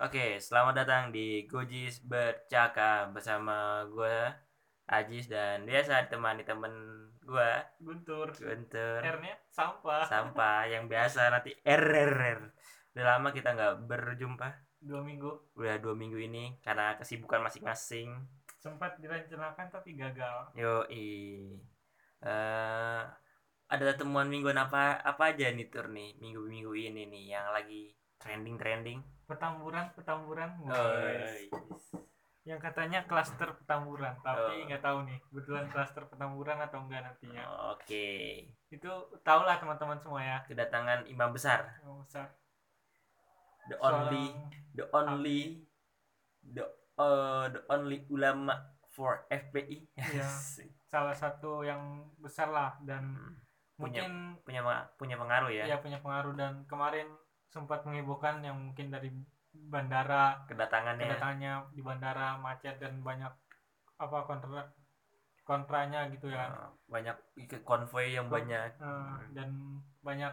Oke, selamat datang di Gojis Bercakap bersama gue Ajis dan biasa ditemani temen gue Guntur. Guntur. R-nya sampah. Sampah yang biasa nanti RRR Udah lama kita nggak berjumpa. Dua minggu. Udah dua minggu ini karena kesibukan masing-masing. Sempat direncanakan tapi gagal. Yo eh ada temuan mingguan apa apa aja nih tur nih minggu-minggu ini nih yang lagi trending petamburan petamburan Oh, guys. yang katanya klaster petamburan tapi Oh. nggak tahu nih kebetulan klaster petamburan atau enggak nantinya. Oke. Itu tau lah teman-teman semua ya. Kedatangan imam besar. Yang besar. The only Seorang- the only the uh, the only ulama for FPI Iya. salah satu yang besar lah dan Hmm, punya mungkin punya punya pengaruh ya. Ya punya pengaruh dan kemarin sempat menghebohkan yang mungkin dari bandara kedatangannya. kedatangannya di bandara macet dan banyak apa kontra kontranya gitu ya. Uh, banyak konvoy yang banyak. Eh, dan banyak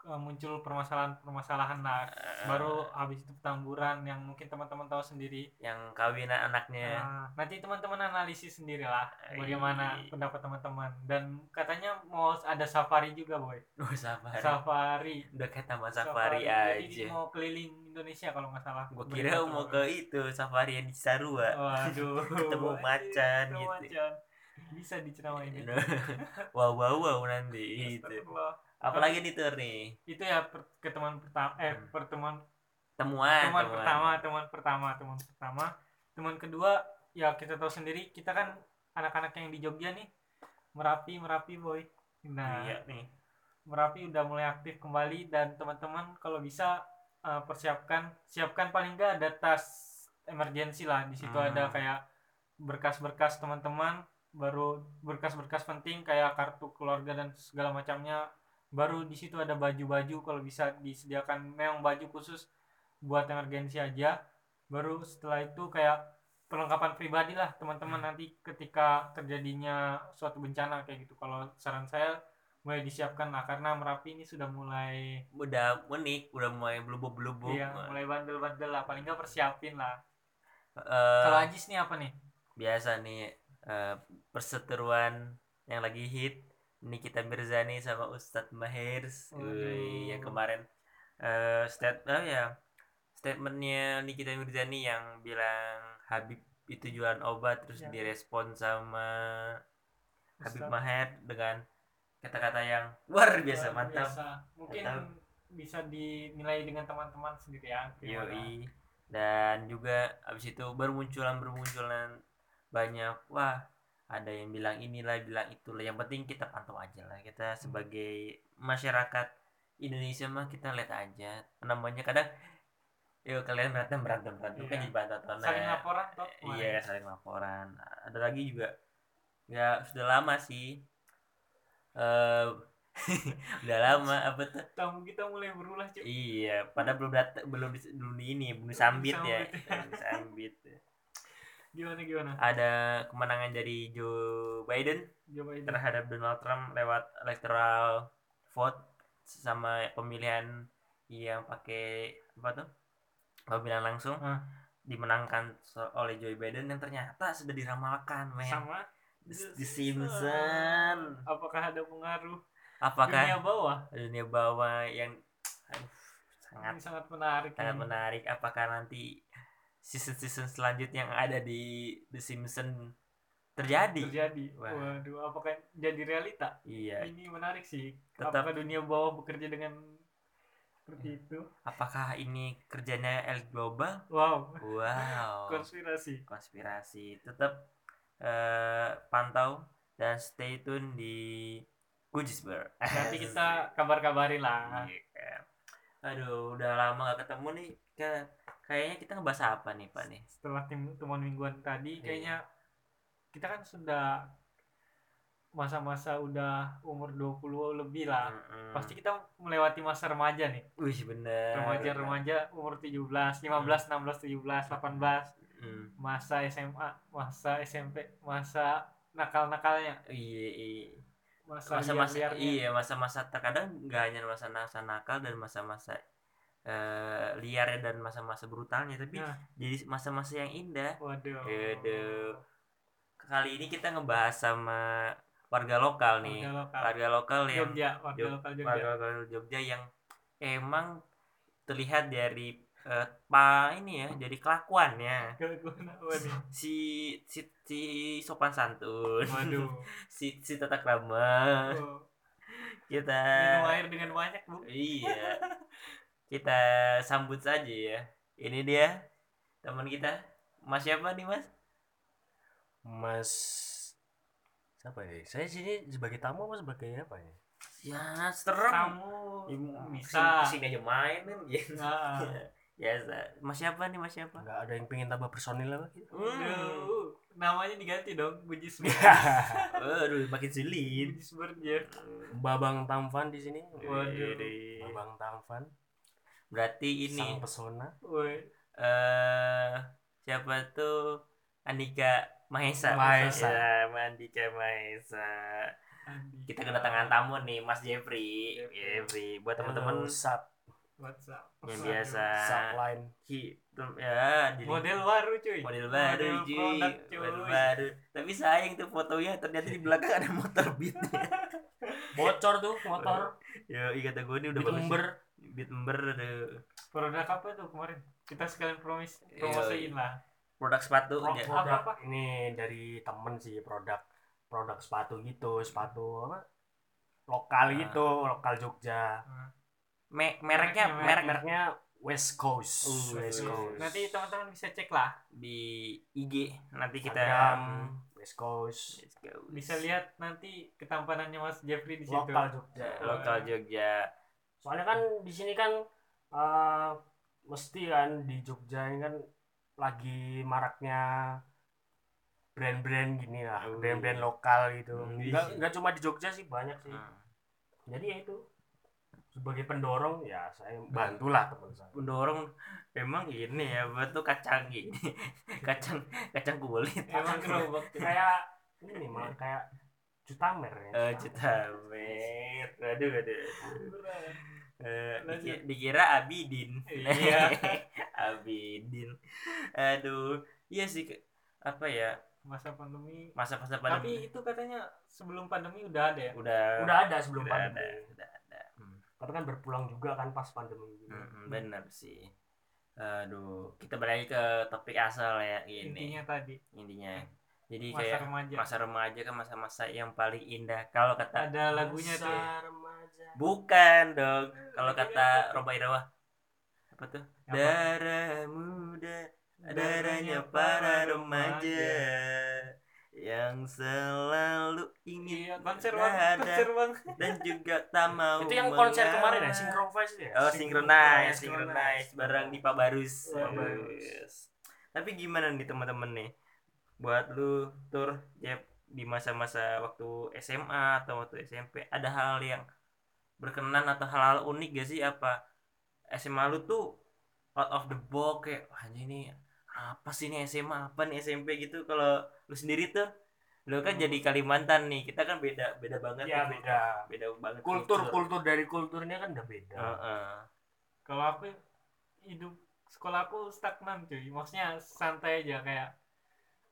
eh, muncul permasalahan-permasalahan lah. Eh, baru habis itu petamburan yang mungkin teman-teman tahu sendiri. Yang kawinan anaknya. Nah, nanti teman-teman analisis sendirilah Iya. bagaimana pendapat teman-teman. Dan katanya mau ada safari juga boy. Oh safari. Safari. Udah kayak taman safari, Jadi aja. mau keliling Indonesia kalau nggak salah. Gua kira mau ke itu safari yang di Sarua. Waduh. Ketemu anjing, macan gitu. macan. Bisa diceramain. Wow wow wow nanti itu Astagfirullah. Apalagi nih tur nih Itu ya per- ketemuan pertama eh Hmm. pertemuan temuan teman pertama, teman pertama, teman pertama. Teman kedua ya kita tahu sendiri kita kan anak-anak yang di Jogja nih Merapi, Merapi boy. Nah, iya nih Merapi udah mulai aktif kembali dan teman-teman kalau bisa eh, persiapkan siapkan paling nggak ada tas emergensi lah di situ Hmm. ada kayak berkas-berkas teman-teman baru berkas-berkas penting kayak kartu keluarga dan segala macamnya baru di situ ada baju-baju kalau bisa disediakan memang baju khusus buat emergensi aja. Baru setelah itu kayak perlengkapan pribadi lah teman-teman nanti ketika terjadinya suatu bencana kayak gitu. Kalau saran saya mulai disiapkan lah karena Merapi ini sudah mulai udah unik udah mulai belubuk belubuk iya, mulai bandel-bandel lah paling nggak persiapin lah. Eh, kalau Ajis nih apa nih? biasa nih eh, perseteruan yang lagi hit Nikita Mirzani sama Ustadz Mahirs. Wih, yang kemarin eh state oh ya statementnya Nikita Mirzani yang bilang Habib itu jualan obat terus Ya. direspon sama Habib Ustadz. Maher dengan kata-kata yang luar biasa Luar mantap biasa. mungkin Mantap. bisa dinilai dengan teman-teman sendiri ya. Yoi. Dan juga abis itu bermunculan bermunculan banyak wah ada yang bilang inilah bilang itulah. Yang penting kita pantau aja lah. Kita sebagai masyarakat Indonesia mah kita lihat aja. Namanya kadang yuk kalian berantem berantem berantem. Kan Iya. jadi bahan tontonan. Saling laporan toh iya saling laporan. Ada lagi juga. Ya sudah lama sih. Eh udah lama apa tuh? Tamu kita mulai berulah cuy Iya, padahal belum dat belum belum di ini, belum disambit ya. Belum disambit. Gimana gimana Ada kemenangan dari Joe Biden coba itu terhadap Donald Trump lewat electoral vote sama pemilihan yang pakai apa tuh? Pemilihan langsung Ah. dimenangkan oleh Joe Biden yang ternyata sudah diramalkan, men. sama The, The Simpson. apakah ada pengaruh Apakah dunia bawah dunia bawah yang aduh, sangat ini sangat menarik sangat ini. menarik apakah nanti season-season selanjutnya yang ada di The Simpsons terjadi. Terjadi. Wah. waduh apakah jadi realita? Iya. Ini menarik sih. Tetap- apakah dunia bawah bekerja dengan seperti itu? Apakah ini kerjanya elit global? Wow. Wow. Konspirasi. Konspirasi. Tetap eh, pantau dan stay tune di Gujisber nanti kita kabar-kabarin lah. Iya. aduh udah lama gak ketemu nih kayaknya kita ngebahas apa nih pak nih? Setelah tim temuan mingguan tadi Iya. kayaknya kita kan sudah masa-masa udah umur 20 lebih lah. Mm-mm. pasti kita melewati masa remaja nih. Wih bener. Remaja-remaja umur 17 15 16 17 18 Mm. masa SMA masa SMP masa nakal-nakalnya. Iya, iya. masa masa-masa iya masa-masa terkadang nggak hanya masa-masa nakal dan masa-masa eh, liarnya dan masa-masa brutalnya tapi Nah. jadi masa-masa yang indah. Waduh. Aduh. kali ini kita ngebahas sama warga lokal nih. Warga lokal. warga lokal yang Jogja warga Jog- lokal Jogja. warga lokal Jogja yang emang terlihat dari pa ini ya dari kelakuannya. Waduh si si, si sopan santun. Waduh. Si si tata krama Oh, kita minum air dengan banyak bu. Iya kita sambut saja ya. Ini dia teman kita. Mas siapa nih mas? Mas siapa ya? Saya sini sebagai tamu apa sebagai apa ya? ya serem. Kamu Ya, bisa. ke sini, ke sini aja main kan ya. Nah, biasa mas siapa nih mas siapa? Enggak ada yang pengen tambah personil apa gitu. Waduh, namanya diganti dong Bujis. Waduh, makin sulit. Bujis Berger Babang Tampan di sini. Waduh. Babang Tampan, Berarti ini sang pesona. Woi, eh siapa tuh Andika Mahesa. Mahesa. Ya, Andika Mahesa. Kita kedatangan tamu nih, Mas Jeffrey. Jeffrey. Jeffrey, buat teman-teman sub WhatsApp yang biasa. subline. Ki- ya, jadi model baru cuy model baru, Model cuy. produk, cuy. Model baru. Tapi sayang tuh fotonya ternyata di belakang ada motor beat. Bocor tuh motor. ya, iya kata gue ini udah bagus. Beat ember aduh. produk apa tuh kemarin kita sekalian promis Iya. promosiin lah produk sepatu Pro- ya. produk Apa-apa? ini dari temen sih produk produk sepatu gitu, sepatu apa? Lokal Ah. gitu, lokal Jogja. Me- mereknya Mereknya, merek Mereknya West Coast. Uh, West Coast. nanti teman-teman bisa cek lah di IG nanti kita Instagram, West Coast. Let's go. bisa lihat nanti ketampanannya Mas Jeffrey di situ Lokal Jogja. Lokal Jogja Soalnya kan di sini kan eh, mesti kan di Jogja ini kan lagi maraknya brand-brand gini lah, Oh, brand-brand iya. lokal gitu. Hmm, Enggak iya. enggak cuma di Jogja sih banyak sih. Hmm. Jadi ya itu sebagai pendorong ya saya bantulah teman saya. pendorong emang ini ya betul kacang gini kacang kacang kulit emang tuh. kayak ini malah kayak Jutamer ya. eh juta mer. Aduh aduh. Eh, Lanjut. diki- dikira Abidin. Iya. Abidin. Aduh. Iya sih apa ya? Masa pandemi. Masa-masa tapi pandemi. Itu katanya sebelum pandemi udah ada ya? Udah. Udah ada sebelum udah ada pandemi. udah ada. Hmm. Tapi kan berpulang juga kan pas pandemi gitu. Mm-mm, bener sih. Aduh kita balik ke topik asal ya ini intinya tadi. Intinya jadi masa kayak remaja masa remaja kan masa-masa yang paling indah kalau kata ada lagunya tuh Masa remaja. bukan dong kalau kata Roba Irawa apa tuh Apa? darah muda darahnya para remaja yang selalu ingin iya konser bang konser bang dan juga tak mau Itu yang konser mengalah. kemarin ya, Synchronize ya? Oh, synchronize, Synchronize. bareng di Pak Barus. Pak Barus. Tapi gimana nih teman-teman nih? Buat lu tur. Jep di masa-masa waktu SMA atau waktu SMP ada hal yang berkenan atau hal-hal unik gak sih? Apa SMA lu tuh out of the box kayak wah ini apa sih ini SMA apa nih SMP gitu. Kalau lu sendiri tuh lu kan jadi Kalimantan nih. Kita kan beda beda banget nih. beda. beda banget Kultur kultur dari kulturnya kan udah beda. Heeh. kalau aku hidup sekolah aku stagnan cuy. Maksudnya santai aja kayak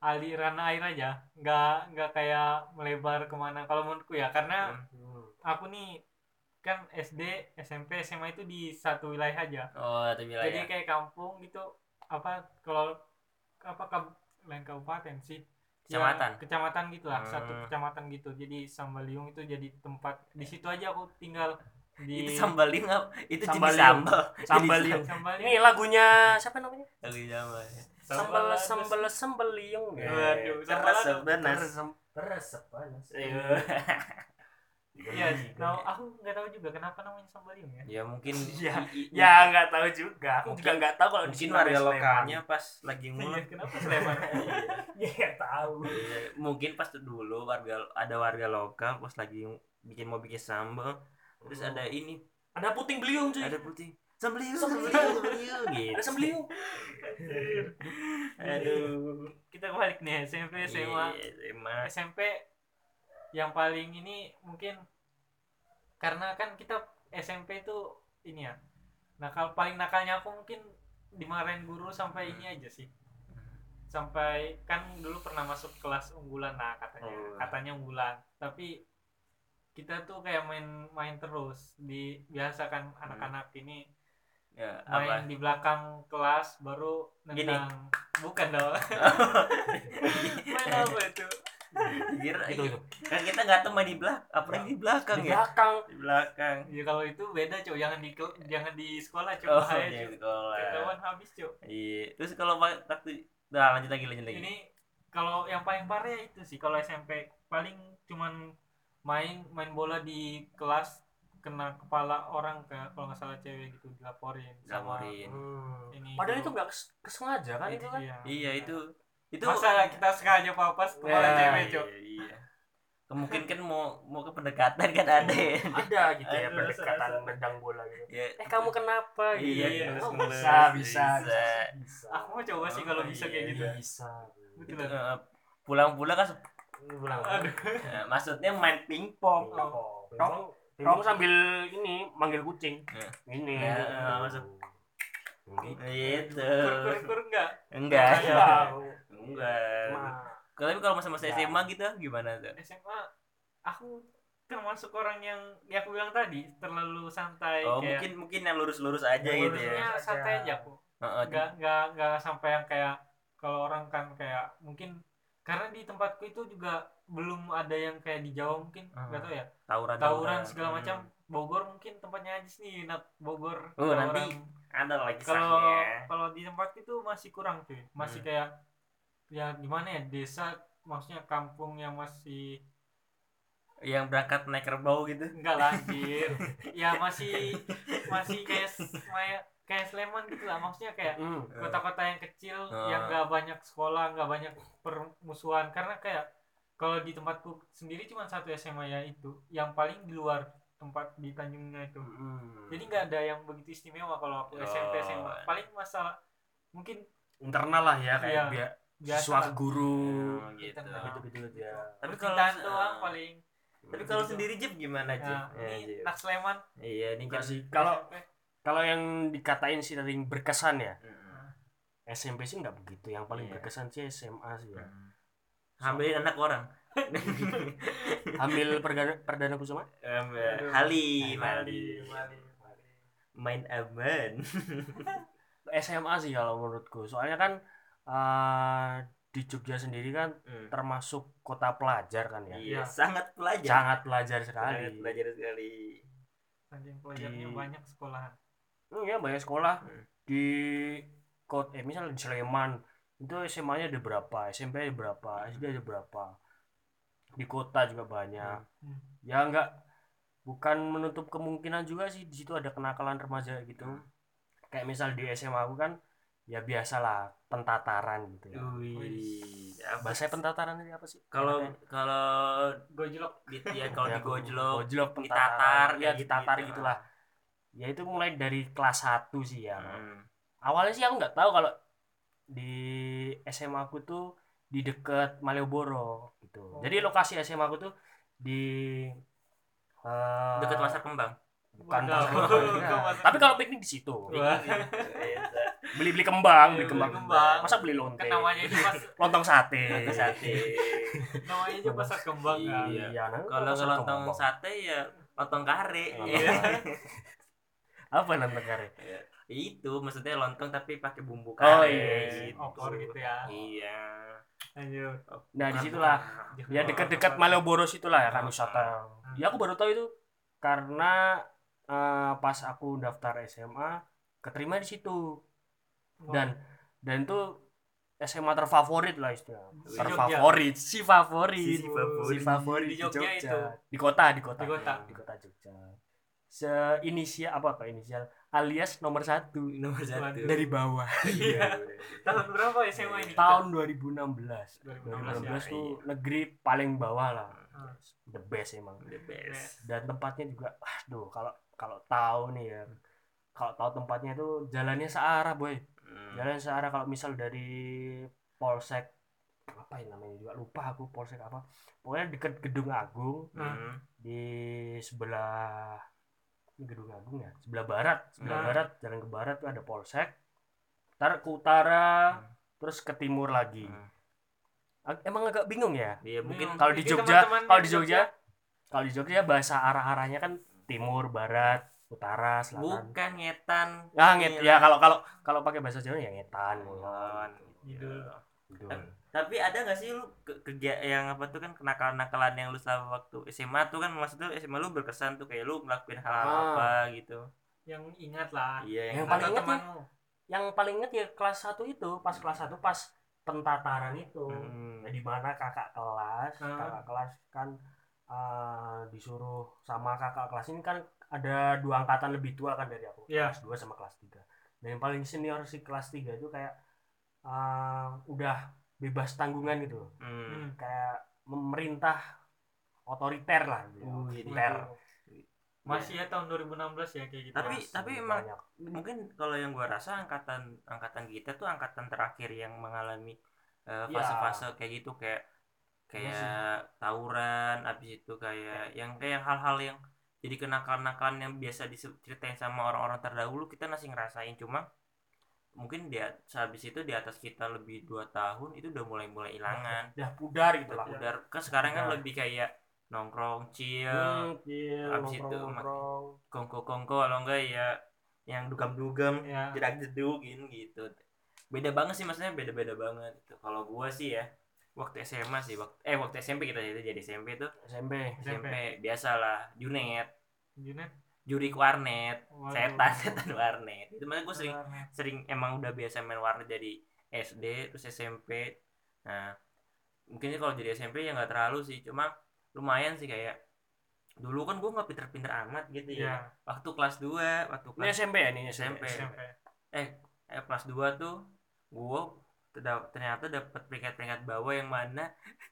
aliran air aja nggak nggak kayak melebar ke mana kalau menurutku ya karena Hmm. aku nih kan SD SMP SMA itu di satu wilayah aja Oh, itu wilayah. jadi kayak kampung gitu apa kalau apa kab- lain kabupaten sih Ya, Kecamatan? kecamatan gitu lah Hmm. satu kecamatan gitu jadi Sambaliung itu jadi tempat di situ aja aku tinggal di itu sambal apa? Itu jenis Sambaliung. sambal. Sambaliung. Sambaliung Ini lagunya siapa namanya? Lagi sambal. Sambal sambal Keras sambal sebenas. Resep resep panas. Iya, tahu aku nggak tahu juga kenapa namanya Sambaliung ya. Ya mungkin Iya. i- Ya nggak tahu juga. Aku Mungkin- juga nggak tahu kalau di mungkin sini Sleman. lokalnya pas lagi Iya, ngulang. kenapa Sleman? Ya nggak tahu. Iya, mungkin pas dulu warga ada warga lokal pas lagi bikin mau bikin sambal terus ada ini. Ada puting beliung cuy. ada Sambeliu. sambeliu sambeliu gitu Ada sembeliung. aduh. Kita balik nih SMP SMA. Iya, SMA SMP yang paling ini mungkin karena kan kita SMP itu ini ya nakal paling nakalnya aku mungkin dimarahin guru sampai ini aja sih. Sampai kan dulu pernah masuk kelas unggulan nah katanya. Oh. katanya unggulan. Tapi kita tuh kayak main main terus. Di biasa kan anak-anak ini ya main apa? di belakang kelas baru Gini. nendang. Bukan dong. Main apa itu? Kira, itu itu. Kan kita nggak tahu main di belakang apalagi di belakang di ya? belakang. Di belakang. Ya kalau itu beda cok jangan di jangan di sekolah cok oh bahaya di sekolah. Ketahuan habis cok iya. Terus kalau wa- waktu nah lanjut lagi lanjut lagi. Ini kalau yang paling parah ya itu sih. Kalau SMP paling cuman main main bola di kelas kena kepala orang ke kalau nggak salah cewek gitu dilaporin sama Laporin. Hmm. ini padahal itu. nggak kes- kesengaja kan itu kan? iya. iya itu itu masa kita sengaja papas kepala Ya, cewek iya, cok? iya kemungkin kan mau mau ke pendekatan kan ada ya. Ada gitu ya pendekatan ada. nendang bola gitu. Ya eh kamu kenapa gitu? Iya, iya. Oh, bisa bisa Bisa. bisa. aku mau coba sih Oh, kalau bisa kayak iya, gitu bisa itu, eh, pulang-pulang kan Aduh eh, maksudnya main pingpong Tong. Tong sambil ini manggil kucing. Ya. Ini. Ya, masuk. Gitu. gitu kur-kur enggak enggak enggak Cuma tapi kalau masa-masa. SMA gitu gimana tuh SMA aku termasuk orang yang ya aku bilang tadi terlalu santai oh kayak mungkin mungkin yang lurus-lurus aja gitu lurusnya ya santai aja. aku Heeh, nggak nggak nggak sampai yang kayak kalau orang kan kayak mungkin karena di tempatku itu juga belum ada yang kayak di Jawa mungkin Ah. nggak tahu ya tawuran tawuran segala Hmm. macam Bogor mungkin tempatnya aja sih Nat Bogor Oh, tawuran. nanti ada lagi kalau kisahnya kalau di tempat itu masih kurang cuy masih Hmm. kayak ya gimana ya desa maksudnya kampung yang masih yang berangkat naik kerbau gitu enggak lah anjir ya masih masih kayak kayak Sleman gitu lah maksudnya kayak kota-kota yang kecil Ah. yang nggak banyak sekolah nggak banyak permusuhan karena kayak kalau di tempatku sendiri cuma satu SMA ya itu yang paling di luar tempat di Tanjungnya itu Hmm. jadi nggak ada yang begitu istimewa kalau aku SMP Oh. SMA paling masalah mungkin internal lah ya kayak Iya. biar biasa siswa lah. ke guru Oh, gitu. Internal. gitu gitu ya tapi kalau doang eh, paling tapi kalau Gitu. sendiri Jip gimana Jip nah, Ya, ini Jip. nak Sleman iya ini kan Enggak sih kalau SMP. Kalau yang dikatain sih dari berkesan ya Mm, SMP sih nggak begitu. Yang paling Iya. berkesan sih SMA sih ya. Mm. hamilin anak orang. Hamil perdana perdana kusuma Ambil. Halim Halim. Main aman. SMA sih kalau menurutku. Soalnya kan eh, di Jogja sendiri kan Hmm. termasuk kota pelajar kan ya. Iya Iya. sangat pelajar. Sangat pelajar sangat sekali pelajar sekali. Anjing pelajarnya Di- banyak sekolahan Hmm, ya banyak sekolah. Hmm. di kota eh misalnya di Sleman itu SMA-nya ada berapa SMP ada berapa SD ada berapa. Di kota juga banyak. Hmm. ya enggak bukan menutup kemungkinan juga sih di situ ada kenakalan remaja gitu. Kayak misal di SMA aku kan ya biasalah pentataran gitu ya. Wih, apa bahasa pentataran ini apa sih? Kalau kalau gojlok di ya kalau Ya, di gojlok gojlok ditatar, ya ditatar gitu-gitu. gitulah ya itu mulai dari kelas 1 sih ya. Hmm. awalnya sih aku nggak tahu kalau di SMA aku tuh di dekat Malioboro gitu. Oh. jadi lokasi SMA aku tuh di eh, dekat pasar kembang? Bukan pasar kembang. Pasar- tapi kalau piknik di situ. Wah. beli beli kembang beli Iya, kembang. beli kembang. masa beli lonte kan namanya aja pas lontong sate. Lontong sate. Namanya aja pasar kembang kan? Iya. nah, kalau pasar lontong sate ya lontong kare. Lontong Iya. kare. apa lontong kare itu maksudnya lontong tapi pakai bumbu Oh, kare iya. gitu. opor gitu ya iya lanjut nah di situlah ya dekat-dekat Malioboro situlah ya kan Ah. wisata ya aku baru tahu itu karena eh, pas aku daftar SMA keterima di situ Oh. dan dan itu SMA terfavorit lah istilah Si terfavorit si favorit Si favorit. si favorit Di di Jogja Jogja, itu. di kota di kota Di kota. di kota Jogja seinisial apa apa inisial? Alias nomor satu nomor satu. Waduh. dari bawah. Iya tahun berapa SMA ini? Tahun 2016 2016 ya. 2016 tuh negeri paling bawah lah. Ah. the best emang. The best. Dan tempatnya juga aduh kalau kalau tahu nih ya kalau tahu tempatnya itu jalannya searah boy. Hmm. jalan searah kalau misal dari polsek apa ya namanya juga lupa aku polsek apa. Pokoknya deket gedung agung Hmm. di sebelah gedung agung ya sebelah barat sebelah Hmm. barat jalan ke barat tuh ada polsek ntar ke utara Hmm. terus ke timur lagi Hmm. Ag- emang agak bingung ya Iya mungkin kalau di Jogja kalau di Jogja kalau di Jogja bahasa arah-arahnya kan timur barat utara selatan bukan ngetan. ah nget ya kalau kalau kalau pakai bahasa Jawa ya ngetan Kulon. Idul. Gitu. Tapi ada gak sih lu ke kerja yang apa tuh kan kenakalan-nakalan yang lu selama waktu SMA tuh kan maksudnya SMA lu berkesan tuh kayak lu ngelakuin hal, -hal Ah. apa gitu. yang ingat lah Iya Yang yang, paling ingat ya, yang paling inget ya kelas 1 itu pas kelas 1 pas pentataran itu Hmm. Nah, di mana kakak kelas Hmm. kakak kelas kan eh, disuruh sama kakak kelas ini kan ada dua angkatan lebih tua kan dari aku Iya. kelas 2 sama kelas 3 dan yang paling senior si kelas 3 itu kayak eh, udah bebas tanggungan gitu loh. Hmm. Hmm. kayak memerintah otoriter lah gitu. Uh, otoriter masih ya tahun 2016 ya kayak gitu Tapi Masih tapi emang banyak. mungkin kalau yang gua rasa angkatan angkatan kita tuh angkatan terakhir yang mengalami eh, Ya. fase-fase kayak gitu kayak kayak tawuran habis itu kayak yang kayak hal-hal yang jadi kenakalan-nakalan yang biasa diceritain sama orang-orang terdahulu kita masih ngerasain cuma mungkin dia habis itu di atas kita lebih dua tahun itu udah mulai-mulai hilangan. udah pudar gitu lah. udah kan sekarang kan lebih kayak nongkrong chill. Hmm, chill, Abis itu nongkrong-nongkrong. kongko-kongko kalau enggak ya yang dugem-dugem ya. jedak jedugin gitu. Beda banget sih maksudnya beda-beda banget gitu. kalau gua sih ya waktu SMA sih waktu eh waktu SMP kita itu jadi SMP tuh. SMP SMP biasalah Junet. Junet juri warnet Waduh. setan setan warnet itu makanya gue sering Warnet. sering emang udah biasa main warnet dari SD terus SMP nah mungkin kalau jadi SMP ya nggak terlalu sih cuma lumayan sih kayak dulu kan gue nggak pinter-pinter amat gitu ya Iya, waktu kelas 2 waktu ini kelas SMP ya ini SMP. SMP. eh kelas 2 tuh gue ternyata dapat peringkat-peringkat bawah yang mana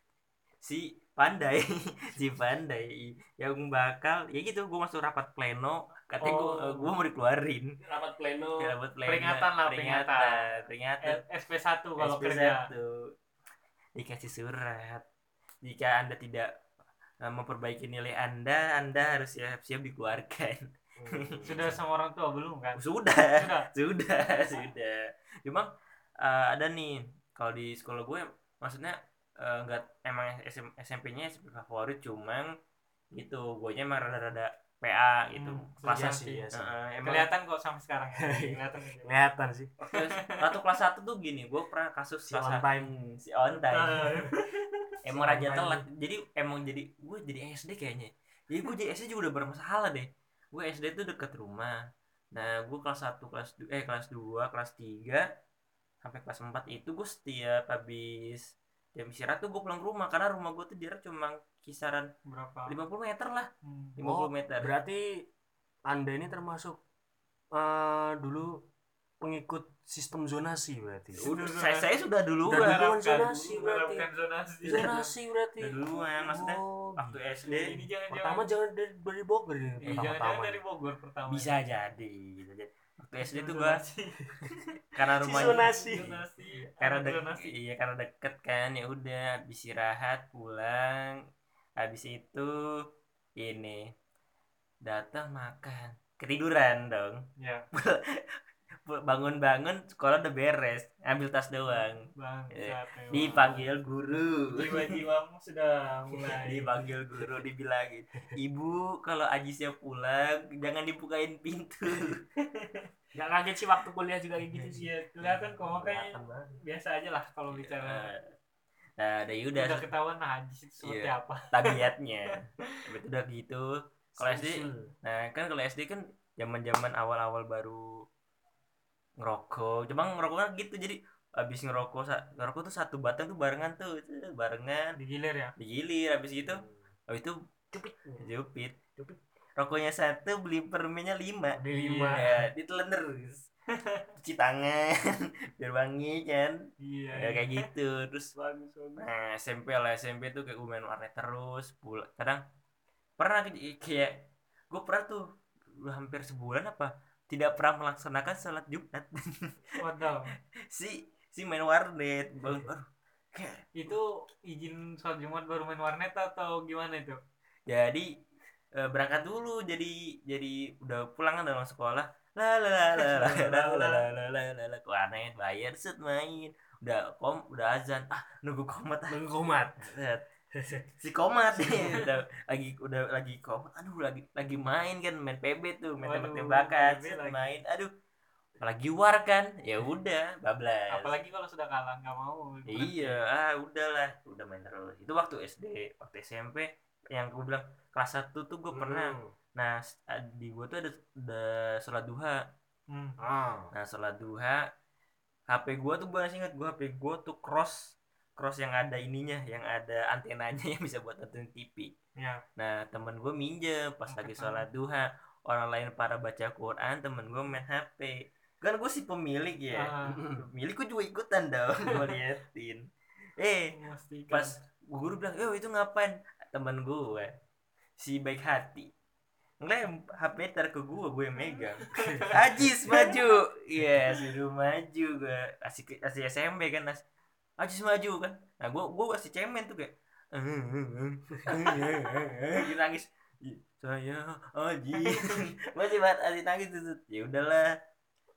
si pandai si pandai. Yang bakal ya gitu gue masuk rapat pleno katanya gue Oh. gue mau dikeluarin. Rapat pleno Ya, rapat pleno. Peringatan lah, peringatan peringatan. Eh, SP1 kalau SP1. kerja. dikasih surat. Jika anda tidak eh, memperbaiki nilai anda anda harus siap-siap dikeluarkan. Sudah sama orang tua belum kan? Sudah. Sudah. Sudah sudah. Cuma eh, ada nih kalau di sekolah gue maksudnya eh, nggak emang SM, SMP-nya SMP favorit cuman gitu gue emang rada-rada PA gitu. Hmm, kelas iya sih, iya sih. eh, emang kelihatan kok sampai sekarang. Kelihatan kelihatan sih. Waktu waktu kelas satu tuh gini gue pernah kasus Si kelas on time. si on time. Emang Si raja telat. Jadi emang jadi gue jadi SD kayaknya. Jadi gue jadi SD juga udah bermasalah deh. Gue SD tuh deket rumah. Nah gue kelas 1 kelas eh kelas 2 kelas 3 sampai kelas 4 itu gue setiap habis jam istirahat tuh gue pulang ke rumah karena rumah gue tuh jarak cuma kisaran berapa? 50 meter lah. Hmm. 50 Oh, meter. berarti anda ini termasuk eh, dulu pengikut sistem zonasi berarti? Udah saya, saya sudah duluan. Udah duluan zonasi berarti. zonasi. Zonasi berarti. Udah duluan maksudnya Oh, waktu SD ini jangan pertama jangan dari, dari Bogor ini jangan pertama jangan dari Bogor pertama. Bisa jadi bisa jadi waktu SD tuh gue karena rumahnya zonasi. karena Anak dek zonasi. iya karena deket kan ya udah habis istirahat pulang. Habis itu ini datang makan. Ketiduran dong. Ya bangun-bangun sekolah udah beres. Ambil tas doang. Bang Eh, Sate, dipanggil guru. Jiwa-jiwamu sudah mulai. Dipanggil guru dibilangin ibu kalau Ajisnya pulang jangan dibukain pintu nggak kaget sih waktu kuliah juga kayak gitu sih Iya, kelihatan kok makanya biasa aja lah kalau bicara nah dari udah udah ketahuan nah itu seperti Iya. apa. tabiatnya. Udah gitu. Kalau SD nah kan kalau SD kan zaman zaman awal awal baru ngerokok. Cuma ngerokoknya gitu jadi habis ngerokok ngerokok tuh satu batang tuh barengan tuh barengan. Digilir ya? Digilir habis gitu habis itu Cupit. jupit. Jupit. Rokoknya satu beli permennya lima. Beli lima. ya ditelan terus cuci tangan biar wangi kan? Iya ya kayak gitu terus bagus bagus. nah SMP lah SMP tuh kayak gue main warnet terus pulang kadang pernah kayak gue pernah tuh hampir sebulan apa tidak pernah melaksanakan sholat Jumat. Waduh. Si si main warnet aduh kayak itu izin sholat Jumat baru main warnet atau gimana itu? Jadi eh, berangkat dulu. Jadi jadi udah pulang kan dalam sekolah. La la la la la la la la la la la warnet bayar set main. Udah kom udah azan. Ah nunggu komat. Ah nunggu komat. Si komat. Nih udah lagi udah lagi komat aduh lagi lagi main kan main PB tuh main set, lagi. main. Aduh apalagi war kan ya udah bablas. Apalagi kalau sudah kalah nggak mau. Iya, ah udahlah, udah main terus. Itu waktu SD, waktu SMP yang gue bilang kelas 1 tuh gue pernah. Hmm. Nah, s- di gue tuh ada ada sholat duha. Hmm. ah Nah, sholat duha HP gue tuh gue masih ingat gue HP gue tuh cross cross yang ada ininya, yang ada antenanya yang bisa buat nonton TV. ya Nah, temen gue minjem pas lagi sholat duha. Orang lain para baca Quran, temen gue main HP. Kan gue si pemilik ya. Ah, Pemilik gue juga ikutan dong, gue liatin. Eh, pas guru bilang yo itu ngapain temen gue si baik hati. Ngelem HP tar ke gue gue megang. Ajis maju. Iya suruh maju gue asih asih SMP kan as Ajis maju kan. Nah gue gue kasih cemen tuh kayak gitu nangis. Saya Ajis masih banget asih nangis tuh ya udahlah.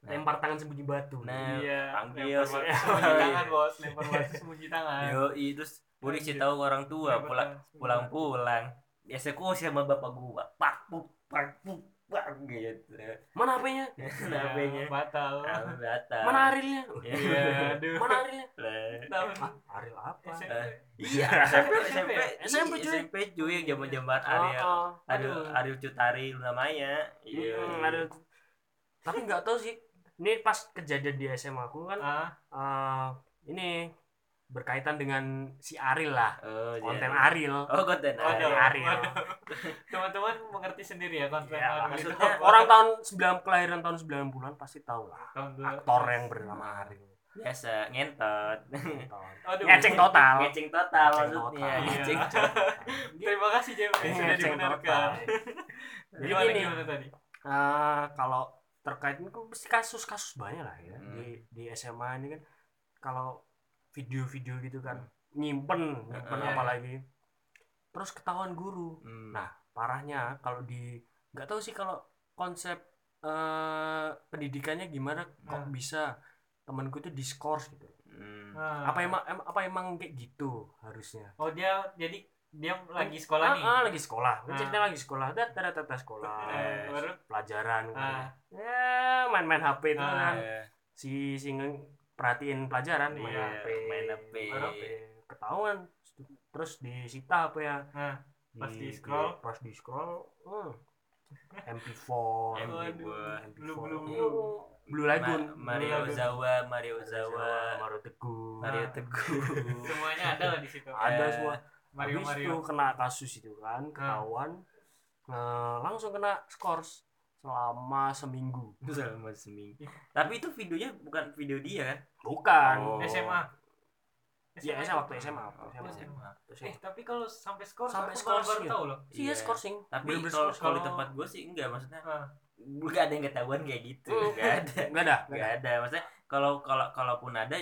Lempar tangan sembunyi batu. Nah, iya panggil lempar sembunyi tangan bos. Lempar batu sembunyi tangan. Yo terus gue dikasih tahu ke orang tua pulang pulang pulang eksekusi sama bapak gua pak puk pak puk pak gitu. Mana HP-nya tangan. nah HP-nya Iya, batal. Ah, batal? Mana Arilnya? Iya. Aduh mana Arilnya? Ah Aril apa? Iya. SMP SMP SMP, cuy. SMP cuy yang zaman zaman Oh, Ariel oh. Ariel. Ariel Cutari Luna Maya. Iya. Hmm, tapi nggak tahu sih. Ini pas kejadian di SMA aku kan ah. eh, ini berkaitan dengan si Aril lah oh konten jadi. Aril oh konten Ariel Ariel. waduh. teman-teman mengerti sendiri ya konten Ya, Ariel itu maksudnya orang tahun 9 kelahiran tahun 90-an pasti tahu lah aktor yang bernama Aril biasa ngentot Aduh. ngeceng total ngeceng total maksudnya total. ngeceng Iya. terima kasih Jem yang sudah dibenarkan total jadi gini. gimana tadi Eh, kalau terkait ini kan pasti kasus-kasus banyak lah ya Hmm. di di SMA ini kan kalau video-video gitu kan nyimpen nyimpen Hmm. apalagi terus ketahuan guru Hmm. Nah, parahnya kalau di nggak tahu sih kalau konsep eh pendidikannya gimana kok Hmm. bisa temanku itu diskors gitu. Hmm. Ah. Apa emang em- apa emang kayak gitu harusnya? oh dia jadi dia lagi sekolah ah, nih ah, lagi sekolah. Ah. Ceritanya lagi sekolah. Dat dat dat sekolah. Eh, pelajaran kan. ah Ya, main-main HP itu Ah. kan. Eh, Si si nge- perhatiin pelajaran main Iya, HP. main HP. Main HP. Ketahuan terus disita apa ya? ah Di, Pas di-scroll. pas di scroll hmm. MP4 MP4. Waduh, belum belum Iya. belum Blue Lagoon Ma- Mario. Zawa, Mario Zawa, Mario Teguh Mario. Teguh. semuanya ada lah di situ ada Eh, semua Mario Habis Mario itu kena kasus itu kan ketahuan eh, langsung kena skors selama seminggu Selama seminggu. Tapi itu videonya bukan video dia kan? bukan Oh. SMA Iya, SMA waktu SMA, Oh, SMA. SMA. Eh tapi kalau sampai skor Sampai aku skor baru, sih. tahu loh Iya, skorsing. Tapi kalau di tempat gue sih enggak maksudnya. Enggak ada yang ketahuan kayak gitu. Hmm. Enggak ada. Enggak ada. Enggak ada. Maksudnya kalau kalau kalaupun ada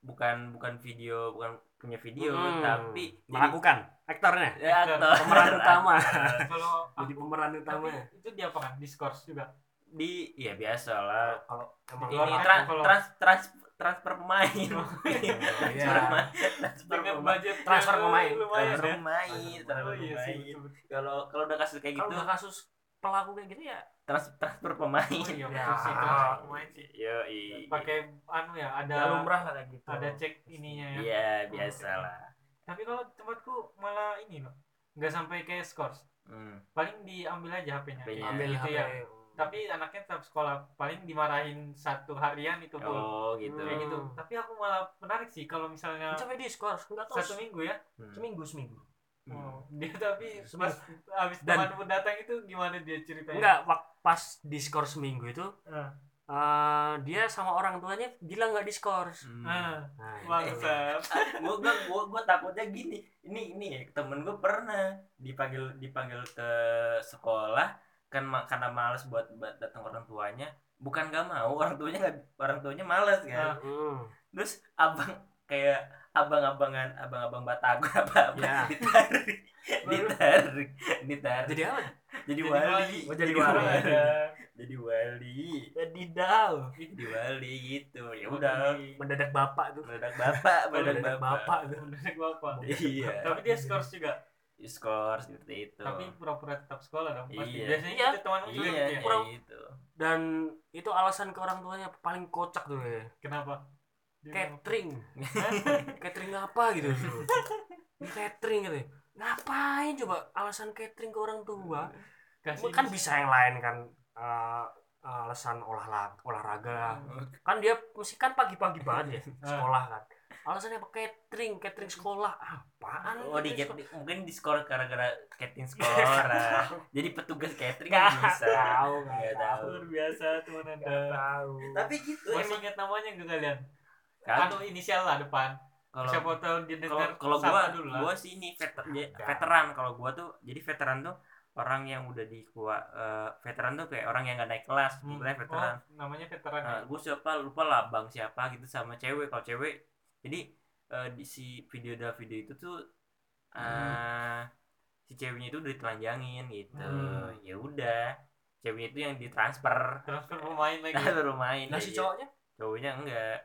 bukan bukan video, bukan punya video, Hmm, tapi jadi- melakukan aktornya ya, aktor. pemeran utama kalau jadi pemeran utama itu dia apa kan diskors juga di ya biasa lah. kalau Ini Kalau- tra- kalau- trans trans transfer pemain. Iya. transfer pemain. Transfer pemain. Transfer pemain. Transfer ya pemain, transfer oh iya sih pemain. Kalau kalau udah kasus kayak kalau gitu, udah kasus pelaku kayak gitu ya trans transfer pemain. oh iya Ya. transfer pemain sih. Yo, pakai anu ya ada ya lumrah lah kayak gitu. ada cek ininya ya. Iya, biasa lah. tapi kalau tempatku malah ini loh nggak sampai kayak skors Hmm. paling diambil aja HP-nya HP-nya. ambil gitu HP ya. Tapi anaknya tetap sekolah. Paling dimarahin satu harian itu full Oh, gitu. kayak gitu. Tapi aku malah menarik sih kalau misalnya sampai diskors enggak tahu. satu minggu ya. Hmm. seminggu seminggu Hmm. oh, dia tapi pas habis Dan- temanmu datang itu gimana dia ceritanya enggak wak- pas diskors seminggu itu Ah. eh, dia sama orang tuanya bilang nggak diskors Hmm. ah nah, itu. bangsat gua, gua, gua, gua takutnya gini ini ini ya temen gue pernah dipanggil dipanggil ke sekolah kan karena males buat, buat datang orang tuanya bukan gak mau orang tuanya nggak orang tuanya males kan Hmm. terus abang kayak abang-abangan abang-abang batagor apa apa Ya. ditarik ditarik ditarik jadi apa jadi Jadi wali wali. Oh, jadi wali wali. Jadi wali Jadi dau. jadi wali gitu ya Oh, udah. Mendadak bapak tuh. meledak bapak meledak Mendadak bapak bapak tuh. Mendadak bapak. iya Tapi dia skors juga. skor seperti itu Tapi pura-pura tetap sekolah dong. Pasti. Iya. Biasanya Iya. gitu teman iya ya. Kurang- gitu Dan itu alasan ke orang tuanya paling kocak tuh ya. Kenapa? Catering. catering apa gitu. Ini catering gitu. Ngapain coba alasan catering ke orang tua? kasih kan bisa yang lain kan eh, alasan olahraga olahraga kan dia mesti kan pagi-pagi banget ya sekolah kan alasannya apa catering catering sekolah apaan Oh di catering mungkin di skor gara-gara catering skor ah. jadi petugas catering kan bisa tahu, nggak Nggak tahu. tahu Luar biasa teman anda. sekolah? tahu tapi gitu Masih emang ingat namanya nggak kalian? Kan, Anu inisial lah depan. kalau Siapa tahu dia dengar kalau gua dulu lah. gua sih ini veter, ya, veteran kalau gua tuh jadi veteran tuh orang yang udah di kuat veteran tuh kayak orang yang gak naik kelas Hmm. sebenarnya veteran Oh, namanya veteran. Nah, ya? gue siapa lupa lah bang siapa gitu sama cewek kalau cewek jadi eh, di si video ada video itu tuh eh si ceweknya itu udah ditelanjangin gitu Hmm. ya udah ceweknya itu yang ditransfer Transfer pemain lagi. baru main nah si Iya. cowoknya cowoknya enggak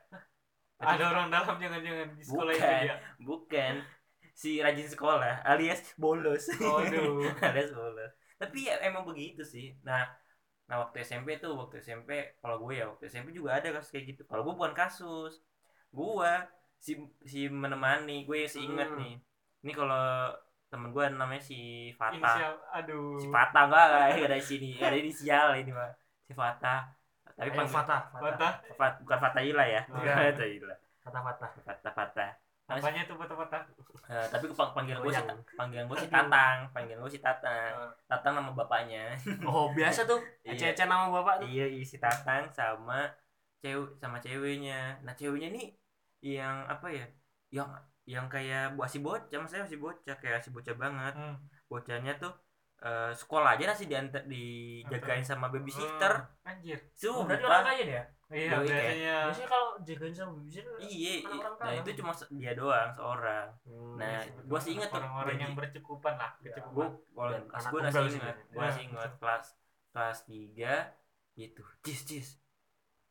Ada orang dalam jangan-jangan. Di sekolah itu Bukan. dia. bukan. Si rajin sekolah alias bolos. Waduh. alias bolos. Tapi ya emang begitu sih. Nah nah waktu SMP tuh waktu SMP kalau gue ya waktu SMP juga ada kasus kayak gitu. Kalau gue bukan kasus. Gue si si menemani gue sih inget Hmm. nih. Ini kalau temen gue namanya si Fata Inisial aduh. si Fata enggak ada di sini. Ada di sial ini mah si Fata tapi Ayo, Fatah Fatah Patah. Fat- bukan Fata Ila ya Oh, bukan iya. Fata Ila Fatah Fatah Fata Fata Nah, Apanya tuh patah-patah? Eh, tapi pang- panggilan gue sih panggilan gue sih Tatang panggilan gue sih Tatang Tatang nama bapaknya oh biasa tuh Iya. ece-ece nama bapak tuh iya isi Tatang sama cewek sama ceweknya nah ceweknya nih yang apa ya yang yang kayak bu si bocah maksudnya masih bocah kayak si bocah banget Hmm. bocahnya tuh eh, sekolah aja nasi diantar dijagain sama babysitter. Anjir. oh, berarti orang sumpah kaya dia Iya, Yoi, biasanya biasanya kalau jagain sama babysitter iya iya. Nah itu cuma dia doang seorang. Hmm. Nah, Betul. gua sih inget tuh orang-orang yang bercukupan lah, Ya, kecukupan. kalau pas anak gue tunggal masih sih ingat dia. gue Ya, masih ingat kelas kelas tiga gitu. Cis cis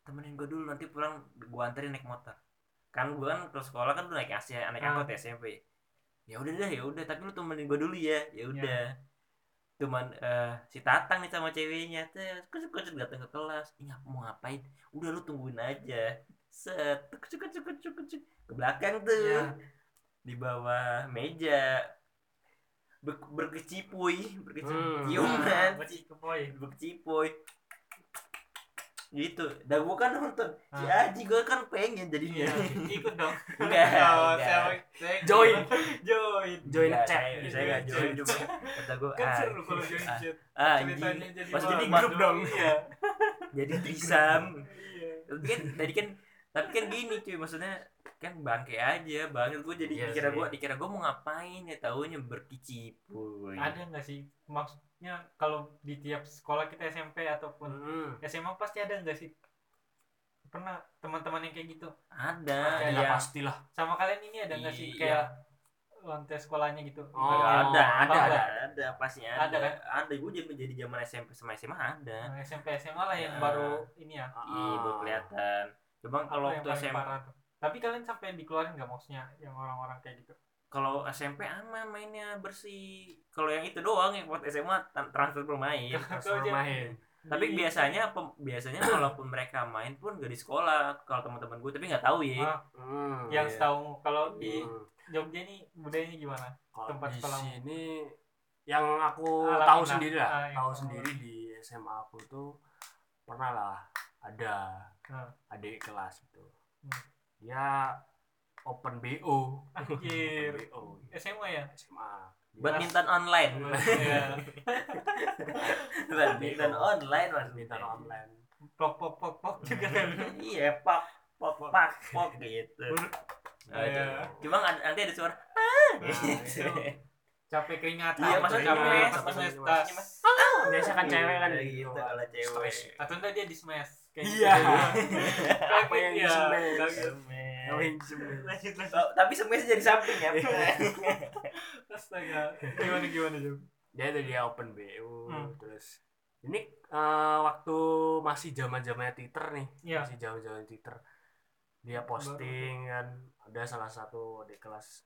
temenin gue dulu nanti pulang gue anterin naik motor. Kan gue kan ke sekolah kan tuh naik AC naik Ah. angkot ya SMP ya udah deh ya udah. Tapi lu temenin gue dulu ya ya udah cuman eh, si Tatang nih sama ceweknya tuh kucuk kucuk datang ke kelas. Ngap- mau ngapain? Udah lu tungguin aja. Set kucuk kucuk kucuk kucuk ke belakang tuh. Iya. di bawah meja. Ber berkecipuy berkecipuy. Hmm. ciuman. Kepoy. berkecipuy gitu dan gua kan nonton si Ah. Aji gua kan pengen jadinya Iya, ikut dong. enggak Oh, enggak. Join. Join. join chat saya- saya enggak Join cuma kata gua Kan ah, seru kalau join ah, chat. ah, Ceritanya jadi pas jadi grup dong Iya. jadi trisam Iya. tapi kan tadi kan tapi kan gini cuy maksudnya kan bangke aja banget gua jadi Iya dikira gua dikira gua mau ngapain ya taunya berkecipuy Ada nggak sih maksudnya kalau di tiap sekolah kita SMP ataupun Hmm. SMA pasti ada nggak sih pernah teman-teman yang kayak gitu ada Kayak ya pastilah sama kalian ini ada nggak sih Iya. kayak lantai sekolahnya gitu Oh, ada, ada, ada, nggak? ada, pasti ada. Ada, kan? Ada, gue jadi zaman SMP sama SMA ada. Nah, SMP SMA lah yang Ya. baru ini ya Iya, baru kelihatan. Cuma kalau waktu tuh? tapi kalian sampai dikeluarin nggak maksudnya yang orang-orang kayak gitu kalau SMP aman mainnya bersih. Kalau yang itu doang yang buat SMA transfer bermain. transfer aja. main tapi Di- biasanya pem- biasanya kalaupun mereka main pun gak di sekolah. Kalau teman-teman gue tapi nggak tahu ya. Ah, Hmm. yang Iya. setahu kalau di Hmm. Jogja ini budayanya gimana Kalau tempat di sekolah. sini yang aku Alamin tahu lah. sendiri lah Ah, yang tahu tahu. sendiri di SMA aku tuh pernah lah ada Hmm. adik kelas itu Hmm. dia open bo anjir. BO SMA ya? SMA Badminton online. Iya. Badminton online badminton maksudnya. online. Pok pok pok pok juga. Kan Iya, pak, pok, pak, pok gitu. Iya. Aduh. Cuma ada- nanti ada suara Nah, gitu. itu. Capek keringatan. Iya, maksudnya capek pas biasa kan cewek kan Iya, gitu kalau cewek. Atau enggak dia di smash kayak Iya. apa yang ya yang sebenarnya. lanjut lanjut Oh, tapi semuanya jadi samping ya. astaga gimana gimana Jom dia itu dia open BO Hmm. terus ini eh, waktu masih zaman zamannya Twitter nih Iya. masih zaman zaman Twitter dia posting kan ada salah satu di kelas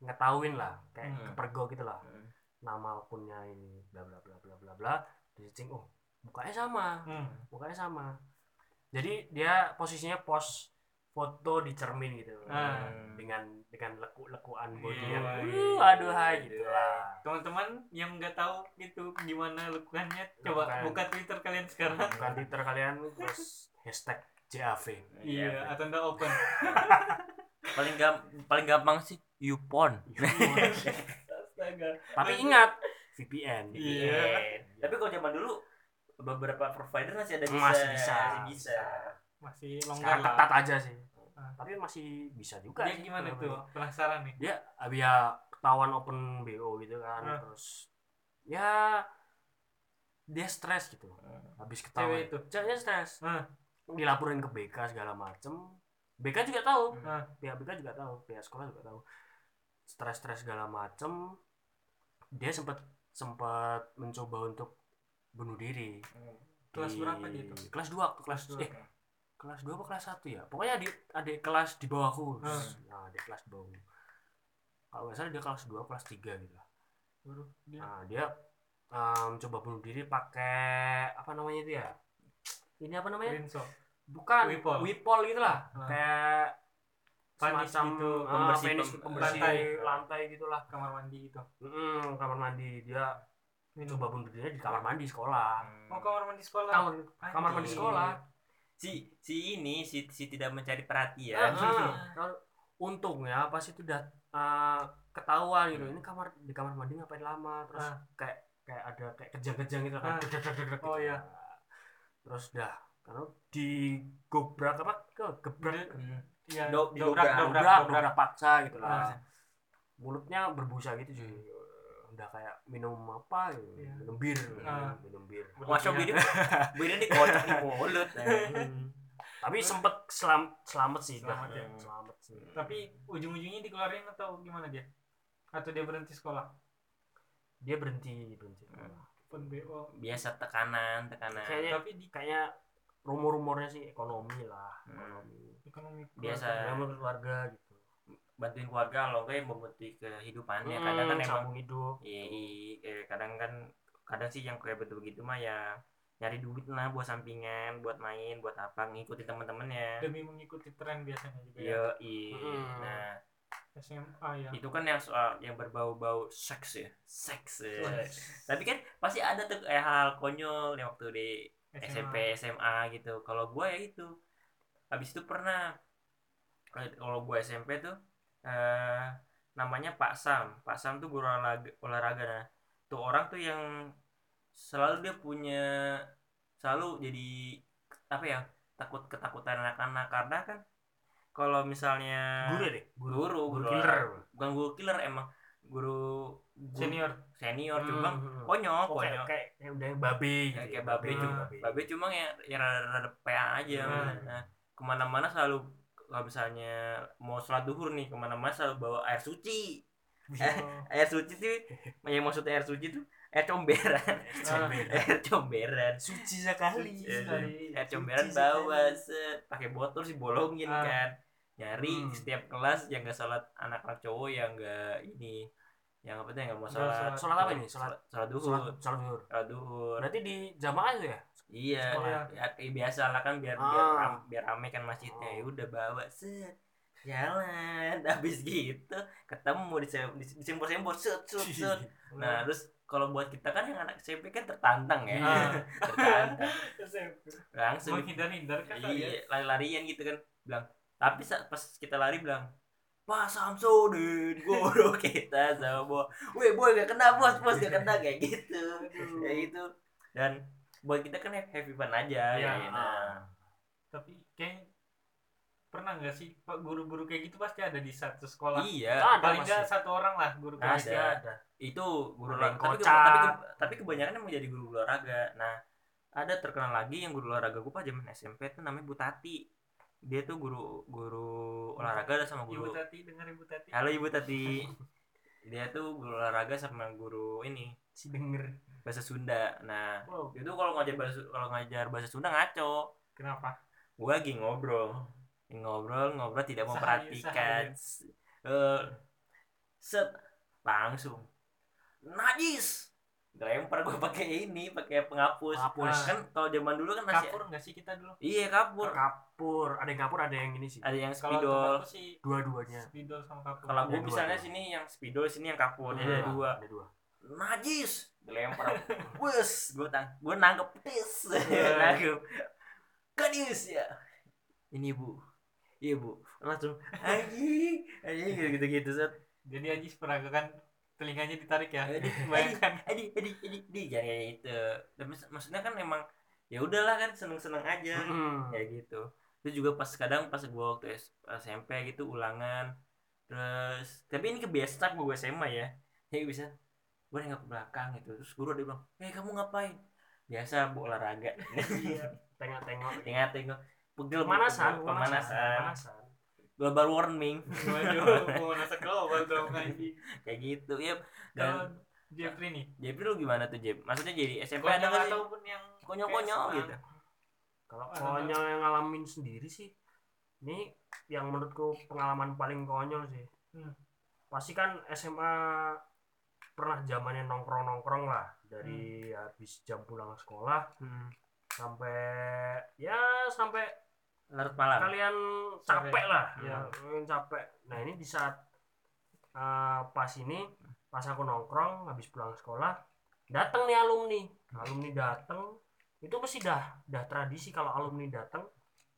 ngetahuin lah kayak Hmm. kepergok gitu lah Hmm. nama akunnya ini bla bla bla bla bla bla di cing oh mukanya sama Hmm. mukanya sama jadi dia posisinya post foto di cermin gitu. Ah. dengan dengan leku-lekuan body Iya, yang iya, uh, iya. aduh hai gitu lah. Teman-teman yang nggak tahu gitu gimana lekuannya, coba buka Twitter kalian sekarang. bukan Twitter kalian terus hashtag JAV Iya, atau enggak open. paling gam paling gampang sih YouPorn tapi ingat VPN Iya. tapi kalau zaman dulu beberapa provider masih ada bisa masih bisa. Masih bisa Masih longgar sekarang lah. ketat aja sih Ah. tapi masih bisa juga Dia sih gimana tuh? Penasaran nih. dia abis ya ketahuan open BO gitu kan Ah. terus ya dia stres gitu habis ketahuan Cewek itu? ceweknya stres Ah. dilaporin ke BK segala macem BK juga tahu Ah. pihak BK juga tahu pihak sekolah juga tahu stres-stres segala macem dia sempat sempat mencoba untuk bunuh diri Kelas Di- berapa dia tuh? kelas 2 kelas dua. eh kelas 2 apa kelas 1 ya pokoknya adik adik kelas di bawahku Hmm. nah adik kelas di bawahku kalau nggak salah dia kelas 2 kelas 3 gitu lah dia nah dia um, coba bunuh diri pakai apa namanya itu ya ini apa namanya Rinso. bukan Wipol. wipol gitu lah Ah. kayak Panis semacam gitu, ah, pembersih- penis pem- pembersih lantai. lantai, gitulah kamar mandi gitu. Mm, kamar mandi dia Minum. coba bunuh diri di kamar mandi sekolah Oh, kamar mandi sekolah. kamar kamar mandi sekolah si si ini si si tidak mencari perhatian Ah, ah. untungnya pas itu udah uh, ketahuan gitu ini kamar di kamar mandi ngapain lama terus Ah. kayak kayak ada kayak kejang-kejang gitu kan. Deg-deg-deg-deg Oh, gitu. iya. terus dah karena di gobrak apa ke gebrak Iya, Do- dobrak, dobrak, dobrak, paksa gitu lah Ah. mulutnya berbusa gitu sih udah kayak minum apa gitu. Iya. minum bir Ah. minum bir masa beda beda di kocak di mulut Hmm. tapi sempet selam selamat sih dah. Selamat ya. selamat sih Tapi ujung-ujungnya dikeluarin atau gimana dia? Atau dia berhenti sekolah? dia berhenti berhenti BO. biasa tekanan tekanan kayaknya Tapi di kayaknya rumor-rumornya sih ekonomi lah Hmm. ekonomi ekonomi Biasa. Ekonomi keluarga gitu bantuin keluarga lo kayak membantu kehidupannya. Kadang kan Hmm, emang hidup. Iya iya, eh, kadang kan kadang sih yang kayak betul begitu mah ya nyari duit lah buat sampingan buat main buat apa ngikutin teman-temannya demi mengikuti tren biasanya juga ya. iya iya Hmm. nah SMA ya. itu kan yang soal yang berbau-bau seks ya. Seks ya. Tapi kan pasti ada tuh kayak hal konyol yang waktu di SMP SMA gitu. Kalau gue ya itu. Habis itu pernah eh, kalau gue SMP tuh eh namanya Pak Sam. Pak Sam tuh guru olahraga, olahraga. Nah tuh orang tuh yang selalu dia punya selalu jadi apa ya takut ketakutan anak-anak. Karena kan kalau misalnya guru deh guru guru guru killer. bukan guru killer emang guru, guru Senior. senior Hmm, cuma hmm. konyol Oh, kayak konyol. kayak kayak udah babe gitu Ya, ya, kayak babe cuma babe. cuma ya ya rada, rada PA aja Hmm. nah ke mana-mana selalu kalau misalnya mau sholat duhur nih ke mana-mana selalu bawa air suci Oh. air suci tuh yang maksud air suci tuh air comberan Comberan. air comberan suci sekali sekali. air comberan Suci bawa pakai botol sih bolongin Ah. kan nyari Hmm. setiap kelas yang nggak sholat anak-anak cowok yang nggak ini yang apa tuh yang nggak mau sholat sholat. Sholat apa ini? Sholat- sholat duhur sholat sholat zuhur sholat duhur berarti di jamaah itu ya Iya, ya, biasa lah kan biar Ah. biar ram, biar rame kan masjidnya. Oh. Ya udah bawa set jalan habis gitu ketemu di sempor sempor set set set. Nah, terus kalau buat kita kan yang anak SMP kan tertantang ya. Ah. tertantang. Langsung menghindar-hindar kan iya, lari-larian gitu kan. Bilang, tapi saat pas kita lari bilang Pak Samsudin guru kita sama Weh boy gak kena bos bos gak kena kayak gitu kayak gitu dan buat kita kan happy fun aja Iya. ya, nah. tapi kayak pernah nggak sih pak guru-guru kayak gitu pasti ada di satu sekolah? Iya. Ada paling masih. nggak satu orang lah guru kayak Ada. ada. Itu guru Ada yang olahraga tapi, ke- tapi, ke- tapi kebanyakan emang jadi guru olahraga. Nah ada terkenal lagi yang guru olahraga gue pas zaman SMP tuh namanya Bu Tati. Dia tuh guru guru olahraga sama ibu guru tati dengar ibu tati. Halo ibu Tati. Dia tuh guru olahraga sama guru ini. Si denger bahasa Sunda. Nah wow. itu kalau ngajar bahasa kalau ngajar bahasa Sunda ngaco. Kenapa? Gue lagi ngobrol. Ngobrol ngobrol tidak Sahayu, memperhatikan Eh, set langsung. Najis! Lempar gue pakai ini pakai penghapus. Penghapus. kan kalau zaman dulu kan masih kapur nggak sih kita dulu? Iya kapur. Kapur. Ada yang kapur ada yang ini sih. Ada yang spidol. sih dua-duanya. Spidol sama kapur. Kalau gue misalnya dua. sini yang spidol sini yang kapur. Ada dua. ada dua. Najis dilempar. Bus gue tang gue nangkep tis. Iya. nangkep. Kadius ya? Ini bu. Iya bu. Langsung anjing. Anjing gitu gitu gitu set jadi Ajis peragakan telinganya ditarik ya? Bayangkan. Adi, adi, adi, adi, jangan gitu. Tapi mak- maksudnya kan emang ya udahlah kan seneng-seneng aja. Mm-mm. kayak gitu. Itu juga pas kadang pas gua waktu SMP gitu ulangan. Terus tapi ini kebiasaan gue SMA ya. Ya bisa gue nengok ke belakang gitu. Terus guru dia bilang eh kamu ngapain? Biasa bu olahraga. Iya. tengok-tengok. Tengah tengok pegel. pemanasan pemanasan. pemanasan. Global warming. Waduh nasa global dong kayak gitu ya dan Jeffrey nih? Jepri lu gimana tuh Jep maksudnya jadi SMP ada konyol nggak sih ataupun yang konyol-konyol gitu? Kalau konyol. yang ngalamin sendiri sih ini yang menurutku pengalaman paling konyol sih. Hmm. pasti kan SMA pernah zamannya nongkrong nongkrong lah dari Hmm. habis jam pulang sekolah sampai ya sampai larut malam kalian capek lah Hmm. ya kalian capek nah ini di saat eh, pas ini pas aku nongkrong habis pulang sekolah datang nih alumni alumni datang itu mesti dah dah tradisi kalau alumni datang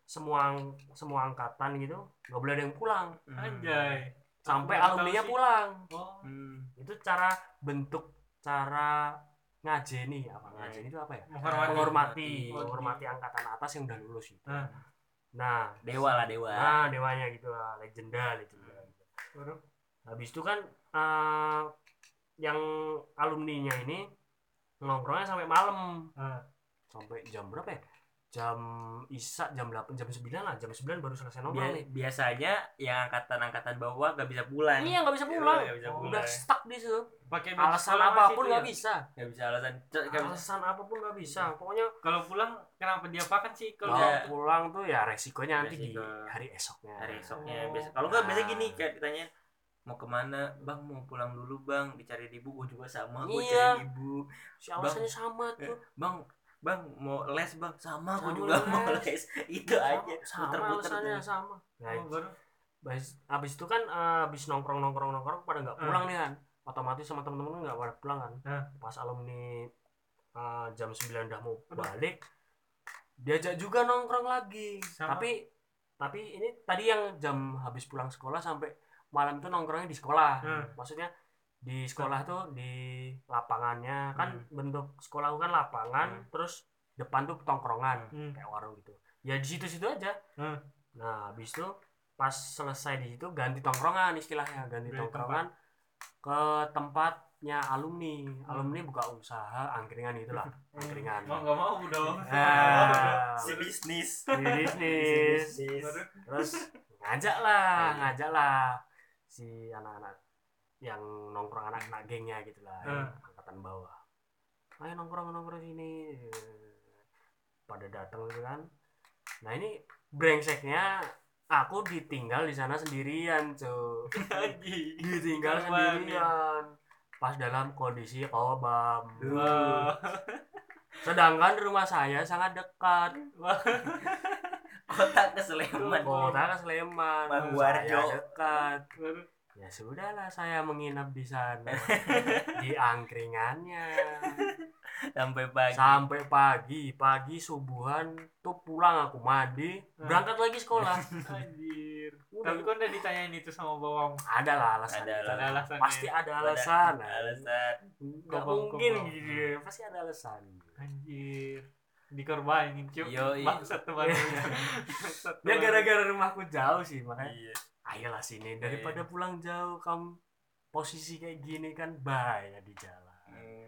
semua semua angkatan gitu nggak boleh ada yang pulang Hmm. anjay sampai alumninya pulang. Oh. Hmm. itu cara bentuk cara ngajeni. Apa ngajeni itu apa ya? Menghormati. Menghormati. Oh, menghormati angkatan atas yang udah lulus itu Nah. nah dewa lah dewa. nah dewanya gitu lah. Legenda legenda Baru. habis itu kan eh, yang alumninya ini nongkrongnya sampai malam. Nah. sampai jam berapa ya jam isa jam 8 jam 9 lah jam 9 baru selesai Bia- nongkrong nih biasanya yang angkatan-angkatan bawah gak bisa pulang iya nggak bisa pulang Nggak bisa udah pulang. stuck di situ pakai baju alasan apa pun nggak ya? bisa gak bisa alasan bisa. alasan apa pun nggak bisa pokoknya kalau pulang kenapa diapakan sih kalau kalau Iya. pulang tuh ya resikonya nanti di Resiko. hari esoknya hari esoknya Oh. biasa kalau nggak biasa gini kayak ditanya mau ke mana bang mau pulang dulu bang dicari ibu gue juga sama gue Iya. cari ibu si alasannya sama tuh bang bang mau les bang sama gue Sama juga mau les. les itu aja sama puter-puter alasannya tuh. sama nah, Oh, baru abis, abis itu kan eh, abis nongkrong nongkrong nongkrong pada nggak pulang nih kan otomatis sama temen-temen nggak pada pulang kan Nah. pas alumni eh, jam 9 udah mau Aduh. balik diajak juga nongkrong lagi Sama. tapi tapi ini tadi yang jam habis pulang sekolah sampai malam tuh nongkrongnya di sekolah Hmm. maksudnya di sekolah tuh di lapangannya kan Hmm. bentuk sekolah kan lapangan Hmm. terus depan tuh tongkrongan Hmm. kayak warung gitu. Ya di situ situ aja. Hmm. nah habis itu pas selesai di situ ganti tongkrongan istilahnya. Ganti Ganti tongkrongan ke tempatnya alumni. Alumni buka usaha angkringan itulah angkringan. Mau nggak mau dong Ah, si bisnis. Di bisnis. Terus ngajak lah ngajak lah si anak-anak yang nongkrong anak-anak gengnya gitu lah yang angkatan bawah. Ayo nongkrong nongkrong sini. Pada datang gitu kan. Nah ini brengseknya aku ditinggal di sana sendirian cuy ditinggal ya. sendirian. Pas dalam kondisi kobam Wah. sedangkan rumah saya sangat dekat. Kota ke Sleman kota ke Sleman saya dekat. Ya sudahlah saya menginap di sana di angkringannya sampai pagi sampai pagi pagi subuhan tuh pulang aku mandi berangkat lagi sekolah Anjir. Udah. Tapi kok udah ditanyain itu sama bawang? ada lah alasan Ada Ada alasannya. pasti ada alasan alasan nggak mungkin gitu pasti ada alasan Anjir. Dikorbanin. Yoi. Bangsat teman. Ya gara-gara rumahku jauh sih makanya iya ayolah sini daripada pulang jauh kamu posisi kayak gini kan bahaya di jalan. Hmm.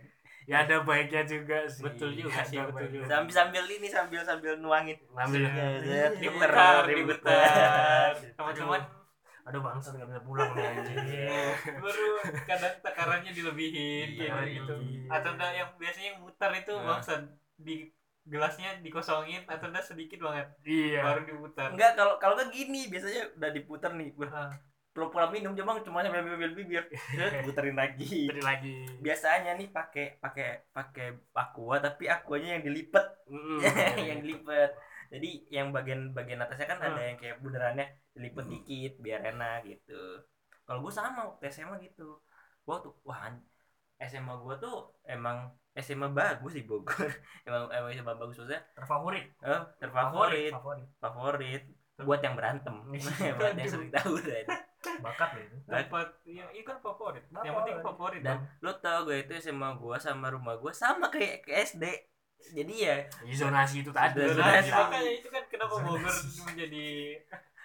ya ada baiknya juga sih. Betul juga sih, betul baiknya. juga. sambil sambil ini sambil sambil nuangin. Ngambil Ya, ya, diputar, diputar. Teman-teman. Aduh bangsa nggak bisa pulang nih anjing. Baru kadang takarannya dilebihin Iya, gitu. atau yang biasanya yang muter itu bangsa di gelasnya dikosongin atau enggak sedikit banget. Iya. Baru diputar. Enggak kalau kalau kan gini biasanya udah diputar nih. Ah. pura-pura minum cuma cuma sampai bibir bibir puterin lagi. Tadi lagi. Biasanya nih pakai pakai pakai aqua tapi aquanya yang dilipet. Yang dilipet. Jadi yang bagian bagian atasnya kan ada yang kayak bundarannya. Dilipet dikit biar enak gitu. Kalau gue sama waktu SMA gitu. Gue tuh wah SMA gue tuh emang SMA bagus di Bogor. Emang emang SMA bagus maksudnya terfavorit. Eh, terfavorit. Favorit favorit. Buat yang berantem. Buat yang sering tahu dan bakat loh itu. Tempat ya itu kan favorit. Yang Favorit. penting favorit dan dong. lo tau gue itu SMA gue sama rumah gue sama kayak ke SD jadi ya Ya, zonasi itu tadi. Zonasi. makanya itu kan kenapa Zonasi. Bogor menjadi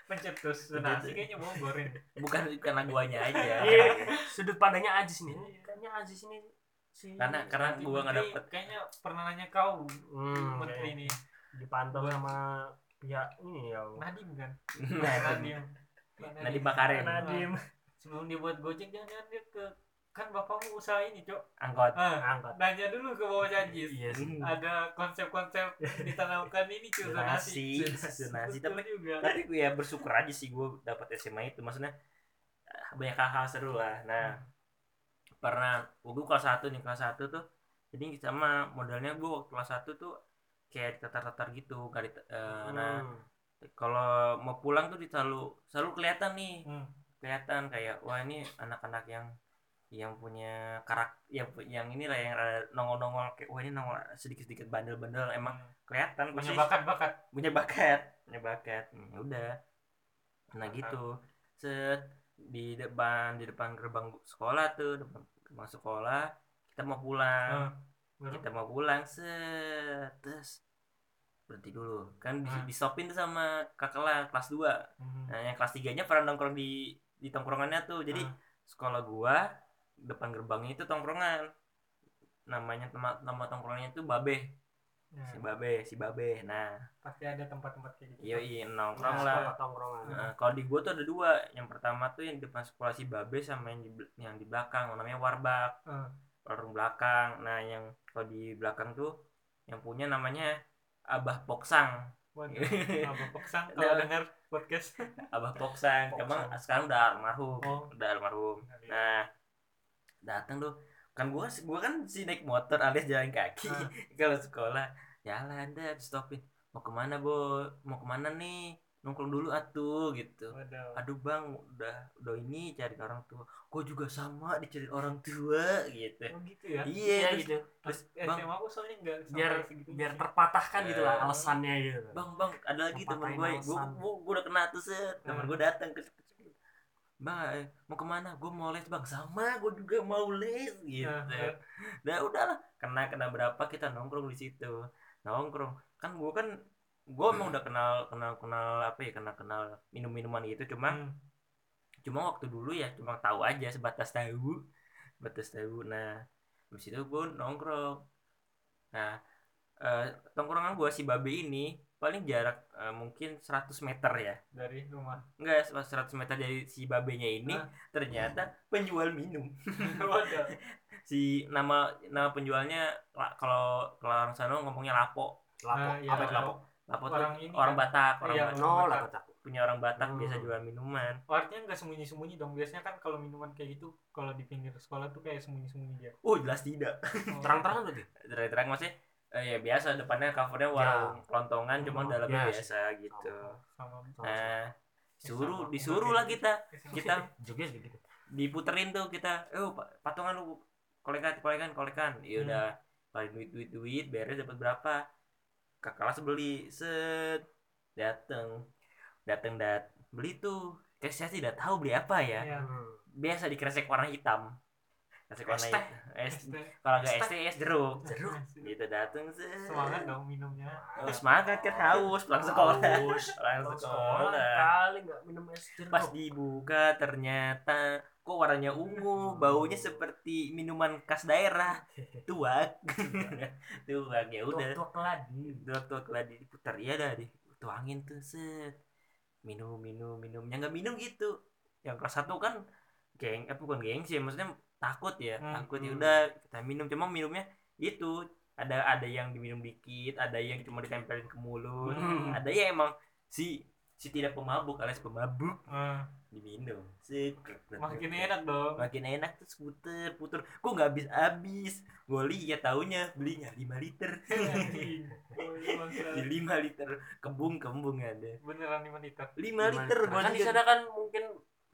pencetus zonasi. Kayaknya Bogor ini. Bukan karena guanya aja. Iya. sudut pandangnya Ajis nih kayaknya Ajis ini si karena karena Nanti gue nggak dapet. kayaknya pernah nanya kau hmm, menteri ini. Dipantau sama pihak ini ya Nadim kan? Nah, Nadim Nadi Makarim. Nadim sebelum dia buat gojek jangan dia ke kan bapakmu usaha ini cok. Angkot. Ah, angkat nanya dulu ke bawah janji. Iya sih. Hmm. ada konsep-konsep ditanamkan ini cuy zonasi. Betul Tapi- juga. tapi gue ya bersyukur aja sih gue dapet SMA itu. Maksudnya eh, banyak hal-hal seru lah. Nah pernah gue kelas satu nih kelas satu tuh jadi sama modelnya gue waktu kelas satu tuh kayak ditatar-tatar gitu gak dit- eh, nah Hmm. kalau mau pulang tuh selalu selalu kelihatan nih Hmm. kelihatan kayak wah ini anak-anak yang yang punya karak yang yang ini lah yang nongol-nongol kayak wah ini nongol sedikit-sedikit bandel-bandel emang kelihatan punya pasti bakat-bakat punya bakat punya bakat Hmm, udah nah Bakat. gitu set di depan di depan gerbang sekolah tuh depan gerbang sekolah kita mau pulang. Baru kita mau pulang set. Terus berhenti dulu. Kan di, Ah. di stopin tuh sama kakak lah kelas 2 Hmm. nah yang kelas 3 nya pernah nongkrong di di tongkrongannya tuh. Jadi Ah. sekolah gua depan gerbangnya itu tongkrongan. Namanya nama nama tongkrongannya itu babe Ya, si babe si babe. Nah. Pasti ada tempat-tempat kayak gitu. Iya iya nongkrong Nah, lah. tongkrongan. Nah, kalau di gua tuh ada dua. Yang pertama tuh yang di depan sekolah si babe sama yang di yang di belakang namanya warbak. Ah. warung belakang. Nah yang kalau di belakang tuh yang punya namanya abah poksang. Waduh, Abah Poksang kalau Nah. dengar podcast. abah poksang. Poksang. emang sekarang udah almarhum. Oh. udah almarhum. Nah datang tuh kan gua gua kan si naik motor alias jalan kaki Ah. kalau sekolah jalan deh stopin mau ke mana bo mau ke mana nih nongkrong dulu atuh gitu Waduh. aduh bang udah udah ini cari orang tua gue juga sama dicari orang tua gitu Oh gitu ya. iya iya terus, gitu terus bang SMA aku soalnya enggak biar biar terpatahkan gitu lah Eh. alasannya gitu bang bang ada lagi teman gue gue alasan. gue udah kena tuh set teman Hmm. gue datang ke bang eh, mau ke mana? Gue mau les bang. Sama gue juga mau les gitu. Nah, nah. nah udahlah. Kena kena berapa kita nongkrong di situ. Nongkrong. Kan gue kan gue emang udah kenal kenal kenal apa ya kenal kenal minum minuman gitu. Cuma Hmm. cuma waktu dulu ya cuma tahu aja sebatas tahu. Sebatas tahu. Nah habis itu gue nongkrong. Nah eh, tongkrongan gue si babe ini paling jarak eh, mungkin 100 meter ya dari rumah. enggak 100 meter dari si babenya ini Ah. ternyata penjual minum Waduh. si nama nama penjualnya la- kalau kalau orang sana ngomongnya lapo lapo Ah, iya, apa itu lapo lapo Orang tuh ini orang kan? Batak orang Iya, Batak no Batak. lapo tak punya orang Batak Hmm. biasa jual minuman Oh, artinya enggak sembunyi-sembunyi dong. Biasanya kan kalau minuman kayak gitu kalau di pinggir sekolah tuh kayak sembunyi-sembunyi dia. oh jelas tidak Oh. terang-terangan berarti terang-terang maksudnya eh, ya biasa depannya covernya warung kelontongan cuma Oh, dalamnya ya. biasa gitu. Sama nah disuruh Sama. disuruh lah kita. Kita juga gitu diputerin tuh kita eh pa- patungan lu kolekan kolekan kolekan. Ya Hmm. udah paling duit duit duit beres dapat berapa? Kakak kelas beli set dateng. Dateng dat beli tuh. Kayak saya tidak tahu beli apa ya. Iya. Hmm. biasa di kresek warna hitam kresek warna Es es kalau nggak es teh es jeruk. Jeruk. Gitu dateng set Semangat dong minumnya. Oh, semangat kan haus. Pulang sekolah. Haus. pulang sekolah. kali nggak minum es jeruk. Pas dibuka ternyata kok warnanya ungu baunya seperti minuman khas daerah. Tuak. Tuak ya udah. Tua keladi tuak tuak lagi. Diputar iya dah di tuangin tuh set minum minum minum. Yang nggak minum gitu. Yang kelas satu kan geng eh bukan gengsi ya, maksudnya takut ya Hmm, takut ya hmm. udah kita minum. Cuma minumnya itu ada ada yang diminum dikit ada yang cuma ditempelin ke mulut. Hmm. ada yang emang si si tidak pemabuk alias pemabuk Ah, diminum. Sih makin enak dong. Makin enak terus puter puter. Kok nggak habis habis gue lihat taunya belinya 5 liter. Anjing. Iya, bangsa. di 5 liter kembung kembung ada. Beneran lima liter. 5 liter Nah, kan di sana kan mungkin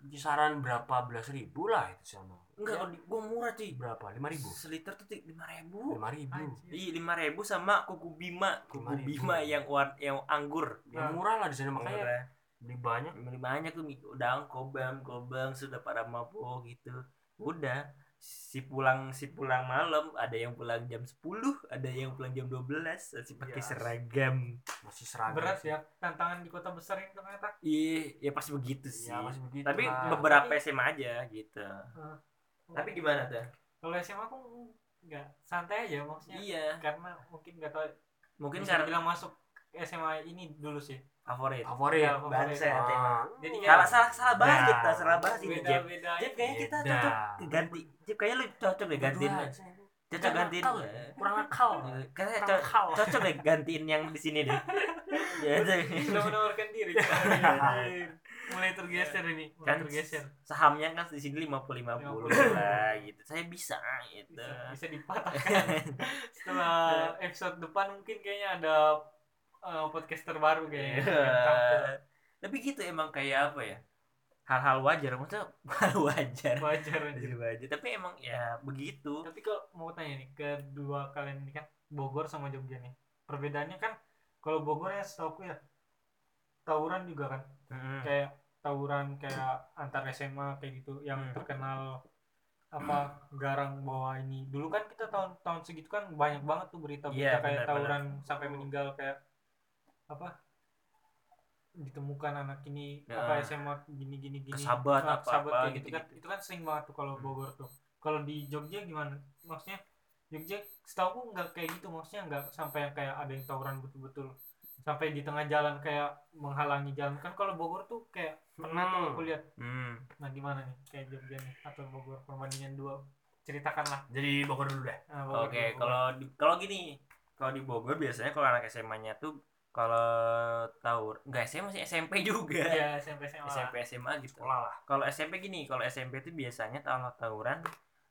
kisaran berapa belas ribu lah itu sana enggak kalau di gua murah cuy berapa? Lima ribu? Seliter tuh lima ribu. Lima ribu. Iya lima ribu sama kuku bima kuku 5.000. bima yang warna yang anggur. Ya murah lah di sana makanya murah. beli banyak. Beli banyak tuh udah kobam kobam sudah pada mabuk gitu. Udah si pulang si pulang malam ada yang pulang jam 10 ada yang pulang jam 12 masih pakai Iya. seragam masih seragam berat sih. ya tantangan di kota besar ini ternyata iya ya pasti begitu sih ya masih begitu tapi lah. beberapa SMA aja gitu Ah. tapi gimana tuh kalau SMA aku nggak santai aja maksudnya iya karena mungkin nggak tahu mungkin karena bilang masuk SMA ini dulu sih favorit favorit favorit. bangsa ya, tema. Ah. jadi salah kayak salah salah bahas Nah. kita salah bahas ini beda Jeb kayaknya kita Beda. cocok ganti Jeb kayaknya lu cocok deh gantiin cocok Kurang gantiin ya? kurang nakal kayaknya Kurang co- nakal. cocok deh gantiin yang di sini deh ya sudah itu. menawarkan diri mulai tergeser ini mulai kan tergeser sahamnya kan di sini 50 50 lah gitu saya bisa gitu bisa, bisa dipatahkan setelah episode depan mungkin kayaknya ada eh, podcaster baru kayaknya tampil. tapi gitu emang kayak apa ya hal-hal wajar maksudnya hal wajar. Wajar aja Hal wajar. Tapi emang ya begitu. Tapi kalau mau tanya nih kedua kalian ini kan Bogor sama Jogja nih perbedaannya kan kalau Bogor ya setahu ya tawuran juga kan. Mm. kayak tawuran kayak antar SMA kayak gitu yang Hmm. terkenal apa garang bawa ini. Dulu kan kita tahun tahun segitu kan banyak banget tuh berita berita Iya, kayak benar, tawuran sampai meninggal kayak apa? Ditemukan anak ini Ya. apa SMA gini gini gini. Kesabat, Ah, apa-apa, kesabat kayak gitu, gitu-gitu. kan itu kan sering banget tuh kalau. Bogor tuh. Kalau di Jogja gimana? Maksudnya Jogja setahu aku nggak kayak gitu. Maksudnya nggak sampai yang kayak ada yang tawuran betul-betul. Sampai di tengah jalan kayak menghalangi jalan. Kan kalau Bogor tuh kayak pernah tuh Hmm. aku lihat. Hmm. nah gimana nih? Kayak Jogja nih atau Bogor? Perbandingan dua ceritakanlah. Jadi Bogor dulu deh nah, Bogor Oke, dulu, Bogor. kalau di, kalau gini, kalau di Bogor biasanya kalau anak SMA-nya tuh kalau tahu enggak SMA sih SMP juga. ya SMP SMA SMP SMA gitu. sekolah lah Kalau SMP gini, kalau SMP itu biasanya kalau tawuran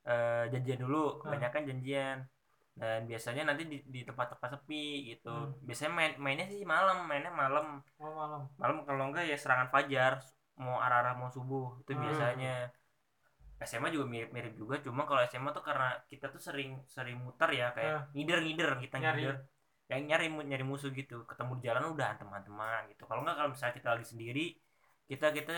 eh, janjian dulu, kebanyakan janjian. Dan biasanya nanti di, di tempat-tempat sepi gitu. Hmm. Biasanya main mainnya sih malam, mainnya malam. oh malam Malam kalau enggak ya serangan fajar, mau arah-arah mau subuh itu Hmm. biasanya. SMA juga mirip-mirip juga, cuma kalau SMA tuh karena kita tuh sering sering muter ya kayak ngider-ngider kita ngider. Yang nyari nyari musuh gitu, ketemu di jalan udah teman-teman gitu. Kalau enggak kalau misalnya kita lagi sendiri, kita kita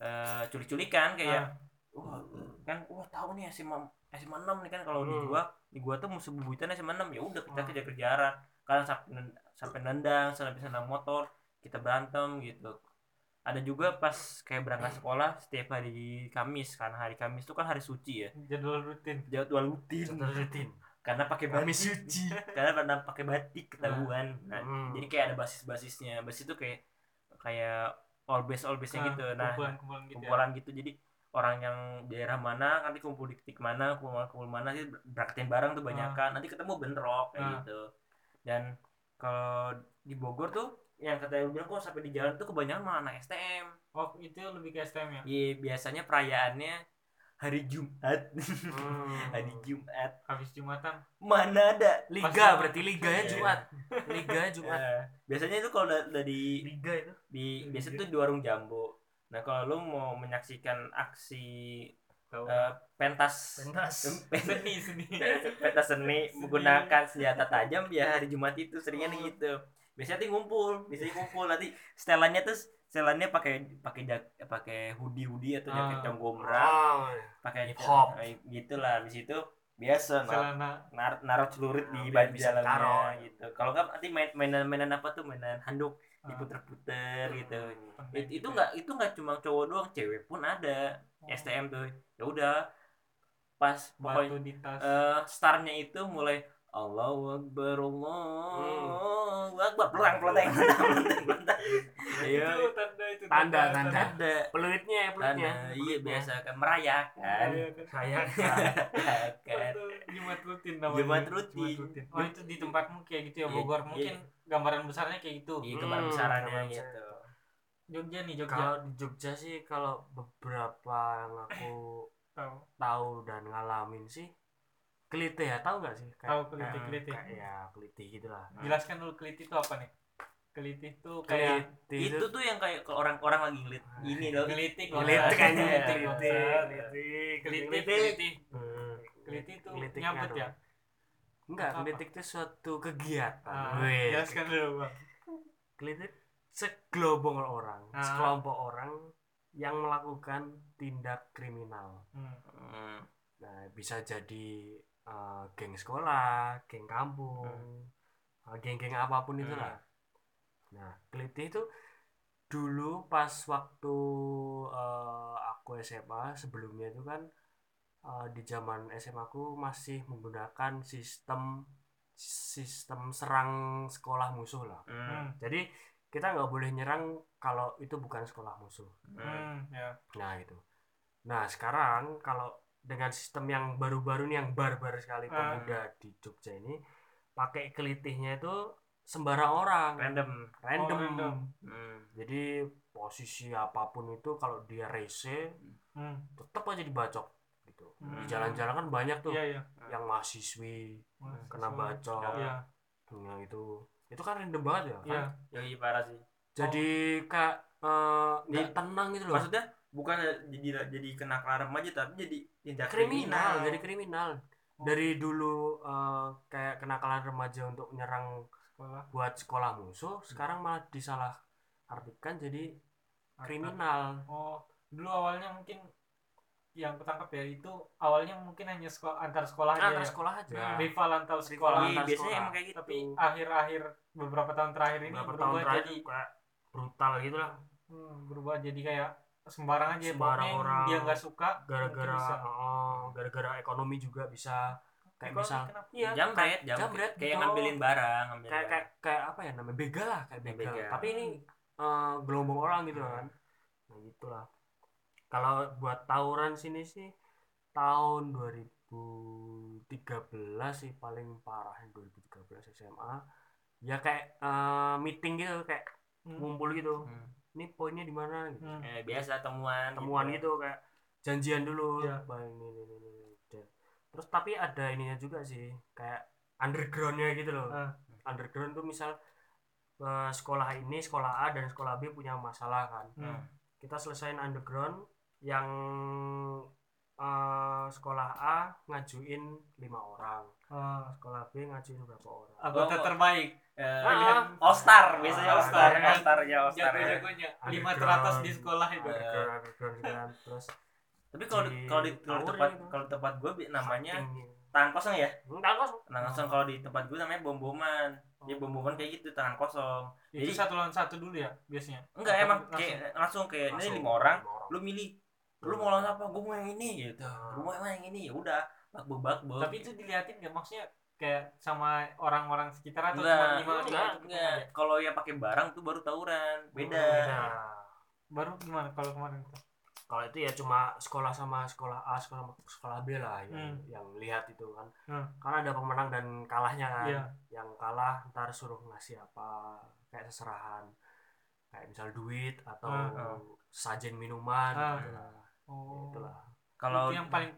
eh, culik-culikan kayak Ah, wah kan wah tahu nih SMA SMA 6 nih kan kalau di Hmm. gua di gua tuh musuh bebuyutan SMA 6 ya udah kita Ah. kejar-kejaran karena sampai nen- sampai nendang sampai bisa naik motor kita berantem gitu. Ada juga pas kayak berangkat sekolah setiap hari Kamis karena hari Kamis itu kan hari suci ya. Jadwal rutin. Jadwal rutin. Jadwal rutin karena pakai batik. suci karena pernah pakai batik ketahuan. Nah, Hmm. jadi kayak ada basis-basisnya. Basis itu kayak kayak all base all base nya Ah, gitu. Nah gitu ya. kumpulan gitu. Jadi orang yang daerah mana nanti kumpul di titik mana kumpul kumpul mana sih berangkatin bareng tuh banyak kan. Nanti ketemu bentrok kayak Ah. gitu. Dan kalau di Bogor tuh yang kata lu bilang kok sampai di jalan tuh kebanyakan malah anak STM oh itu lebih ke STM ya? Iya biasanya perayaannya hari Jumat. Hmm. hari Jumat. Habis Jumatan? Mana ada? Liga Pas- berarti liganya Iya. Jumat. Liga Jumat. Eh, biasanya itu kalau di liga itu? di Liga. biasa tuh di warung jambu. Nah kalau lu mau menyaksikan aksi eh, pentas. Pentas. Seni seni. Pentas seni menggunakan senjata tajam ya hari Jumat itu seringnya Oh. gitu. Biasanya nanti ngumpul biasanya ngumpul. Nanti setelannya tuh setelannya pakai pakai jak pakai hoodie hoodie atau jaket Ah. conggombrang oh, pakai Hip hop. eh, gitulah di situ biasa nar celana. nar naruh celurit di Biar baju jalannya gitu. Kalau nggak nanti main mainan mainan apa tuh? Mainan handuk Ah. diputer-puter gitu. Pendek itu itu nggak itu nggak cuma cowok doang cewek pun ada. Oh. STM tuh ya udah. Pas batu pokoknya tas. eh startnya itu mulai Allahu Akbar Hmm. Allahu Akbar pelang pelenteng pelenteng pelenteng ayo itu tanda itu Tanda, tanda. ada peluitnya peluitnya tanda. Iya biasa kan merayakan. Iya, kan. kan Itu Jumat rutin namanya. Jumat rutin. Oh itu di tempatmu kayak gitu ya Iya, Bogor. iya. mungkin gambaran besarnya kayak gitu. iya gambar Hmm, besarannya gambar gitu Jogja nih Jogja. kalau di Jogja sih kalau beberapa yang aku tahu dan ngalamin sih kelite ya tahu nggak sih Tahu kelite, kayak- kelite. kayak ya kelite gitulah Jelaskan dulu keliti itu apa nih? Keliti itu kayak kelite itu tuh yang kayak kalau orang-orang lagi ini loh gelitik kelite kayaknya Iya, kelite kelite. kelite Keliti, kelite keliti. Hmm. Keliti itu anu. ya. enggak Apa? gelitik itu suatu kegiatan Ah, jelaskan dulu, Bang. Gelitik segelombol orang Ah. sekelompok orang yang melakukan tindak kriminal Hmm. Hmm. nah bisa jadi uh, geng sekolah geng kampung uh, geng-geng apa pun Hmm. itulah nah keliti itu dulu pas waktu uh, aku SMA sebelumnya itu kan uh, di zaman SMA aku masih menggunakan sistem sistem serang sekolah musuh lah Hmm. Hmm. jadi kita nggak boleh nyerang kalau itu bukan sekolah musuh Hmm. Hmm. Ya. nah itu nah sekarang kalau dengan sistem yang baru-baru nih yang barbar sekali Ah. pemuda di Jogja ini pakai kelitihnya itu sembarang orang random random, Oh, random. Hmm. jadi posisi apa pun itu kalau dia rese Hmm. tetap aja dibacok gitu Hmm. di jalan-jalan kan banyak tuh Iya, iya. yang mahasiswi Mahasiswa. kena bacok Iya. yang itu itu kan random banget ya Iya. kan? Yoi parah sih jadi kayak eh, nggak Di- tenang gitu loh maksudnya bukan jadi jadi kena kelarem aja tapi jadi tindak kriminal jadi kriminal. Dari dulu eh, kayak kenakalan remaja untuk menyerang Sekolah. buat sekolah musuh sekarang malah disalah artikan. jadi kriminal. Oh, dulu awalnya mungkin yang ketangkap ya itu awalnya mungkin hanya sekolah antar sekolah aja antar ya. sekolah aja. Rival antar Rival sekolah. Iya, antar biasanya sekolah. emang kayak gitu. tapi akhir-akhir beberapa tahun terakhir ini beberapa tahun berubah terakhir jadi kayak brutal gitu lah hmm, berubah jadi kayak sembarang aja Sembarang pokoknya yang orang. dia nggak suka gara-gara oh, gara-gara ekonomi juga bisa kayak Ekonomi misal kenapa? iya jamret kayak- jamret jamret kayak gitu. ngambilin barang ngambilin kayak barang. kayak kayak apa ya namanya begal lah kayak begal begal. tapi ini eh, gelombang orang gitu Hmm. kan nah gitulah kalau buat tawuran sini sih tahun 2013 sih paling parah 2013 SMA ya kayak eh, meeting gitu kayak Hmm. ngumpul gitu Hmm. Ini poinnya di mana gitu Hmm. Eh, biasa temuan temuan gitu kayak janjian dulu Iya. Bang, ini, ini, ini, ini. Terus tapi ada ininya juga sih kayak undergroundnya gitu loh Ah. underground tuh misal eh, sekolah ini sekolah A dan sekolah B punya masalah kan Hmm. kita selesain underground yang eh, sekolah A ngajuin lima orang Ah, sekolah B ngajuin berapa orang anggota Oh. terbaik Eh, Ah. All Star biasanya Ah, All Star iya. All Star ya All Star ya. jago-jagonya lima Underground. teratas di sekolah itu kan terus tapi kalau kalau di kalau di tempat kalau di tempat gue namanya tangan kosong ya? Enggak kos tangan kosong kalau di tempat gue namanya bom boman ya bom boman kayak gitu tangan kosong. Itu Jadi- satu lawan satu dulu ya biasanya? Enggak emang langsung? kayak langsung kayak ini lima orang lima orang. lu milih. Lu mau lawan apa gue mau yang ini gitu. Ah. gue mau yang ini ya udah. Bakbo bakbo tapi itu diliatin nggak? Maksudnya kayak sama orang-orang sekitar atau cuma lima lima enggak, itu ketemu enggak. aja? kalau yang pakai barang tuh baru tawuran beda Beda. baru gimana kalau kemarin itu kalau itu ya cuma sekolah sama sekolah A sekolah sekolah B lah yang Hmm. yang lihat itu kan Hmm. karena ada pemenang dan kalahnya kan Iya. yang kalah ntar suruh ngasih apa kayak seserahan kayak misal duit atau Ah. sajen minuman Ah. gitu lah. oh itulah kalau itu yang paling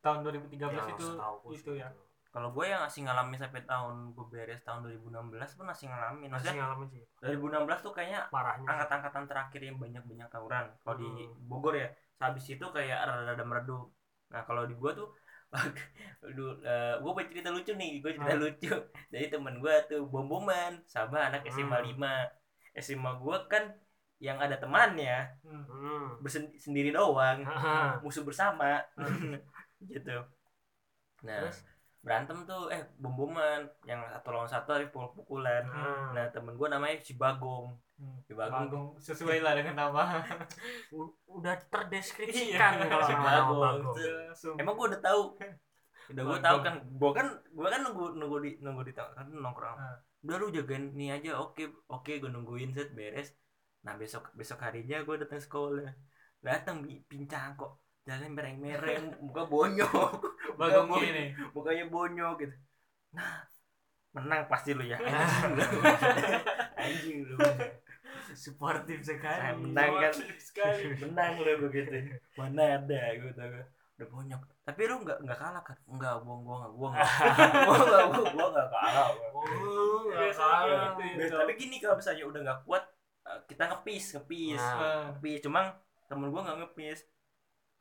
tahun 2013 Yang itu itu ya gitu. Kalau gue yang masih ngalamin sampai tahun gue beres tahun 2016 pun masih ngalamin masih ngalamin sih 2016 tuh kayaknya parahnya angkat-angkatan terakhir yang banyak-banyak tawuran kalau di Hmm. Bogor ya habis itu kayak rada-rada meredup nah kalau di gua tuh Aduh, gue punya cerita lucu nih, gue cerita Ah. lucu. Jadi temen gue tuh bom-boman sama anak SMA Hmm. 5. SMA gue kan yang ada temannya Hmm. Hmm. bersen- sendiri doang, musuh bersama. gitu. Nah, Terus? Berantem tuh eh bom-boman yang satu lawan satu tapi pukul-pukulan. Hmm. Nah, temen gue namanya si Bagong. Hmm. Si Bagong Bagong sesuai lah dengan nama U- udah terdeskripsikan Iya. kalau Si Bagong. Bagong. Emang gue udah tahu udah gue tahu gua- kan gue kan gue kan nunggu nunggu di nunggu di kan nongkrong Ah. udah lu jagain nih aja oke oke gue nungguin set beres nah besok besok harinya gue datang sekolah datang pincang kok jalan mereng mereng muka bonyok bagong gini mukanya bonyok gitu nah menang pasti lu ya anjing lu Suportif sekali. Saya menang kan sekali menang lu begitu mana ada gue gak. udah bonyok tapi lu nggak nggak kalah kan nggak gua gua nggak gua nggak gua nggak gua gua nggak kalah gua. Oh, nggak Biasa salah. gitu ya. Nah, tapi gini kalau misalnya udah nggak kuat eh, kita ngepis ngepis Nah. Ah, ngepis cuma temen gua nggak ngepis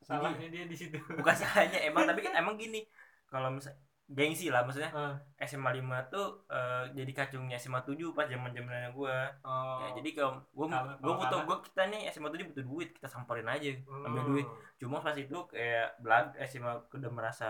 salahnya dia di situ. Bukan salahnya emang tapi emang gini kalau misal gengsi lah maksudnya Ah, SMA 5 tuh eh, jadi kacungnya SMA 7 pas zaman zamannya gua oh. ya, jadi kalau gua Kalau- gua butuh gua kita nih SMA 7 butuh duit kita samperin aja ambil Hmm. duit cuma pas itu kayak belag SMA udah merasa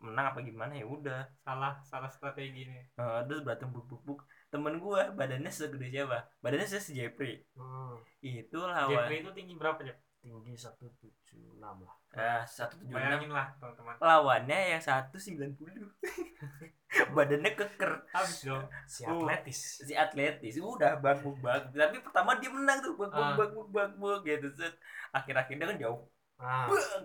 menang apa gimana ya udah. Salah salah strategi nih. Eh, terus berantem buk buk buk temen gua badannya segede siapa? Badannya saya si Jeffrey. Hmm. itu lawan Jeffrey itu tinggi berapa ya Tinggi 176 lah. eh satu tujuh enam. Bayangin lah teman-teman. Lawannya yang satu sembilan puluh. Badannya keker. Habis dong. Si Oh. atletis. si atletis. Udah bang bang tapi pertama dia menang tuh. Bang Ah. bang buk bang buk gitu. Set. Akhir akhirnya kan jauh. Nah, bang.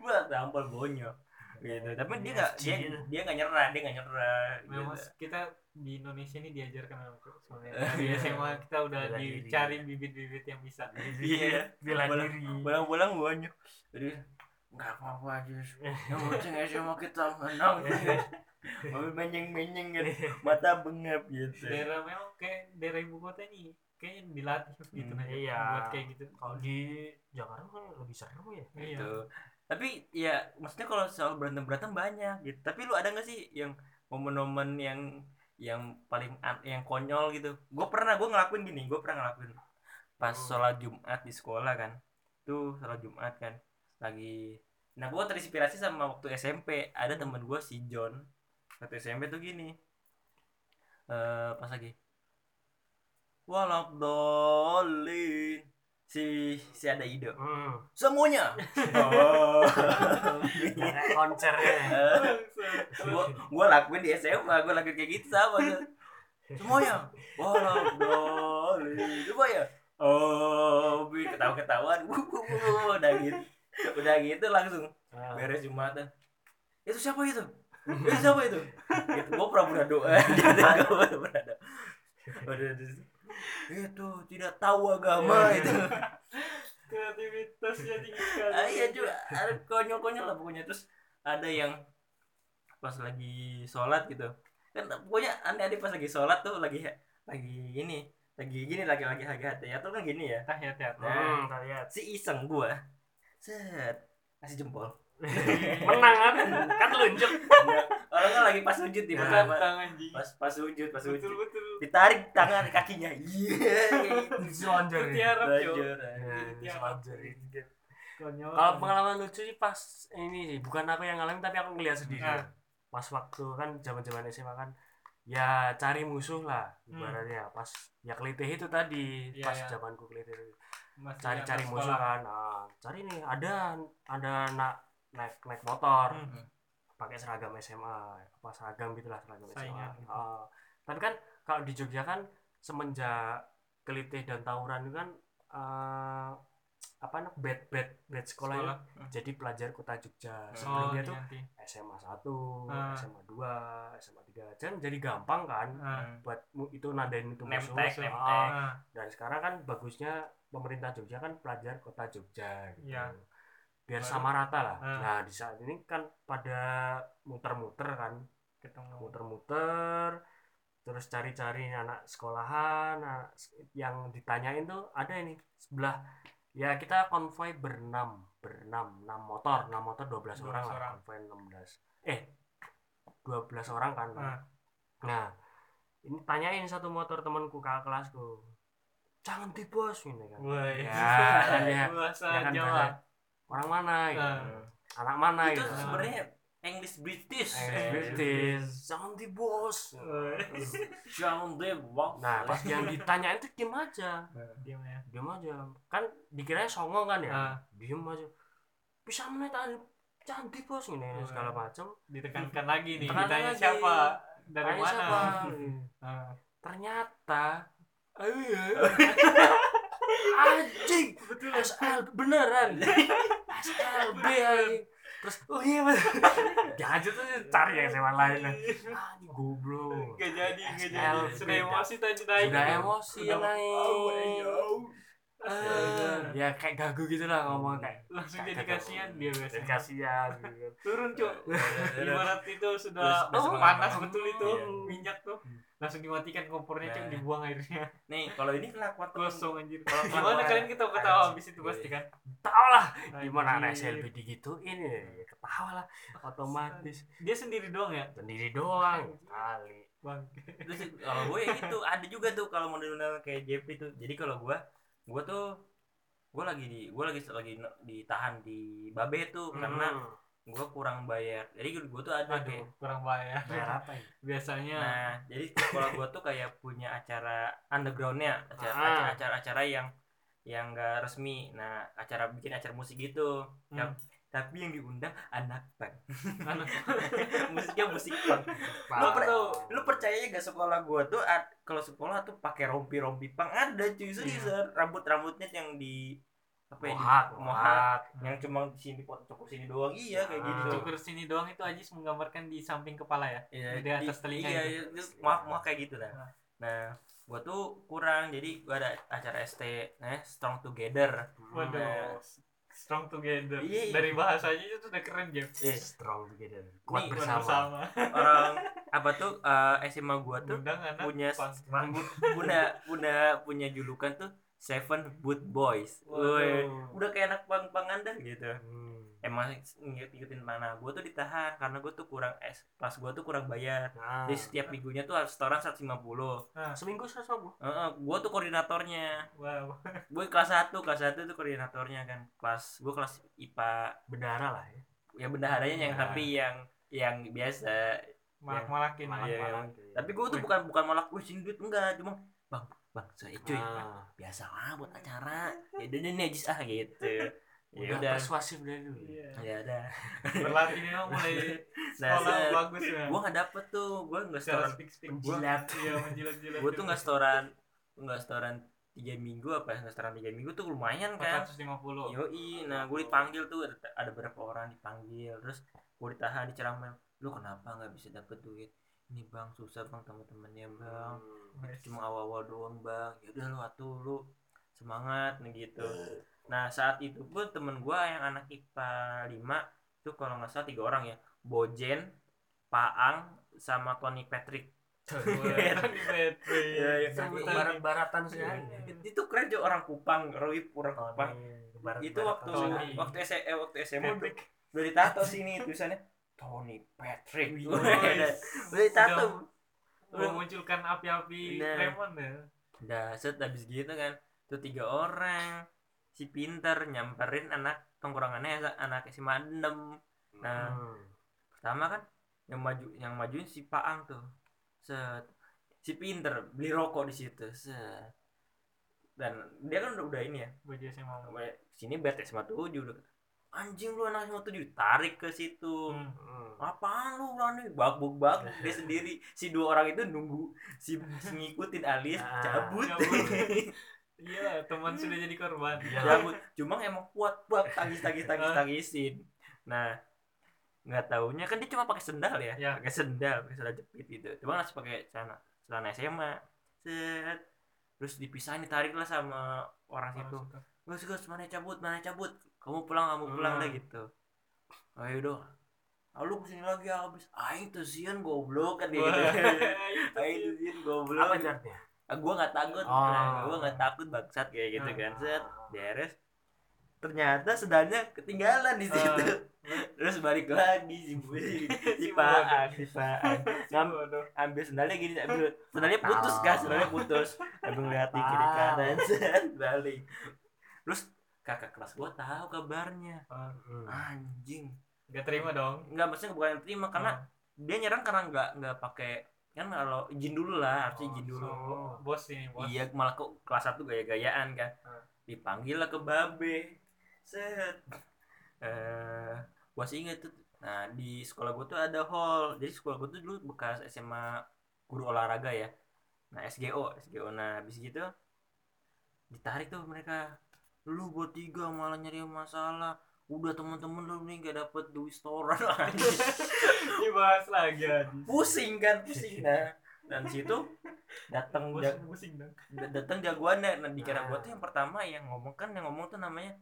Bang tampol bonyok gitu tapi dia nggak dia dia nggak nyerah dia nggak nyerah memang gitu. kita di Indonesia ini diajarkan sebenarnya iya. SMA kita udah Bela dicari bibit-bibit yang bisa iya bela diri. bolang-bolang bonyok jadi nggak apa-apa aja yang penting SMA kita menang mau menyeng-menyeng gitu mata bengap gitu daerah memang kayak daerah ibu kota ini kayaknya dilatih gitu Hmm, nah iya. buat kayak gitu Kalau di Jakarta kan lebih seru ya. iya gitu tapi ya maksudnya kalau soal berantem berantem banyak gitu. Tapi lu ada nggak sih yang momen-momen yang yang paling an- yang konyol gitu? Gue pernah gue ngelakuin gini gue pernah ngelakuin. Pas Hmm. sholat jumat di sekolah kan. Tuh sholat jumat kan. Lagi nah gue terinspirasi sama waktu SMP ada Hmm. temen gue si John. Waktu SMP tuh gini. Eh pas lagi walabdolin si si ada ide. Hmm. semuanya. Oh. Konsernya. gua gua lakuin di SMA gua lakuin kayak gitu sama tuh semuanya. Walau boleh coba ya. Oh bi ketawa ketahuan udah gitu. Udah gitu langsung. Ah. beres jumatan. Itu siapa itu? Itu siapa itu? Gitu gua pura-pura doa. Dia gua pura-pura doa itu tidak tahu agama itu kreativitasnya tinggi sekali ah, iya juga. Ada konyol-konyol lah pokoknya. Terus ada yang pas lagi sholat gitu. Kan pokoknya aneh adik pas lagi sholat tuh lagi lagi ini lagi gini lagi lagi lagi hati ya tuh kan gini ya. Tahiyat ya Hmm, kita lihat. si iseng gua set kasih jempol. Menang kan? Kan lunjuk. orang kan lagi pas sujud di Ya. pas pas sujud pas sujud. betul betul ditarik tangan kakinya. Iya. Ya, konyol. Kalau pengalaman lucu sih pas ini sih, bukan aku yang ngalamin tapi aku ngeliat sendiri. Nah. Pas waktu kan zaman-zaman SMA kan ya cari musuh lah ibaratnya. Pas ya kelitih itu tadi Iya, pas iya. zamanku kelitih itu. Cari-cari anak musuh kan. Nah, cari nih ada ada anak naik naik motor. Hmm. pakai seragam SMA apa seragam gitulah seragam Saingan SMA gitu. Ah, tapi kan kalau di Jogja kan semenjak kelitih dan tawuran itu kan eh, apa namanya bed bed bed sekolah, Sekolah. itu jadi pelajar kota Jogja oh sebelumnya tuh nanti SMA 1, Ah. SMA 2, SMA 3 kan jadi gampang kan Ah. buat itu nandain itu musuh nemtek. Ah, dan sekarang kan bagusnya pemerintah Jogja kan pelajar kota Jogja gitu. Iya. biar Baru- sama rata lah Ah. nah di saat ini kan pada muter-muter kan ketemu muter-muter terus cari-cari anak sekolahan anak yang ditanyain tuh ada ini sebelah ya kita konvoy berenam berenam enam motor enam motor 12 orang 12 lah orang. konvoy 16 eh 12 orang kan? Ah. nah ini tanyain satu motor temanku kakak kelasku jangan di bos ini kan. Wah, ya kan ya bahasa ya kan Jawa. bahasa orang mana? Gitu. Ah. anak mana? Itu gitu. sebenarnya English British. Eh, British. Jangan di bos Wah. jangan deh bang nah pas yang ditanyain tuh diem aja. Diam ya. diem aja. Kan dikiranya songong kan ya? Ah. diem aja. Bisa menit aja cantik bos ini Wah. segala macam ditekankan lagi nih Tekan ditanya lagi. siapa? Dari Tanya mana? siapa? Nah, ternyata. Anjing! Betul. SL beneran. SLB anjing terus oh iya bener Gajah tuh cari yang SMA lain. Anjing goblok. Gak jadi, gak jadi. Sudah emosi tadi naik. sudah emosi naik Eh, ya kayak gagu gitu lah ngomong kayak Langsung jadi kasihan dia jadi biasanya. kasihan gitu. Turun cuk. Ibarat itu sudah oh, panas makan. betul itu Iya. minyak tuh. Langsung dimatikan kompornya cuk dibuang airnya. nih kalau ini kelakuan temen Kosong anjir. Kalau Gimana kalian ketawa ketawa habis itu pasti kan? tau lah gimana anak. SLB digituin ya ketawa lah otomatis Dia sendiri doang ya? sendiri doang kali Bang. terus kalau gue ya gitu ada juga tuh kalau model-model kayak JP tuh jadi kalau gue gue tuh gue lagi di gue lagi lagi ditahan di Babe tuh karena Hmm. gue kurang bayar jadi gue tuh ada Aduh, kayak kurang bayar. bayar apa ya Biasanya nah jadi kalau gue tuh kayak punya acara undergroundnya acara Ah. acara- acara-acara yang yang gak resmi nah acara bikin acara musik gitu Hmm. yang tapi yang diundang anak Anak- musiknya musik punk. Lu, per- lu percaya gak sekolah gua tuh kalau sekolah tuh pakai rompi rompi pang ada cuy seriusan rambut rambutnya yang di apa ya mohak mohak. yang cuma di sini pot cukur sini doang. Iya kayak Ah. gitu. cukur sini doang itu Ajis menggambarkan di samping kepala ya. Iya, di atas telinga iya, itu. iya, itu mohak mohak kayak gitu nah Nah. nah gua tuh kurang jadi gua ada acara ST nah strong together. Waduh. Strong together. Iya, iya. Dari bahasanya itu udah keren, Jeff. eh, strong together kuat Nih, Buat bersama orang apa tuh eh, SMA gua tuh anak punya punya punya julukan tuh Seven Boot Boys. Woi, udah kayak anak pang-pangan dah gitu. Hmm. Emang ngikut ngikutin mana? Gue tuh ditahan karena gue tuh kurang es, pas gue tuh kurang bayar. Nah, Jadi setiap minggunya tuh harus setoran 150 seminggu seratus ribu Heeh, gue tuh koordinatornya. Wow. Gue kelas 1, kelas 1 tuh koordinatornya kan. Kelas gue kelas IPA. bendara lah ya Ya bendaharanya yang Nah. tapi yang yang biasa. Malak-malakin. Malak- Malak. Iya. Malak-malak gitu. Tapi gue tuh bukan bukan malah gue sini duit enggak, cuma bang bang saya cuy Nah, biasa lah buat acara ya udah nih najis ah gitu ya udah udah persuasif dari dulu Iya. ya udah Berlatih memang mulai Nah, sekolah set. bagus ya. gua nggak dapet tuh gua nggak setoran. Penjilat. Iya, menjilat-jilat. gua tuh nggak setoran nggak setoran tiga minggu apa ya nggak setoran tiga minggu tuh lumayan kan 450. yoi nah gue dipanggil tuh ada, ada beberapa orang dipanggil terus gue ditahan di ceramah lu kenapa nggak bisa dapet duit ini bang susah bang teman-temannya bang. Itu cuma awal-awal doang bang. Ya udah lu atuh lu semangat nih gitu. Nah saat itu pun temen gua yang anak IPA 5 itu kalau nggak salah tiga orang ya. Bojen Paang sama Tony Patrick. Iya. Sebutan barat-baratan sih. Iya. itu keren juga orang Kupang Roy orang Kupang. Itu waktu waktu S eh, waktu SMA udah ditato sini tulisannya Tony Patrick udah guys. udah ditato memunculkan api-api Nah. lemon ya. udah set habis gitu kan tuh tiga orang si pinter nyamperin anak tongkrongannya anak SMA 6 Nah. pertama kan yang maju yang majuin si Paang tuh set si pinter beli rokok di situ set dan dia kan udah, udah ini ya Baju SMA. Sini bet SMA 7 udah anjing lu anak SMA 7 ditarik ke situ. Hmm. apaan lu berani babuk babuk dia sendiri. Si dua orang itu nunggu si, ngikutin alis Ah, cabut. cabut. Iya, teman sudah jadi korban. Iya. cabut. Cuma emang kuat kuat. Tangis tangis tangis tangisin. Nah nggak taunya kan dia cuma pakai sendal ya? Ya. pakai sendal pakai sendal jepit gitu. Cuma masih pakai celana celana SMA set. Terus dipisahin ditarik lah sama orang situ. gus gus mana cabut mana cabut kamu pulang kamu pulang Hmm. deh gitu. Ayo dong. Ah, lu ke sini lagi habis. Aing tuh sian goblok kan dia gitu. Aing tuh sian goblok. Apa jarnya ah, gua nggak takut. Oh. nah, gua nggak takut bangsat kayak gitu Ah. kan set beres. Ternyata sedangnya ketinggalan di situ. Terus balik lagi si si si Paan si Paan Ngam- ambil sendalnya gini ambil. Sendalnya putus kan sendalnya putus. Ambil di kiri kanan balik. Terus kakak kelas gua tahu kabarnya. Hmm. anjing. Gak terima dong. nggak maksudnya bukan yang terima karena dia nyerang karena nggak nggak pakai kan kalau izin dulu lah harusnya izin dulu. Oh, bos ini, bos. iya malah kok kelas satu gaya-gayaan kan. Hmm. dipanggil lah ke babe. Set. Eh gua sih inget tuh nah di sekolah gua tuh ada hall. Jadi sekolah gua tuh dulu bekas SMA guru olahraga ya. Nah SGO SGO nah habis gitu ditarik tuh mereka lu bertiga malah nyari masalah. Udah temen-temen lu nih gak dapet duit setoran lagi. Dibahas lagi pusing kan pusing. Nah dan situ datang ja- datang jagoannya. Nah dikira gua Ah. tuh yang pertama yang ngomong kan yang ngomong tuh namanya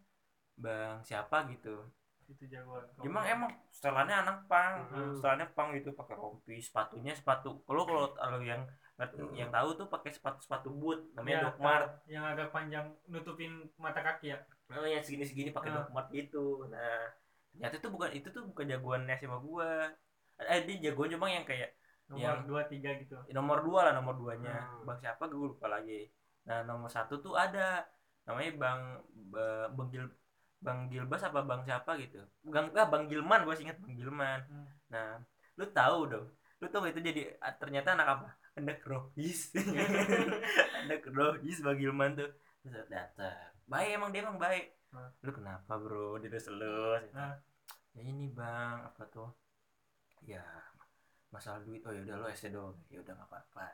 bang siapa gitu. Itu jagoan. Emang emang setelannya anak pang. Hmm. setelannya pang itu pakai rompi sepatunya sepatu. Kalau kalau kalau yang yang tahu tuh pakai sepatu sepatu boot namanya Ya, Doc Mart yang agak panjang nutupin mata kaki ya? Oh yang segini segini pakai Ah. Doc Mart gitu. Nah ternyata itu bukan itu tuh bukan jagoannya sama gua. Eh dia jagoan cuma yang kayak nomor Yang- dua tiga gitu. Nomor dua lah nomor duanya. Hmm. bang siapa gue lupa lagi. Nah nomor satu tuh ada. Namanya bang Ba- bang Gil bang Gilbas apa bang siapa gitu. Bang ah, bang Gilman gue ingat bang Gilman. Hmm. nah lu tahu dong. Lu tahu itu jadi ah, ternyata anak apa anak rohis. Anak rohis bang Gilman tuh. Terus datang. Baik emang dia emang baik. Hmm. lu kenapa bro? Dia terus elus Hmm. ya ini bang apa tuh? Ya masalah duit. Oh yaudah lo SD dong. Ya udah nggak apa-apa.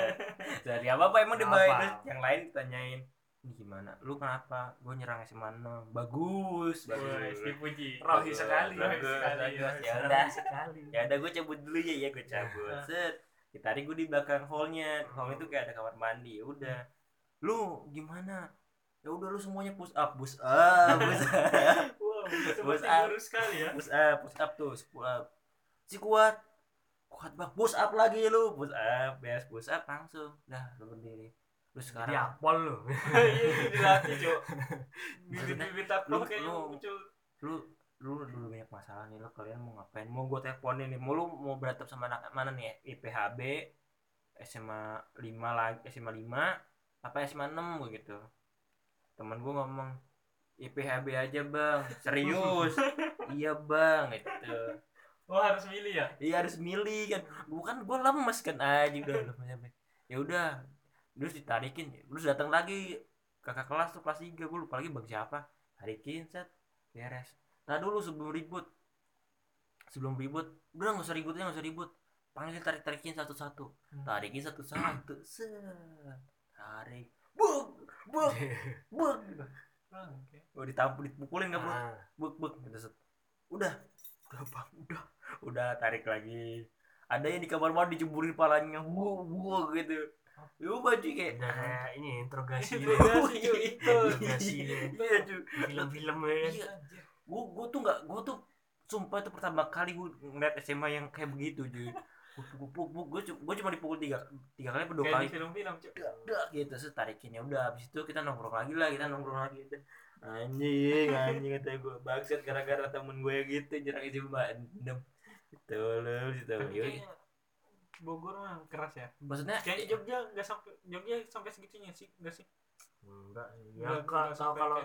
Dari apa apa emang dia baik. Terus yang lain ditanyain ini gimana? Lu kenapa? Gue nyerang SMA 6 bagus. Bagus. Dipuji. Rohi sekali. Rohi bagus, sekali, ya udah. Sekali. Ya udah gue cabut dulu ya. Ya gue cabut. Set ditarik gue di belakang hallnya. Hall itu kayak ada kamar mandi. Ya udah. Lu gimana? Ya udah lu semuanya push up push up. Push up. Wow seperti up. guru sekali ya. Push up push up tuh push up. Si kuat. Kuat bang push up lagi lu. Push up beres. Push up langsung. Dah lu berdiri. Lu sekarang apol lu. iya dilatih cok Maksudnya, bibit-bibit apa lu- kayaknya lu- lu lu dulu banyak masalah nih lu kalian mau ngapain? Mau gue teleponin nih mau lu mau berantem sama anak mana nih ya? IPHB SMA 5 lagi SMA 5 apa SMA 6 gitu. Temen gue ngomong IPHB aja bang. Serius? Iya bang gitu. Oh harus milih ya? Iya harus milih kan. Bukan gue lemes kan aja udah lemes ya udah terus ditarikin. Terus datang lagi kakak kelas tuh kelas 3 gue lupa lagi bang siapa? Tarikin set beres nah dulu sebelum ribut. Sebelum ribut udah nggak usah ributnya nggak usah ribut. Panggil tarik tarikin satu satu Hmm. tarikin satu satu tarik. Buk buk buk. Oh ditampuk dipukulin nggak bro? Ah, buk buk. Gitu udah. Udah bang. Udah. Udah tarik lagi. Ada yang di kamar mandi diceburin palanya. Wow wow gitu. Ya baju kayak udah kayak ini interogasi. Interogasi, cuy. Interogasi. iya Film-film ya. Gua gua tuh nggak gua tuh sumpah itu pertama kali gua ngeliat SMA yang kayak begitu cuy. Gua, cu- gua cuma dipukul tiga tiga kali atau dua kayak kali. di film-film dak gitu terus tarikin ya udah habis itu kita nongkrong lagi lah kita nongkrong lagi. Gitu anjing anjing kata gue bangsat gara-gara temen gue gitu nyerang isi bandem gitu loh gitu Bogor mah keras ya. Maksudnya kayaknya Jogja nggak sampai Jogja sampai segitunya sih nggak sih? Enggak sih. Ya enggak tahu sampai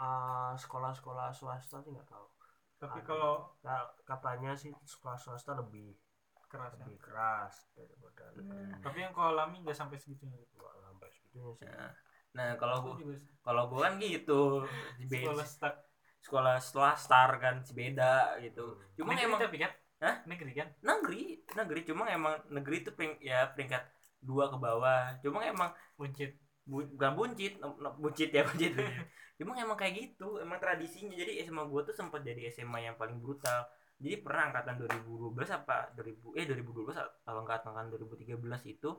ah, sekolah-sekolah swasta sih enggak tahu. tapi Ada. kalau Nah, katanya sih sekolah swasta lebih keras ya? lebih keras daripada Hmm. tapi yang kalau alami nggak sampai segitunya enggak sampai segitunya sih. Nah, nah kalau gua juga kalau gua kan gitu di sekolah stuck sekolah setelah star kan si beda gitu. Hmm. cuma negeri emang tapi kan? Hah? negeri kan? Negeri negeri. Cuma emang negeri itu pering, ya peringkat dua ke bawah. Cuma emang buncit bu, bukan buncit buncit ya buncit. Cuma emang kayak gitu emang tradisinya. Jadi SMA gue tuh sempat jadi SMA yang paling brutal. Jadi pernah angkatan 2012 apa 2000 eh 2012 kalau nggak angkatan 2013 itu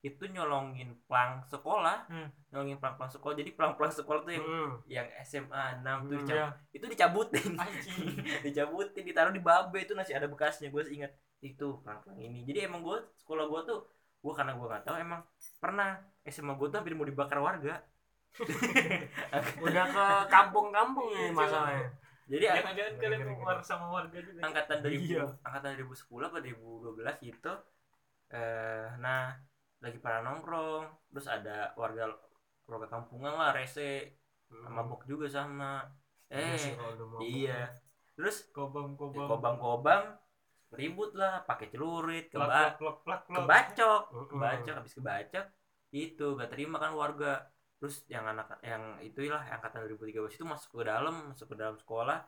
itu nyolongin plang sekolah. Hmm. nyolongin plang plang sekolah. Jadi plang plang sekolah tuh yang Hmm. yang SMA 6 tuh Hmm. dicabut, ya itu dicabutin. Dicabutin ditaruh di babe itu masih ada bekasnya gue ingat. Itu plang plang ini. Jadi emang gue sekolah gue tuh gue karena gue nggak tahu emang pernah SMA gue tuh hampir mau dibakar warga. Udah ke kampung-kampung ini masalahnya. jadi a- jangan-jangan kalian war sama warga juga angkatan 2000 Iya. angkatan 2010 apa 2012 gitu eh nah lagi pada nongkrong terus ada warga warga kampungan lah rese sama bok juga sama. Iya eh iya. Terus kobam kobam kobam-kobam ribut lah pakai celurit plak keba plak plak plak kebacok. Mm-mm. kebacok habis kebacok itu gak terima kan warga. Terus yang anak yang itulah yang angkatan 2013 itu masuk ke dalam masuk ke dalam sekolah.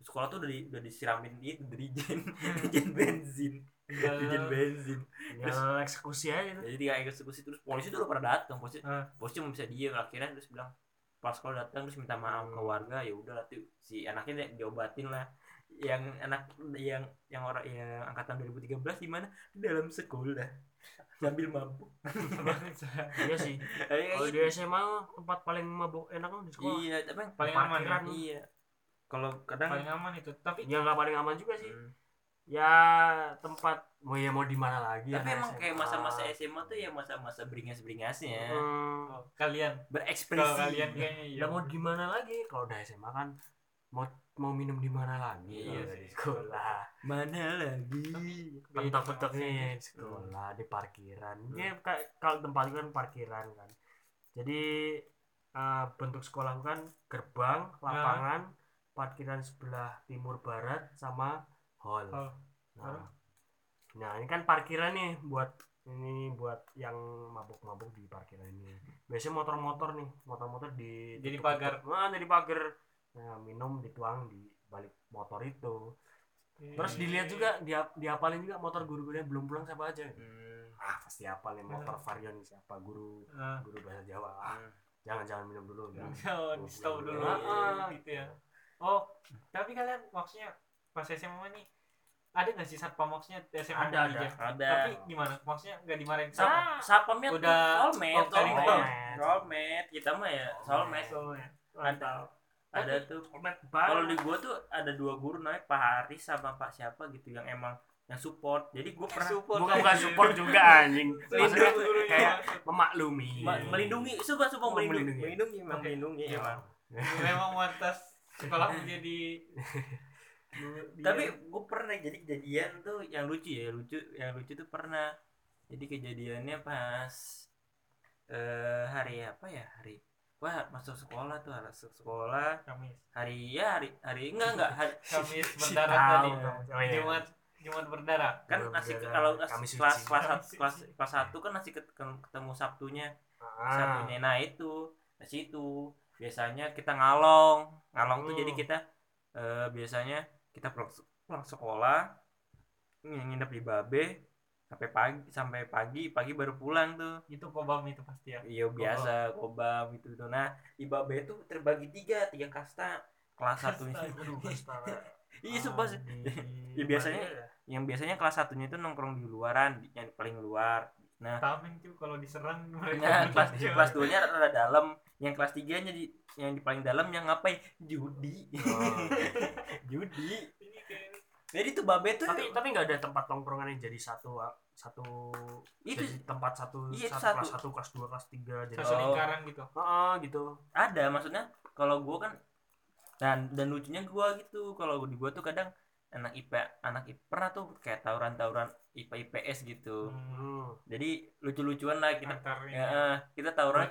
Sekolah tuh udah di, udah disiramin itu dirijen dirijen bensin. Dirijen bensin. Tinggal eksekusi aja tuh jadi dia eksekusi. Terus polisi tuh udah pada datang polisi Ah. polisi cuma bisa diem akhirnya. Terus bilang pas sekolah datang terus minta maaf ke Hmm. warga. Ya udah lah tuh. Si anaknya di- diobatin lah. Yang anak yang yang orang yang angkatan 2013 di mana? Di dalam sekolah sambil mabuk. Iya sih. Kayak kalau di SMA tempat paling mabuk enak kan di sekolah. Iya tapi paling aman ya? iya. Kalau kadang paling aman itu. Tapi ya nggak paling aman juga sih. Hmm. ya tempat mau ya mau di mana lagi tapi emang kayak masa-masa SMA tuh ya masa-masa beringas-beringasnya. Hmm, oh, kalian. Berekspresi. Kalau kalian kayaknya iya. Ya mau di mana lagi. Kalau udah SMA kan mau mau minum di mana lagi Iya di sekolah? Mana lagi? Pentok-pentoknya di sekolah di parkiran. Hmm. ya kalau tempat itu kan parkiran kan. Jadi eh, bentuk sekolah kan gerbang lapangan parkiran sebelah timur barat sama hall. Hall. nah, nah ini kan parkiran nih buat ini buat yang mabuk-mabuk di parkiran ini. Biasanya motor-motor nih motor-motor di Jadi pagar. nah jadi pagar nah, minum dituang di balik motor itu terus dilihat juga dia diapalin juga motor guru-gurunya belum pulang siapa aja Hmm. ah pasti hafal nih motor varian siapa guru Ah. guru bahasa Jawa ah, Hmm. jangan jangan minum dulu jangan. Di tahu dulu Ah, gitu ya. Oh, tapi kalian maksudnya pas SMA nih ada nggak sih satpam maksudnya SMA Ada, ada. Ada Tapi gimana? Maksudnya nggak dimarahin Sap Ah, sapamnya udah- oh, itu. soulmate. Kita mah ya soulmate. soalnya. Ada ada tuh kalau di gua tuh ada dua guru namanya Pak Haris sama Pak siapa gitu yang emang yang support. Jadi gua pernah Support bukan bukan support juga anjing maksudnya kayak memaklumi ma- melindungi, suka suka Oh, melindungi, melindungi. melindungi, emang Oke. melindungi emang. Memang mantas sekolah menjadi Tapi gua pernah jadi kejadian tuh yang lucu ya, lucu, yang lucu tuh pernah. Jadi kejadiannya pas eh hari apa ya hari wah masuk sekolah tuh masuk sekolah Kamis hari ya hari hari enggak enggak hari, Kamis berdarah tadi. Oh, iya. Jumat Jumat berdarah kan Belum masih beda. kalau Kami suci. kelas kelas kelas suci. kelas satu kan masih ket- ketemu sabtunya Ah. sabtunya nah itu di situ biasanya kita ngalong ngalong tuh Hmm. jadi kita eh, biasanya kita pulang, pulang sekolah ng- nginep di babe sampai pagi sampai pagi pagi baru pulang tuh. Itu kobam itu pasti ya? Iya biasa kobam. Itu tuh nah di babe tuh terbagi tiga tiga kasta. Kelas satunya kastara. iya sumpah Ya, biasanya- mana ya? yang biasanya kelas satunya itu nongkrong di luaran yang paling luar. Nah tameng tuh kalau diserang Nah, mereka kelas berjam. kelas 2 nya rada dalam. Yang kelas 3 nya di yang di paling dalam yang ngapain? Judi. Oh. judi jadi tuh babe tuh tapi tapi nggak ada tempat tongkrongan yang jadi satu satu itu jadi tempat satu, Iya, satu, satu. kelas satu kelas dua kelas tiga jadi satu Oh. lingkaran gitu. Ah gitu. Ada maksudnya kalau gua kan dan dan lucunya gua gitu kalau di gua tuh kadang anak IPA anak IPA pernah tuh kayak tawuran-tawuran IPA IPS gitu. Hmm, jadi lucu-lucuan lah kita ya, kita tawuran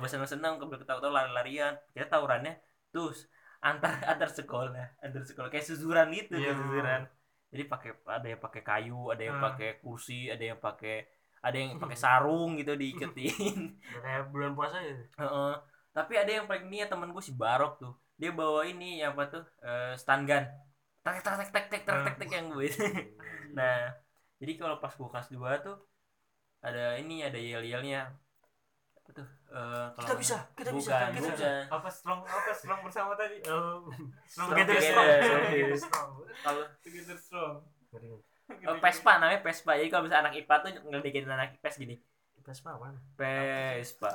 buat senang-senang uh, kita tahu lari-larian. Kita tawurannya terus antar antar sekolah antar sekolah. Kayak susuran gitu Iya. kayak susuran. Jadi pakai ada yang pakai kayu ada yang Ah. pakai kursi ada yang pakai ada yang pakai sarung gitu diiketin. Kayak bulan puasa ya? Heeh. tapi ada yang paling niat temen gue si Barok tuh. Dia bawa ini apa tuh eh, stun gun. Tek tek tek tek tek tek tek tek yang gue nah jadi kalau pas gue kelas 2 tuh ada ini ada yel yelnya apa Eh, kalau kita bisa kita bisa bukan kita bisa. Apa strong apa strong bersama tadi? Oh, strong together together, strong. Together. Together. strong. kalau together strong. Eh, Vespa namanya Vespa jadi kalau misalnya anak IPA tuh ngeledekin anak IPS gini Vespa apaan? Vespa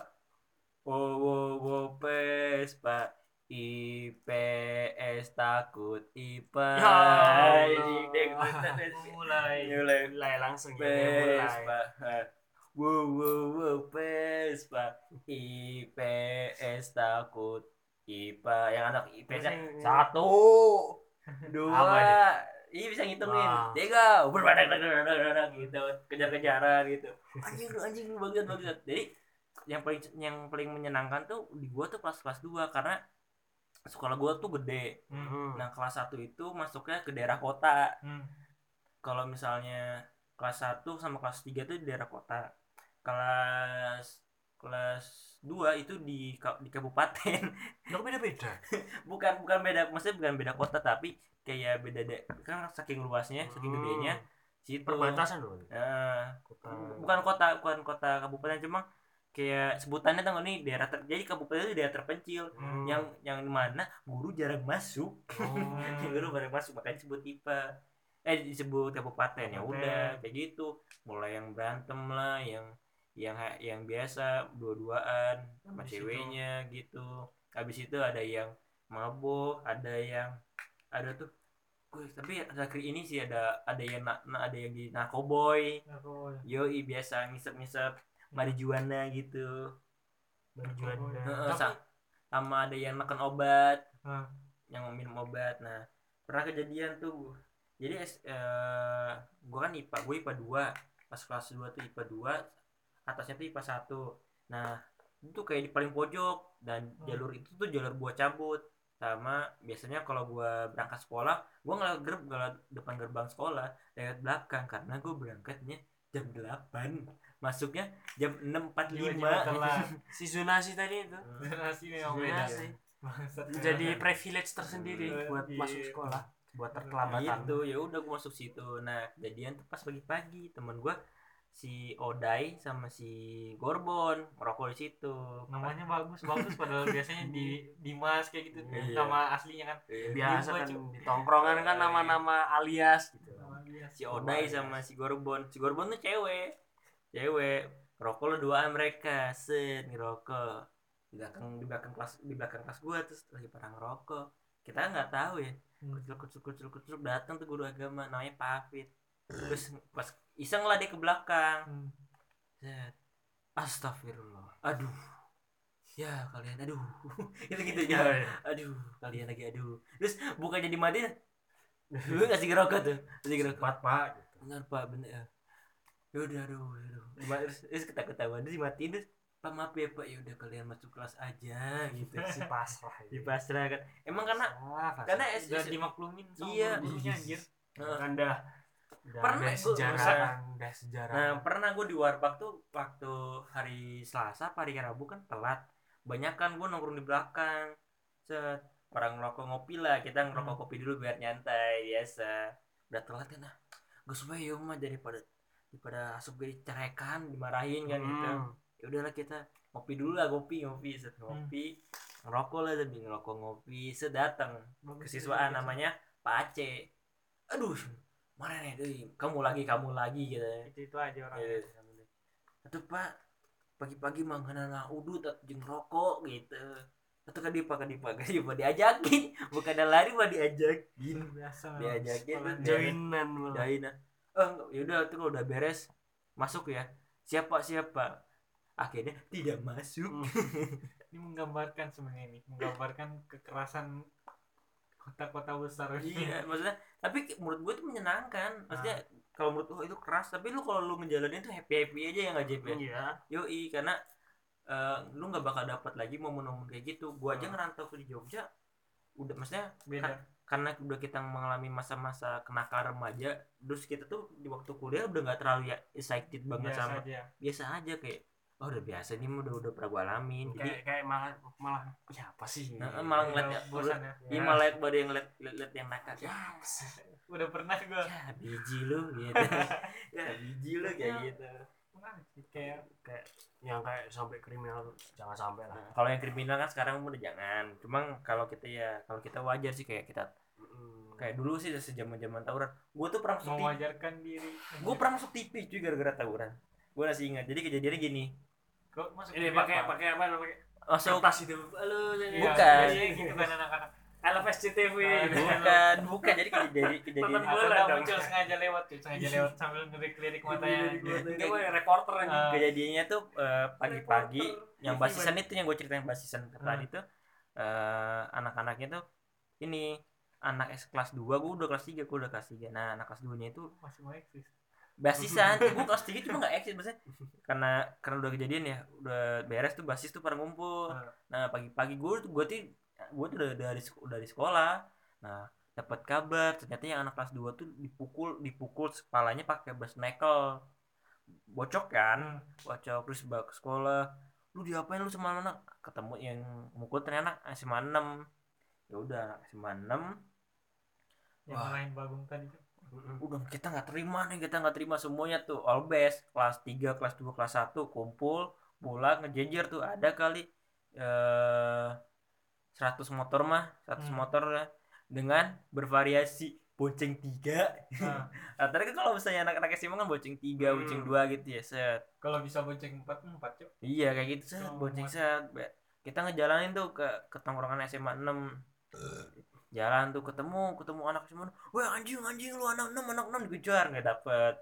wow wow wow Vespa IPS takut IPA Ya mulai. Mulai. Mulai langsung ya mulai wow wow wow Vespa. IPS takut. IPA yang anak IPS yang- satu. Dua. Ini? iya bisa ngitungin. Wah. tiga. Berbadan gitu. Kejar-kejaran gitu. Anjing lu anjing lu bagus bagus jadi yang paling yang paling menyenangkan tuh di gua tuh pas kelas 2 karena sekolah gua tuh gede. Hmm, nah kelas 1 itu masuknya ke daerah kota. Hmm. kalau misalnya kelas 1 sama kelas 3 tuh di daerah kota kelas kelas 2 itu di di kabupaten Nggak beda-beda. bukan bukan beda maksudnya bukan beda kota tapi kayak beda de, kan saking luasnya saking Hmm. gedenya situ Perbatasan loh. Nah, Kota. bukan kota bukan kota kabupaten cuma kayak sebutannya tau nggak nih daerah ter, jadi kabupaten itu daerah terpencil Hmm. yang yang mana guru jarang masuk Oh. guru jarang masuk makanya disebut IPA eh disebut kabupaten ya udah kayak gitu mulai yang berantem lah yang yang yang biasa dua-duaan sama Habis itu- ceweknya gitu. Habis itu ada yang mabuk ada yang ada tuh Wih, tapi akhir ini sih ada ada yang na, na- ada yang di narkoboy Aku yoi biasa ngisep-ngisep marijuana gitu. Marijuana. Heeh, Tapi- sa- sama ada yang makan obat. Ah. yang minum obat. Nah pernah kejadian tuh jadi es- eh, gua kan IPA gue IPA 2 pas kelas 2 tuh IPA 2 atasnya tuh IPA 1 nah itu kayak di paling pojok dan Hmm. jalur itu tuh jalur gua cabut sama biasanya kalau gua berangkat sekolah gua nggak gerb nggak depan gerbang sekolah lewat belakang karena gua berangkatnya jam 8 masuknya jam 6.45 telat. Si Zunasi tadi itu. Generasi memang beda. Zunasi. Bangsat. Jadi privilege tersendiri Hmm. buat Iya. masuk sekolah. Buat terkelambatan. gitu ya udah gue masuk situ nah kejadian tuh pas pagi-pagi temen gue si Odai sama si Gorbon merokok di situ. Namanya bagus bagus padahal biasanya di Dimas kayak gitu. Iya. nama aslinya kan Biasa Iya, kan. Di tongkrongan kan nama-nama alias gitu. Nama dia. si Odai sama si Gorbon. Si Gorbon tuh cewek. Cewek. Rokok lo duaan mereka. Set ngerokok. Di belakang di belakang kelas di belakang kelas gue terus lagi pada ngerokok. Kita nggak tahu ya. Hmm. kucuk kucuk kucuk kucuk datang tuh guru agama namanya Pak Hafid terus pas iseng lah dia ke belakang Hmm. Astagfirullah. Aduh. Ya kalian aduh. Itu gitu ya. Aduh, kalian lagi aduh. Terus bukan jadi mati. Lu ngasih ngerokok tuh. Ngasih ngerokok. Cepat pak. Benar Pak, benar. Ya Ya udah aduh, aduh. Ma- Terus, terus ketawa-ketawa terus dimatiin terus Pak maaf ya Pak, ya udah kalian masuk kelas aja gitu. Si pasrah. Di pasrah kan. Emang karena Pasrah, karena pasrah. es, udah es- dimaklumin sama Iya. gurunya anjir Heeh. Dah udah Pernah ada gua- sejarah udah sejarah. Nah pernah gue di warpak tuh waktu hari Selasa hari Rabu kan telat. Banyak kan gue nongkrong di belakang. Set orang ngerokok ngopi lah. Kita ngerokok Hmm. kopi dulu biar nyantai biasa. Udah telat kan nah. Gue supaya ya mah daripada daripada asup gue dicerekan dimarahin kan gitu. Hmm. ya udahlah kita ngopi dulu lah ngopi ngopi. Set ngopi ngerokok lah tapi ngerokok ngopi. Set datang kesiswaan namanya Pak Aceh. Aduh mana nih deh kamu lagi kamu lagi gitu itu itu aja orangnya. Atau Pak pagi-pagi mangkana udut jeng rokok gitu. Atau kan dipa kan dipa kan dipa diajakin bukan ada lari mah diajakin. biasa Diajakin joinan. Daina. Oh enggak, yaudah tuh kalau udah beres masuk ya. Siapa siapa? Akhirnya tidak masuk. ini menggambarkan sebenarnya ini menggambarkan kekerasan kota-kota besar iya, maksudnya tapi menurut gue itu menyenangkan. Maksudnya kalau menurut lu itu keras, tapi lu kalau lu ngejalanin tuh happy happy aja ya nggak JP? iya Yoi, karena eh, lu nggak bakal dapat lagi momen-momen kayak gitu. Gua aja Hmm. ngerantau ke di Jogja, udah maksudnya beda karena udah kita mengalami masa-masa kenakalan remaja, terus kita tuh di waktu kuliah udah nggak terlalu ya excited banget biasa sama aja biasa aja kayak oh udah biasa nih mah udah udah pernah gua alamin. Jadi kayak kayak malah malah ya apa sih Nah, malah ngeliat Udah ya, bosan ya Iya malah pada yang liat, liat, liat yang nakal. Ya, udah pernah gue ya biji lu gitu. Ya biji lu kayak gitu. Kayak kayak yang kayak sampai kriminal jangan sampai lah. Nah, kalau yang kriminal kan sekarang udah jangan. Cuma kalau kita ya kalau kita wajar sih kayak kita Mm. kayak dulu sih sejaman zaman tawuran. Gue tuh pernah masuk TV mewajarkan diri. Gue pernah masuk TV cuy gara-gara tawuran. Gue masih ingat. Jadi kejadiannya gini masuk ini pakai apa? pakai apa namanya? Masuk kertas itu. Halo Iya, Bukan. biasanya gitu kan anak-anak. LFS CTV Ah, bukan bukan. Jadi kejadian kejadian Tonton atau Bola muncul sengaja lewat tuh sengaja lewat sambil ngelirik-lirik matanya Ini mah reporter aja Ah. kejadiannya tuh eh, pagi-pagi Reporter. yang basisan itu yang gue ceritain basisan tadi tuh eh, anak-anaknya tuh ini anak S kelas 2 gue udah kelas 3 gue udah kelas 3 nah anak kelas 2 nya itu masih mau eksis basisan gue kelas 3 cuma gak eksis maksudnya. Karena karena udah kejadian ya udah beres tuh basis tuh pada ngumpul. Nah pagi-pagi gue tuh gue tuh gue tuh udah dari udah di sekolah. Nah dapat kabar ternyata yang anak kelas 2 tuh dipukul dipukul kepalanya pakai bas mekel. Bocok kan? Bocok terus bawa ke sekolah. Lu diapain lu sama anak? Ketemu yang mukul ternyata anak SMA 6 ya udah SMA 6 yang Wah. lain bagung tadi tuh udah kita nggak terima nih kita nggak terima semuanya tuh. All best kelas 3 kelas 2 kelas 1 kumpul pulang ngejejer tuh. Ada kali eh 100 motor mah 100 Hmm. motor ya, dengan bervariasi bonceng tiga. Nah, rata kan kalau misalnya anak-anak SMA kan bonceng tiga Hmm. bonceng dua gitu ya set. Kalau bisa bonceng empat empat cok. Iya kayak gitu set bonceng mat. set. Kita ngejalanin tuh ke ke tongkrongan SMA 6 jalan tuh ketemu ketemu anak SMA wah anjing anjing lu anak 6 anak 6 dikejar nggak dapet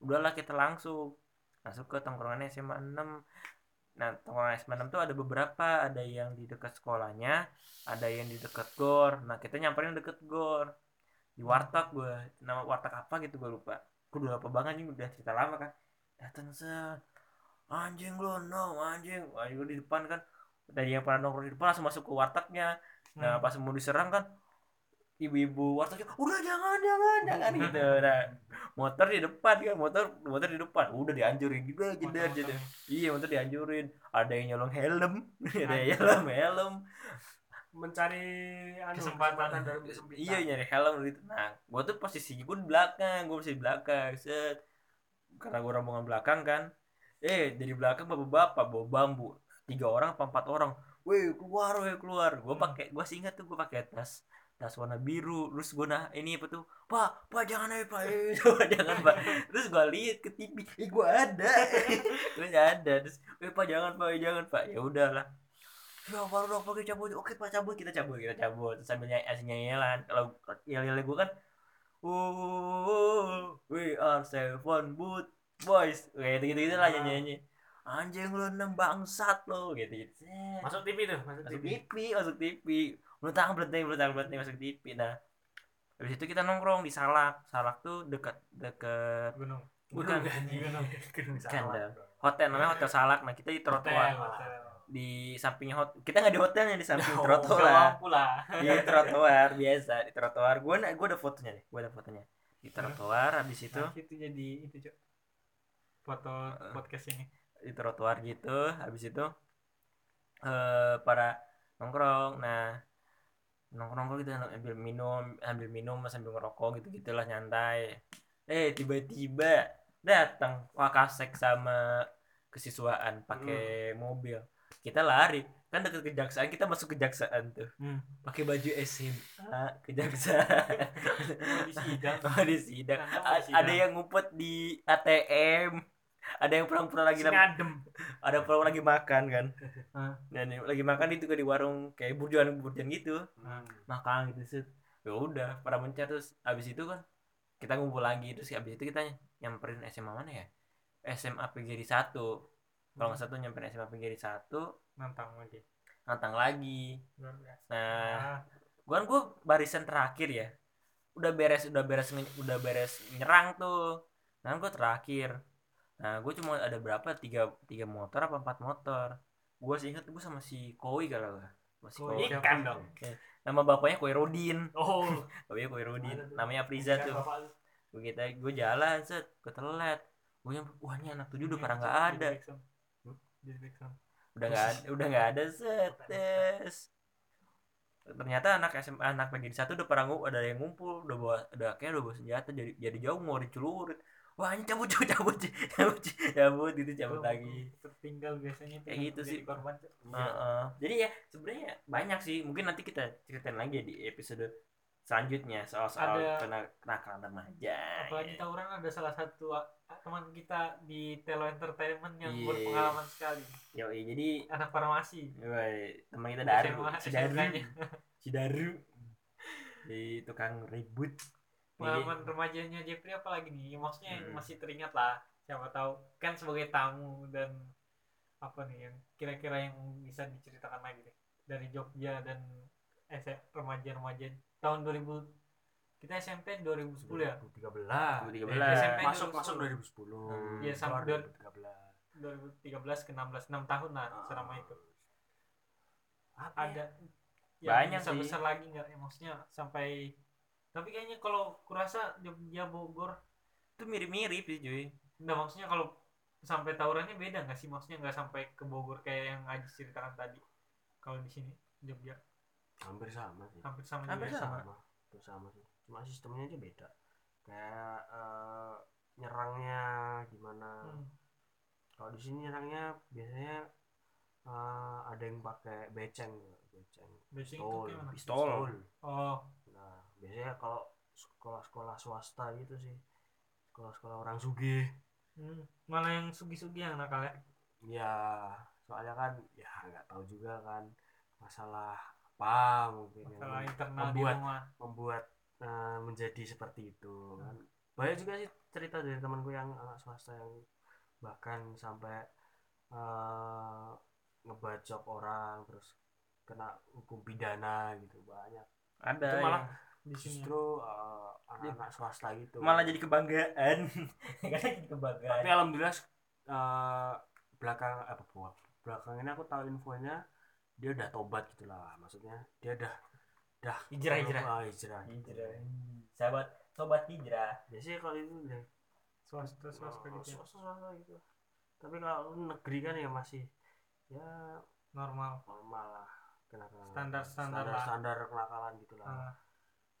udahlah kita langsung masuk ke tongkrongan SMA 6 nah tongkrongan SMA 6 tuh ada beberapa ada yang di dekat sekolahnya ada yang di dekat gor. Nah kita nyamperin deket gor. Di warteg gue nama warteg apa gitu gue lupa. Gue udah lupa banget nih udah cerita lama kan. Datang set. Anjing lu no anjing. Anjing lu di depan kan. Dari yang pernah nongkrong di depan langsung masuk ke wartegnya nah Hmm. pas mau diserang kan ibu-ibu wartegnya udah jangan jangan jangan gitu. Nah motor di depan kan motor motor di depan. Udah dianjurin juga jeder jeder. Iya motor dianjurin ada yang nyolong helm ada yang nyolong helm. Mencari anu, Kesempatan. dari kesempitan. iya nyari helm gitu nah gua tuh posisi gue di belakang gue masih di belakang set. Karena gue rombongan belakang kan. Eh dari belakang bapak-bapak bawa bambu. Tiga orang apa empat orang weh keluar weh keluar. Gue pakai gue ingat tuh gue pakai tas tas warna biru. Terus gue nah ini apa tuh? Pak pak jangan aja pak. Eh, Pak, jangan pak. Terus gue lihat ke TV eh gue ada. Terus ada. Terus eh pak jangan pak eh, jangan pak. Ya udahlah ya baru dong pakai cabut. Oke pak cabut. Kita cabut kita cabut. Terus sambil nyanyi asing nyanyian kalau yel yel gue kan oh we are seven boot boys. Kayak gitu gitu lah nyanyi nyanyi anjing lu enam bangsat lo gitu gitu. Masuk TV tuh masuk masuk TV TV masuk TV belutang belutang belutang belutang masuk TV nah habis itu kita nongkrong di Salak. Salak tuh dekat dekat gunung. Bukan. Gunung gunung. Kan, Salak. hotel namanya hotel Salak. Nah kita di trotoar. Di samping hotel kita nggak di hotelnya di samping Gak trotoar. di trotoar biasa di trotoar. Gue gue ada fotonya nih gue ada fotonya. Di trotoar habis itu Nah, itu jadi itu cok. Foto podcast ini di trotoar gitu habis itu eh para nongkrong. Nah nongkrong gitu ambil minum ambil minum sambil ngerokok gitu gitulah nyantai. Eh tiba-tiba datang wakasek sama kesiswaan pakai mobil. Kita lari kan deket kejaksaan kita masuk kejaksaan tuh. Hmm. pakai baju SMA kejaksaan. Di sidang di sidang. ada yang ngumpet di ATM ada yang pulang-pulang lagi ngadem ada pulang lagi makan kan? Dan lagi makan itu di warung kayak burjuan burjuan gitu. Hmm. makan gitu set ya udah pada mencar terus abis itu kan kita ngumpul lagi. Terus abis itu kita nyamperin SMA mana ya? SMA PGRI satu. Kalau nggak satu nyamperin SMA PGRI satu. Nantang lagi. Nantang lagi. Nah ah, gua kan gua barisan terakhir ya. Udah beres udah beres udah beres nyerang tuh. Nah gua terakhir nah gue cuma ada berapa? Tiga tiga motor apa empat motor? Gue sih ingat gue sama si Koi kalau Sama si Koi. Koi. ikan dong. Nama bapaknya Koi Rodin oh. Bapaknya Koi Rodin namanya Priza tuh. lu. gue kita gue jalan set. Gue telat. Gue nyampe wah ini anak tujuh udah pada nggak ada. backsound. udah nggak ada udah nggak ada set tes. ternyata anak SMA anak PGD satu udah pada ada yang ngumpul udah bawa udah kayak udah bawa senjata jadi jadi jauh mau dicelurit wah ini cabut cabut cabut cabut cabut gitu cabut lagi. tertinggal biasanya Kayak gitu sih. korban Cok. Heeh. jadi ya sebenarnya banyak sih. Mungkin nanti kita ceritain lagi ya di episode selanjutnya soal soal Ada- kena- kenakalan remaja apalagi ya. tawuran ada salah satu teman kita di Telo Entertainment yang Iya. berpengalaman sekali. Yoi, jadi anak farmasi. Woi, teman kita Daru si Daru. si Daru. Di tukang ribut pengalaman remajanya Jeffrey apalagi nih maksudnya yang Hmm. masih teringat lah siapa tahu kan sebagai tamu dan apa nih yang kira-kira yang bisa diceritakan lagi deh dari Jogja dan S- remaja-remaja tahun 2000 kita SMP 2010 ya 2013 2013. SMP masuk 2010. masuk 2010 Hmm. Iya, sampai Keluar dua- 2013 2013 ke 16 6 tahun lah selama itu apa ya? ada Banyak besar sih. besar lagi nggak ya maksudnya sampai tapi kayaknya kalau kurasa Jogja Bogor itu mirip-mirip sih cuy Nggak maksudnya kalau sampai tawurannya beda nggak sih maksudnya nggak sampai ke Bogor kayak yang Aji ceritakan tadi kalau di sini Jogja hampir sama sih hampir sama Hampir juga ya? sama. hampir sama sih cuma sistemnya aja beda kayak eh, nyerangnya gimana Hmm. kalau di sini nyerangnya biasanya eh, ada yang pakai beceng beceng itu pistol gimana? Pistol. oh nah biasanya kalau sekolah-sekolah swasta gitu sih. Sekolah-sekolah orang sugih. Hmm. malah yang sugi-sugi yang nakal ya? Ya soalnya kan ya nggak tahu juga kan masalah apa mungkin yang masalah internal di membuat rumah. membuat eh, menjadi seperti itu kan. Banyak juga sih cerita dari temanku yang anak swasta yang bahkan sampai eh, ngebacok orang terus kena hukum pidana gitu banyak. Ada Itu malah yang di sini ya. justru eh, anak-anak swasta gitu. malah jadi kebanggaan. Karena jadi kebanggaan. Tapi alhamdulillah eh, belakang apa buat belakang ini aku tahu infonya dia udah tobat gitu lah. Maksudnya dia udah udah Hijrah, hijrah. Ah, hijrah. Gitu. hijrah sahabat sobat hijrah. Biasanya kalau itu udah swasta swasta Oh, gitu ya. swasta swasta gitu. Tapi kalau negeri kan ya masih ya normal. normal lah kenakalan. Standar- standar standar, standar kenakalan gitu lah. Ah,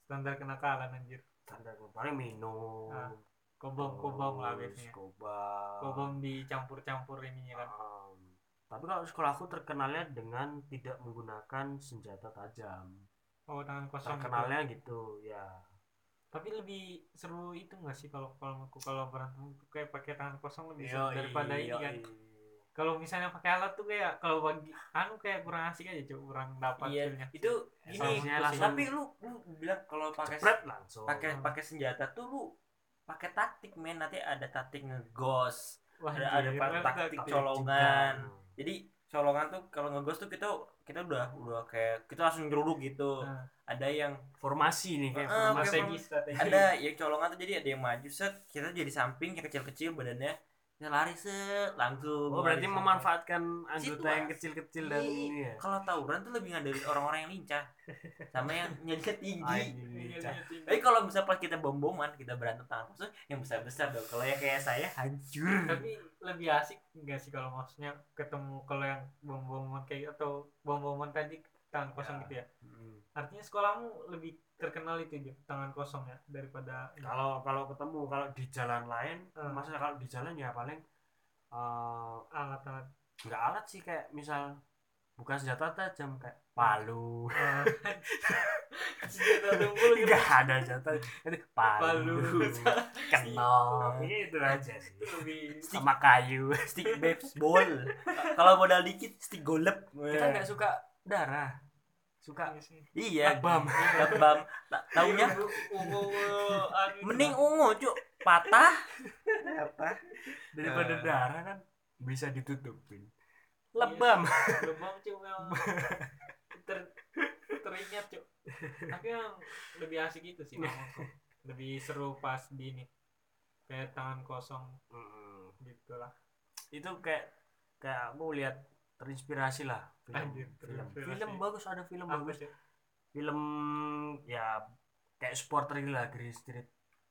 standar kenakalan anjir. Standar paling minum. Ah, kobong kobong lah biasanya. kobam kobong dicampur-campur ininya kan. Um, tapi kalau sekolahku terkenalnya dengan tidak menggunakan senjata tajam. Oh tangan kosong gitu. terkenalnya gitu ya. Tapi lebih seru itu nggak sih kalau kalau aku kalau berantem tuh kayak pakai tangan kosong lebih seru daripada ini kan. Kalau misalnya pakai alat tuh kayak kalau bagi anu kayak kurang asik aja cuy kurang dapat iya feelnya. itu Ya, gini langsung tapi lu lu bilang kalau pakai langsung. pakai pakai senjata tuh lu pakai taktik men. Nanti ada taktik ngegos Wah, ada ada kan taktik taktik colongan. Juga. jadi colongan tuh kalau ngegos tuh kita kita udah udah kayak kita langsung nyeruduk gitu. Nah, ada yang formasi nih kayak Ah, formasi kayak strategi strategi. ada yang colongan tuh jadi ada yang maju set kita jadi samping yang kecil-kecil badannya kita lari set langsung oh berarti memanfaatkan anggota yang Situasi. kecil-kecil dan Iya. ini ya kalau tawuran tuh lebih ngandelin orang-orang yang lincah sama yang nyalinya tinggi iya. tapi kalau misalnya pas kita bom-boman kita berantem tangan kosong yang besar-besar dong kalau yang kayak saya hancur tapi lebih asik enggak sih kalau maksudnya ketemu kalau yang bom-boman kayak atau bom-boman tadi tangan kosong Ya. gitu ya Hmm. artinya sekolahmu lebih terkenal itu Jo, tangan kosong ya daripada kalau kalau ketemu kalau di jalan lain Hmm. maksudnya kalau di jalan ya paling eh, alat-alat. nggak alat sih kayak misal bukan senjata tajam kayak palu. Eh, senjata tumpul gitu. Nggak ada senjata itu palu Palu. kenal. Itu aja sih. Lebih sama kayu stick baseball kalau modal dikit stick golep. Kita nggak suka darah suka? Iya iya. Lebam lebam Ta- taunya Ungu, ungu, anu itu mending ungu cuk. Patah. Apa daripada Eh. darah kan bisa ditutupin. Lebam. Lebam cuy memang. Ter teringat cuy tapi yang lebih asik itu sih lebih seru pas di ini. Kayak tangan kosong. Mm. gitu lah. Itu kayak kayak aku lihat terinspirasi lah film. Anjir, film. film bagus ada film apa bagus. sih? Film ya kayak supporter gitu lah Green Street.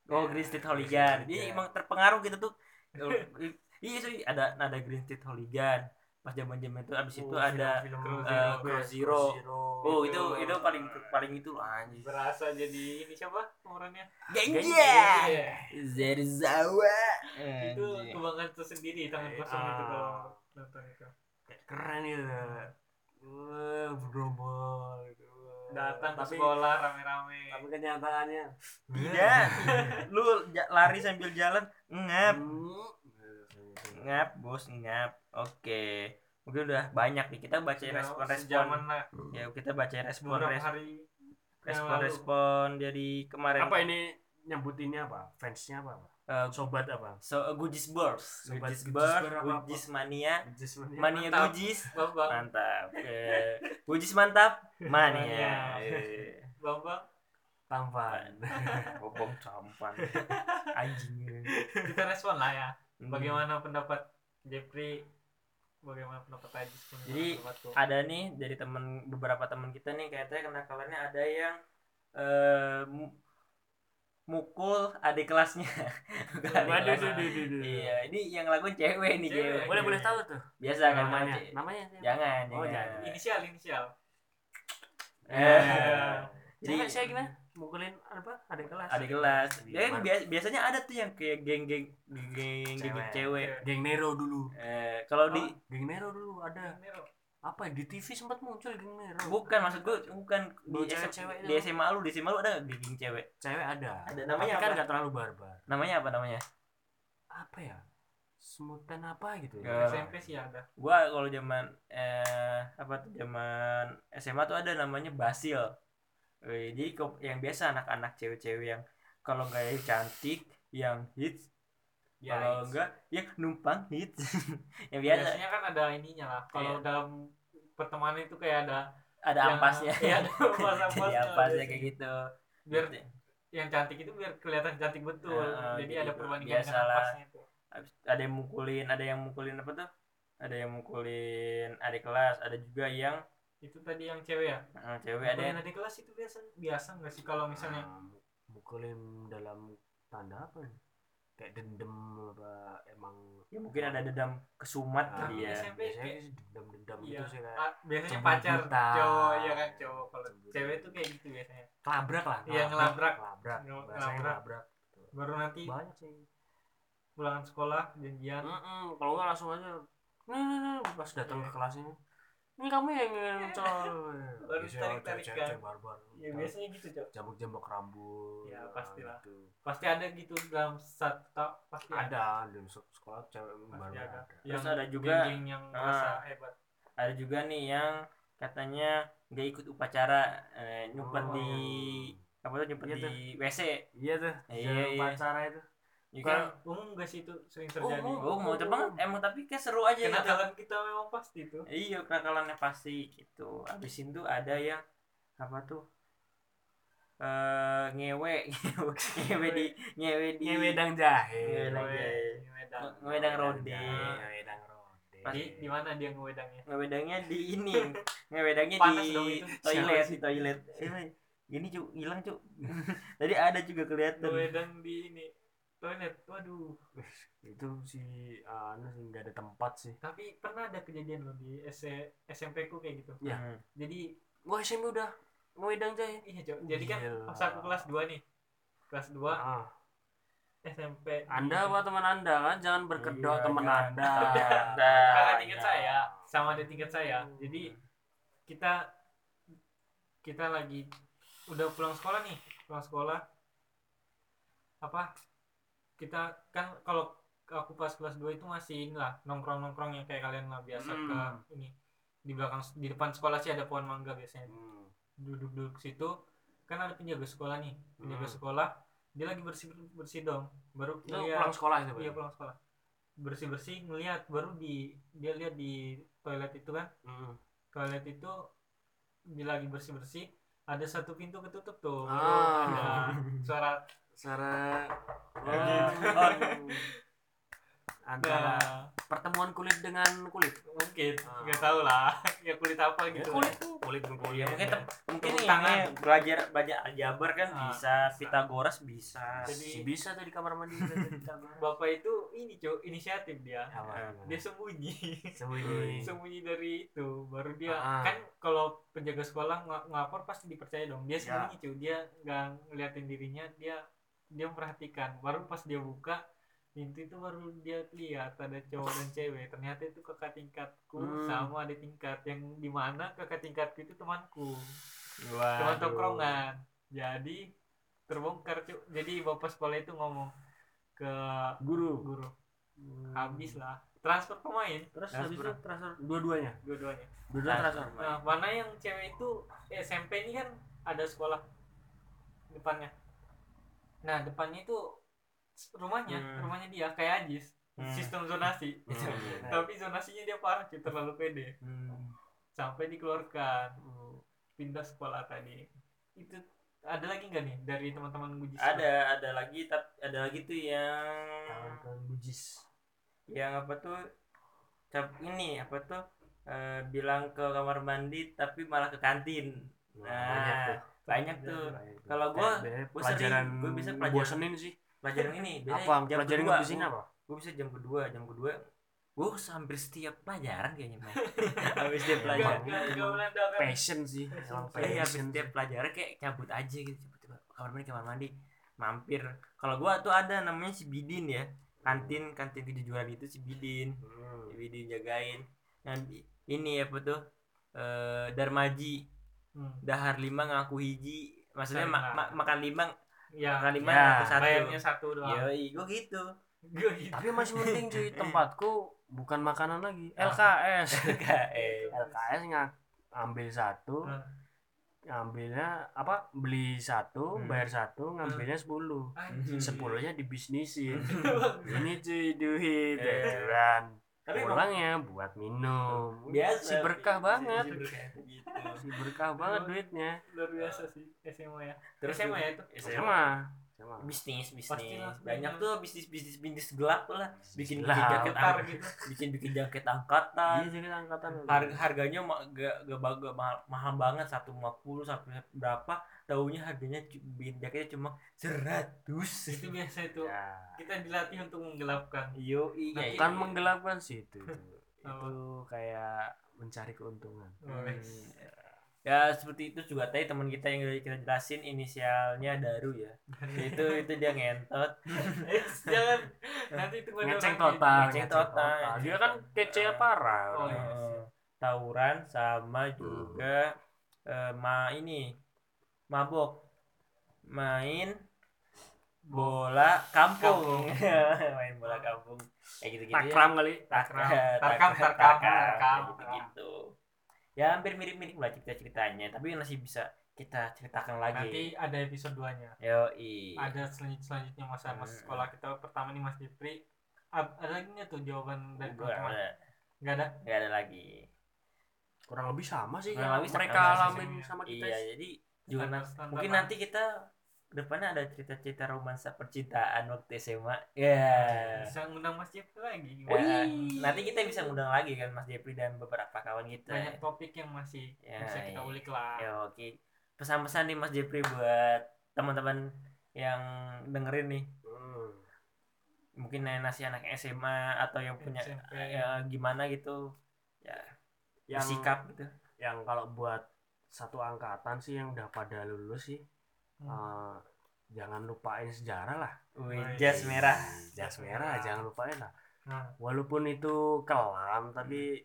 Oh Ya, Green Street Green Hooligan. Street, dia ya. emang terpengaruh gitu tuh. Iya sih ada ada Green Street Hooligan. Pas zaman zaman itu abis itu Oh, ada film, film, Zero. eh, Crow Zero. Zero. oh itu itu paling paling itu anjir berasa jadi ini siapa pemerannya Genja Zerzawa. Itu kebanggaan tersendiri tangan kosong itu ah. kalau nonton itu Kayak keren gitu. Wah, bergerombol gitu. datang ke sekolah rame-rame. Tapi kenyataannya tidak lu ja- lari sambil jalan ngap. Ngap bos ngap. Oke. Mungkin udah banyak nih. Kita baca respon respon. lah. Ya kita baca respon respon respon respon dari kemarin. Apa ini nyebutinnya apa? Fansnya apa, Eh, sobat apa? So uh, Gujis Burst Sobat Gujis Gujis Burst Burst apa-apa. Gujis Mania. Mania. Mantap. Gujis. Bambang. Mantap. Eh, Gujis mantap. Mania. Mania. Eh, bambang. Tampan. Bobong campan anjing. Kita respon lah ya. Hmm. bagaimana pendapat Jeffrey? Bagaimana pendapat Ajis Jadi, pendapatku? ada nih dari temen beberapa teman kita nih kayaknya kenakalannya ada yang eh, mu- mukul adik kelasnya. Bukan adik Waduh, kelas. duh, duh, duh, duh. iya ini yang lakuin cewek nih Cewek. cewek boleh boleh tahu tuh biasa kan namanya? Namanya siapa? jangan Oh, jangan. inisial inisial. Eh, Jadi Cewek saya gimana? Mukulin apa adik kelas. Adik kelas. Ya biasanya ada tuh yang kayak geng-geng geng geng Cewek. cewek geng Nero dulu. Eh kalau di geng Nero dulu ada. Nero. Apa ya, di TV sempat muncul geng Nero bukan maksud gue bukan. Di, cewek-cewek di. SMA lu di SMA lu ada geng cewek? Cewek ada. Ada, namanya Tapi kan nggak terlalu barbar. Namanya apa namanya? Apa ya? Semutan apa gitu Ya. SMP sih ada. Gua kalau zaman eh apa tuh zaman SMA tuh ada namanya Basil. Eh, jadi kok- yang biasa anak-anak cewek-cewek yang kalau nggak yang cantik yang hits Ya, kalau enggak ya numpang hits. Yang biasa. Biasanya kan ada ininya lah. Kalau Iya. dalam pertemanan itu kayak ada ada yang- ampasnya. iya ada ampas-ampasnya. Jadi ampasnya kayak gitu. Biar yang cantik itu biar kelihatan cantik betul. Heeh, jadi gitu. ada perbandingan dengan Biasalah. ampasnya itu. Habis ada yang mukulin ada yang mukulin apa tuh? Ada yang mukulin adik kelas ada juga yang itu tadi yang cewek ya? Eh, cewek ada yang Mukulin adik kelas itu biasa biasa nggak sih kalau misalnya? Nah, mukulin dalam tanda apa? nih kayak dendam apa emang ya mungkin ada dendam kesumat Ah, kali ya. SMP biasanya kayak- sih dendam-dendam Iya. gitu sih kayak ah, biasanya pacar buta. cowok ya kan cowok. Kalau cewek tuh kayak gitu biasanya. Kelabrak lah Iya, ngelabrak. kelabrak ngelabrak. kelabrak baru nanti banyak sih. pulangan sekolah janjian. Mm-mm, kalau nggak langsung aja. Nih nih nih pas datang Iya. ke kelasnya ini kamu yang ngecol Baru Biasanya tarik-tarikan. cewek-cewek barbar ya biasanya gitu cowok jambak-jambak rambut Ya, nah, pastilah. gitu. pasti ada gitu dalam satu pasti ada, ada sekolah cewek Pasti barbar ada. ada Terus yang ada juga, yang ah, merasa hebat ada juga nih yang katanya nggak ikut upacara eh, nyumpet Oh. di apa tuh nyumpet Iya di tuh. WC iya tuh Iya, iya, iya. upacara itu ya kan? umum gak sih itu sering Oh, terjadi. oh mau banget. emang tapi kayak seru aja gitu. Kenakalan kita memang pasti itu iya kenakalannya pasti gitu. Abis itu ada yang apa tuh eh ngewe ngewe di ngewe di jahe Ngewedang jahe. ngewedang ngewedang rode. ngewedang rode. Di di mana dia ngewedangnya ngewedangnya di ini ngewedangnya di itu. toilet di toilet. Siapa? gini cu hilang cu. Tadi ada juga kelihatan. Ngewedang di ini toilet waduh. Itu si anu sih nggak ada tempat sih. Tapi pernah ada kejadian loh di S- SMP ku kayak gitu. Ya. Hmm. jadi wah SMP udah ngewedang jahe iya Cok. jadi kan pas aku kelas 2 nih kelas 2 ah. SMP anda apa teman anda kan jangan berkedok Iya, teman anda. Anda. kakak tingkat saya sama adik tingkat saya. Jadi kita kita lagi udah pulang sekolah nih pulang sekolah. Apa kita kan kalau aku pas kelas 2 itu masih inilah nongkrong nongkrong yang kayak kalian lah biasa Hmm. ke ini di belakang di depan sekolah sih ada pohon mangga biasanya Hmm. duduk duduk situ kan ada penjaga sekolah nih penjaga Hmm. sekolah dia lagi bersih bersih dong baru itu ngeliat- pulang sekolah itu iya pulang sekolah bersih bersih ngeliat baru di dia lihat di toilet itu kan Hmm. toilet itu dia lagi bersih bersih ada satu pintu ketutup tuh Ah. ada suara Suara Gitu. oh, antara nah, pertemuan kulit dengan kulit. mungkin Ah. nggak tahu lah ya kulit apa Ya, gitu kulit tuh, kulit kulit. ya mungkin mungkin ini tangan. belajar belajar aljabar kan Ah. bisa Pythagoras bisa Jadi- Si bisa tuh di kamar mandi bapak itu ini cuy inisiatif dia Apa? dia sembunyi Sembunyi. sembunyi dari itu baru dia Ah. kan kalau penjaga sekolah ng ngapor pasti dipercaya dong dia Ya. sembunyi cuy dia nggak ngeliatin dirinya dia dia memperhatikan baru pas dia buka pintu itu baru dia lihat ada cowok dan cewek ternyata itu kakak tingkatku Hmm. sama ada tingkat yang di mana kakak tingkatku itu temanku teman Waduh. tongkrongan jadi terbongkar cuy jadi bapak sekolah itu ngomong ke Guru. guru habis lah transfer pemain Terus Transfer. habis itu transfer dua-duanya. dua-duanya Dua-duanya Transfer. transfer. Nah, mana yang cewek itu eh, SMP ini kan ada sekolah depannya. Nah, depannya itu rumahnya, Hmm. rumahnya dia kayak Ajis, Hmm. sistem zonasi. Hmm. Tapi zonasinya dia parah, cuy, terlalu pede. Hmm. Sampai dikeluarkan pindah sekolah tadi. Itu ada lagi nggak nih dari teman-teman Gujis? ada ada lagi tapi ada lagi tuh yang Kawan-kawan bujis. yang apa tuh cap ini apa tuh eh, bilang ke kamar mandi tapi malah ke kantin Nah, nah. Banyak tuh. Kayak gitu. Kalau gua- gua sering- pelajaran gua bisa pelajaran- bosenin sih. pelajaran ini apa? jam pelajaran kedua, di sini gua- apa? gue bisa jam kedua jam kedua gue hampir setiap pelajaran kayaknya hampir setiap Iya, pelajaran passion sih. Iya, passion setiap pelajaran kayak cabut aja gitu tiba-tiba kamar mandi kamar mandi mampir. Kalau gua tuh ada namanya si Bidin ya. Kantin kantin kejujuran itu si Bidin. Hmm. si Bidin jagain. Yang di- ini apa tuh? Eh Darmaji Hmm. dahar lima ngaku hiji. Maksudnya ma- ma- makan lima ya makan lima Ya, ngaku satu. Bayarnya satu doang. Yoi, gua gitu. Gua gitu. tapi masih penting cuy. Tempatku bukan makanan lagi. Ah. LKS KS LKS nggak ambil satu. Hmm. ngambilnya apa? Beli satu Hmm. bayar satu ngambilnya sepuluh. Anjing. sepuluhnya dibisnisin. Ini cuy duit. Eh. Tapi pulangnya buat minum. Biasa si berkah banget. si berkah gitu. Si berkah banget duitnya. luar biasa sih SMA ya. Terus SMA ya itu? SMA sama bisnis bisnis. Pastilah, banyak tuh bisnis bisnis bisnis gelap lah. Bikin bikin jaket Angkatan ang- gitu. bikin bikin jaket angkatan. Iya jadi angkatan. Harga harganya gak gak, gak mahal, mahal banget. Satu lima puluh sampai berapa tahunya harganya jaketnya cuma seratus. Itu biasa itu. Ya. Kita dilatih untuk menggelapkan. Yo iya bukan menggelapkan sih itu itu, kayak mencari keuntungan. Oh, ya seperti itu juga. Tadi teman kita yang udah kita jelasin inisialnya Daru ya. Itu itu dia ngentot. Eh, jangan. Nanti itu ngeceng total Ngeceng ngeceng total. dia kan kece parah. Oh, iya. Tawuran sama juga eh, ma ini mabok main bola kampung. Main bola kampung. Kayak gitu gitu takram kali. Takram. Tarkam, tarkam. gitu gitu ya hampir mirip mirip lah cerita ceritanya tapi masih bisa kita ceritakan Nanti lagi ada episode 2 nya yo ada selanjut selanjutnya masa masa Hmm. sekolah kita pertama nih Mas Jepri Ad- ada lagi nggak tuh jawaban dari ada. Nggak ada? Nggak ada lagi. Kurang lebih sama sih Kurang yang lebih mereka alamin sama. sama kita iya jadi juga Standar- standar mungkin nanti kita depannya ada cerita-cerita romansa percintaan waktu SMA ya bisa ngundang Mas Jepri lagi. Gimana? nanti kita bisa ngundang lagi kan Mas Jepri dan beberapa kawan kita. Banyak topik yang masih Ya, bisa kita iya. ulik lah. Ya oke. Pesan-pesan nih Mas Jepri buat teman-teman yang dengerin nih. Hmm. mungkin yang masih anak SMA atau yang punya SMP. ya gimana gitu. Ya yang sikap gitu. yang kalau buat satu angkatan sih yang udah pada lulus sih. Hmm. eh, jangan lupain sejarah lah. Wih, jas merah. Jas merah jangan lupain lah. Nah, walaupun itu kelam tapi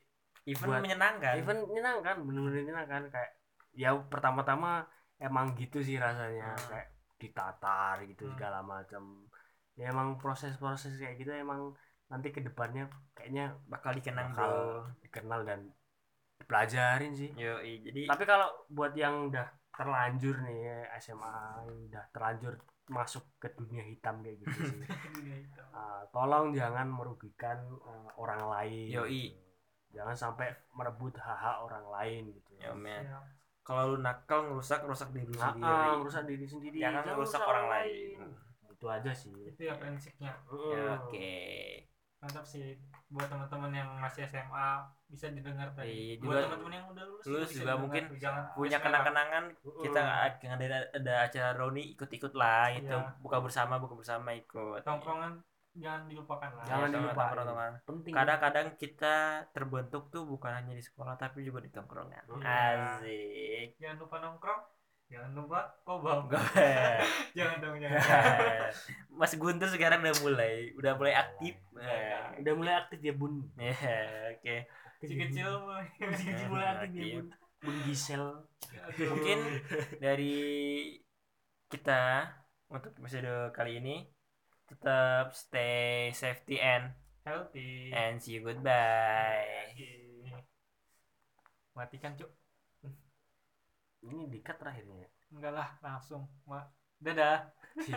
even Buat- menyenangkan. even menyenangkan bener-bener menyenangkan. Kayak ya pertama-tama emang gitu sih rasanya. Hmm. kayak ditatar gitu Hmm. segala macam ya emang proses-proses kayak gitu emang nanti ke depannya kayaknya bakal dikenang bakal dikenal dan dipelajarin sih. Yo jadi tapi kalau buat yang udah terlanjur nih SMA udah terlanjur masuk ke dunia hitam kayak gitu sih. Ah, tolong jangan merugikan eh, orang lain. Yoi. jangan sampai merebut hak-hak orang lain gitu. Yo men Ya. kalau lu nakal ngerusak ngerusak diri Nah, sendiri. ah, merusak diri sendiri. Jangan merusak orang lain. itu aja sih. Itu ya prinsipnya. Ya, oke. Mantap sih buat teman-teman yang masih SMA bisa didengar Iya, tadi buat juga- teman-teman yang udah lulus lulus juga mungkin jangan punya kenang-kenangan kita akan ada ada acara Roni ikut-ikut lah itu Iya. buka bersama buka bersama ikut. Tongkrongan jangan dilupakan lah. Jangan Ya, dilupakan. tongkrongan. penting. Kadang-kadang kita terbentuk tuh bukan hanya di sekolah tapi juga di tongkrongan. Iya. asik. Jangan lupa nongkrong jangan lupa kobam Gue- jangan dong jangan Mas Guntur sekarang udah mulai udah mulai aktif. Udah mulai aktif ya bun. Ya oke. Kecil kecil mulai kecil kecil mulai aktif ya bun. Bun Gisel. Mungkin dari kita untuk episode kali ini tetap stay safety and healthy. and see you goodbye. Matikan cuk ini dikat terakhirnya enggak lah langsung. Ma- dadah